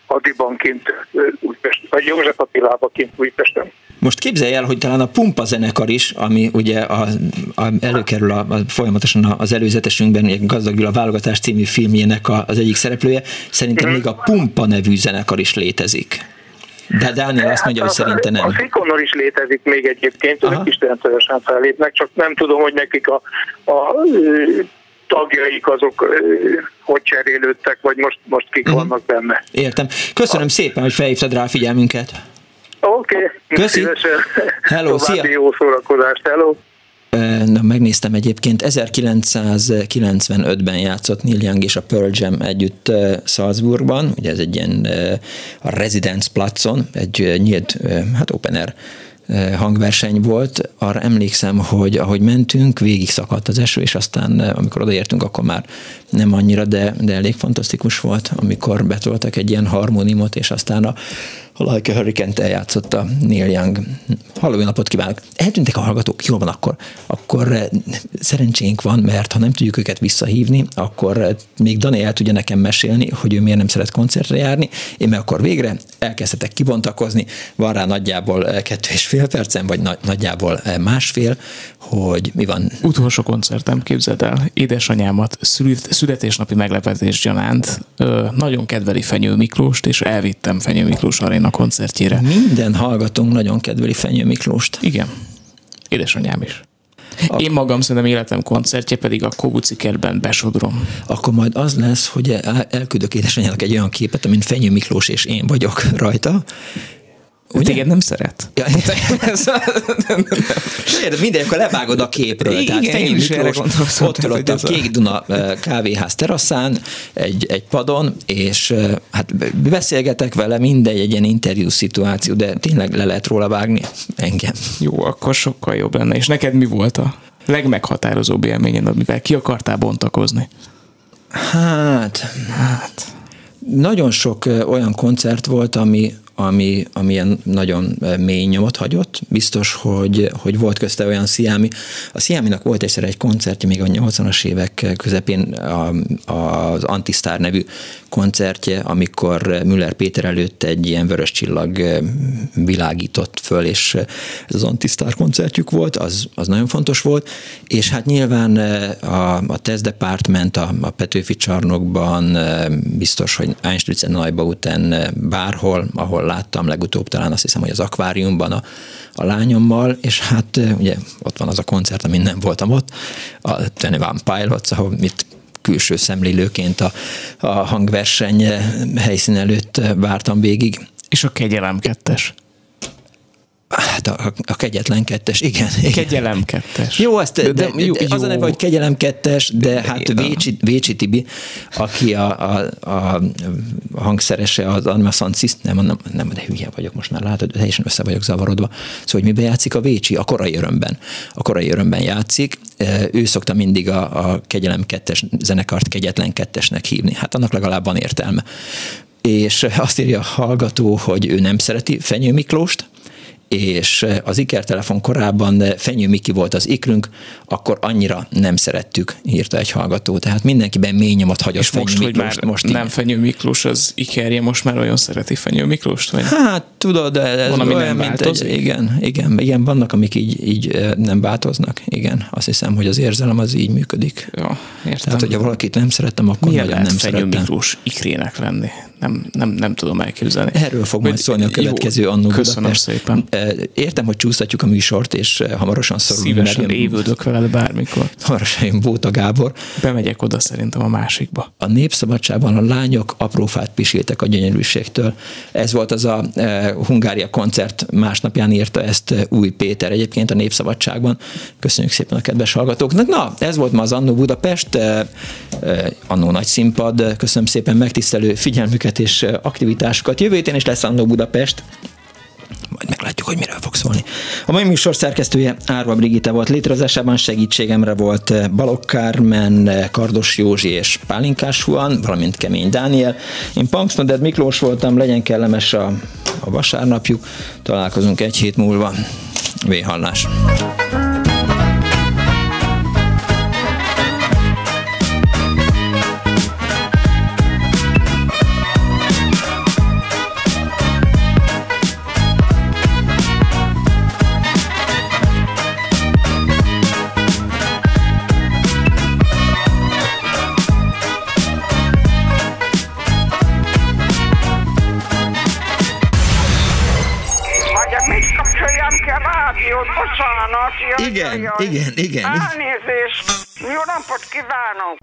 a Diban kint Újpest, vagy József Attilában kint Újpesten. Most képzelj el, hogy talán a Pumpa zenekar is, ami ugye a, a, előkerül a, a, folyamatosan az előzetesünkben, egy Gazdag a válogatás című filmjének a, az egyik szereplője, szerintem uh-huh. még a Pumpa nevű zenekar is létezik. De Dániel azt mondja, hogy szerinte nem. A Fikonor is létezik még egyébként, Aha. ők is rendszeresen fellépnek, csak nem tudom, hogy nekik a, a tagjaik azok hogy cserélődtek, vagy most, most kik uh-huh. vannak benne. Értem. Köszönöm a... szépen, hogy felhívtad rá a figyelmünket. Oké. Okay. Köszi. Hello, szia. jó szórakozást. Hello. Na, megnéztem egyébként, 1995-ben játszott Neil Young és a Pearl Jam együtt Salzburgban, ugye ez egy ilyen a Residence Platzon, egy nyílt, hát open air hangverseny volt. Arra emlékszem, hogy ahogy mentünk, végig szakadt az eső, és aztán amikor odaértünk, akkor már nem annyira, de, de elég fantasztikus volt, amikor betoltak egy ilyen harmóniumot, és aztán a a Like a Hurricane-t eljátszotta Neil Young. Halló, napot kívánok! Eltűntek a hallgatók, jól van akkor. Akkor eh, szerencsénk van, mert ha nem tudjuk őket visszahívni, akkor eh, még Dani el tudja nekem mesélni, hogy ő miért nem szeret koncertre járni, én meg akkor végre elkezdhetek kibontakozni, van rá nagyjából eh, kettő és fél percem, vagy nagyjából másfél, hogy mi van. Utolsó koncertem, képzeld el, édesanyámat születésnapi meglepetés gyanánt nagyon kedveli Fenyő Miklóst, és elvittem Fenyő Miklós aréna koncertjére. Minden hallgatónk nagyon kedveli Fenyő Miklóst. Igen. Édesanyám is. Ak- Én magam szerintem életem koncertje pedig a Koguci kertben besodrom. Akkor majd az lesz, hogy elküldök édesanyának egy olyan képet, amint Fenyő Miklós és én vagyok rajta, Ugye? Téged nem szeret. Ja, de mindegy, akkor levágod a képről. Igen, Tehát Fenyő Miklós ott ott a Kék Duna kávéház teraszán, egy, egy padon, és hát beszélgetek vele, mindegy, egy ilyen interjú szituáció, de tényleg le lehet róla vágni engem. Jó, akkor sokkal jobb lenne. És neked mi volt a legmeghatározóbb élményed, amivel ki akartál bontakozni? Hát, hát nagyon sok olyan koncert volt, ami, ami, ami ilyen nagyon eh, mély nyomot hagyott. Biztos, hogy, hogy volt közte olyan Sziámi. A Sziáminak volt egyszer egy koncertje még a 80-as évek közepén a, az Antisztár nevű koncertje, amikor Müller Péter előtt egy ilyen vörös csillag eh, világított föl, és ez az Antisztár koncertjük volt, az, az nagyon fontos volt, és hát nyilván eh, a, a Test Department a, a Petőfi csarnokban biztos, hogy Einstützen Neuba után bárhol, ahol láttam legutóbb talán azt hiszem, hogy az akváriumban a, a lányommal, és hát ugye ott van az a koncert, amin nem voltam ott, a Twenty One Pilots, ahol mit külső szemlélőként a, a hangverseny helyszín előtt vártam végig. És a kegyelem kettes. Hát a, a kegyetlen kettes, igen. igen. Kegyelem kettes. Jó, azt, de, de, de, jó, az a neve, hogy kegyelem kettes, de hát Vécsi, Vécsi Tibi, aki a, a, a hangszerese az Anmasan nem, nem, nem, de hülye vagyok most már, látod, teljesen össze vagyok zavarodva. Szóval, hogy miben játszik a Vécsi? A korai örömben. A korai örömben játszik. Ő szokta mindig a, a kegyelem kettes zenekart kegyetlen kettesnek hívni. Hát annak legalább van értelme és azt írja a hallgató, hogy ő nem szereti Fenyő Miklóst, és az ikertelefon korábban Fenyő Miki volt az ikrünk, akkor annyira nem szerettük, írta egy hallgató. Tehát mindenkiben mély nyomot hagyott És most, hogy már most nem így. Fenyő Miklós az ikerje, most már olyan szereti Fenyő Miklóst? Vagy? Hát tudod, de ez Van, ami olyan, nem mint egy, igen, igen, igen, vannak, amik így, így nem változnak. Igen, azt hiszem, hogy az érzelem az így működik. Ja, értem. Tehát, hogyha valakit nem szeretem, akkor Milyen nagyon nem Fenyő szeretem. Miklós ikrének lenni? nem, nem, nem tudom elképzelni. Erről fog majd szólni a következő jó, annó Köszönöm Budapest. szépen. Értem, hogy csúsztatjuk a műsort, és hamarosan szorulunk. Szívesen mert évődök veled bármikor. Hamarosan jön Bóta Gábor. Bemegyek oda szerintem a másikba. A Népszabadságban a lányok aprófát pisiltek a gyönyörűségtől. Ez volt az a e, Hungária koncert másnapján írta ezt Új Péter egyébként a Népszabadságban. Köszönjük szépen a kedves hallgatóknak. Na, ez volt ma az Annó Budapest, Annó Nagy Színpad. Köszönöm szépen megtisztelő figyelmüket és aktivitásokat. Jövő héten is lesz Annó Budapest majd meglátjuk, hogy miről fog szólni. A mai műsor szerkesztője Árva Brigitte volt létrehozásában, segítségemre volt Balogh Kármen, Kardos Józsi és Pálinkás Huan, valamint Kemény Dániel. Én Punksnoded Miklós voltam, legyen kellemes a, a vasárnapjuk, találkozunk egy hét múlva. Véhallás. Bocsánat. Igen, igen, igen. Elnézést. Jó napot kívánok.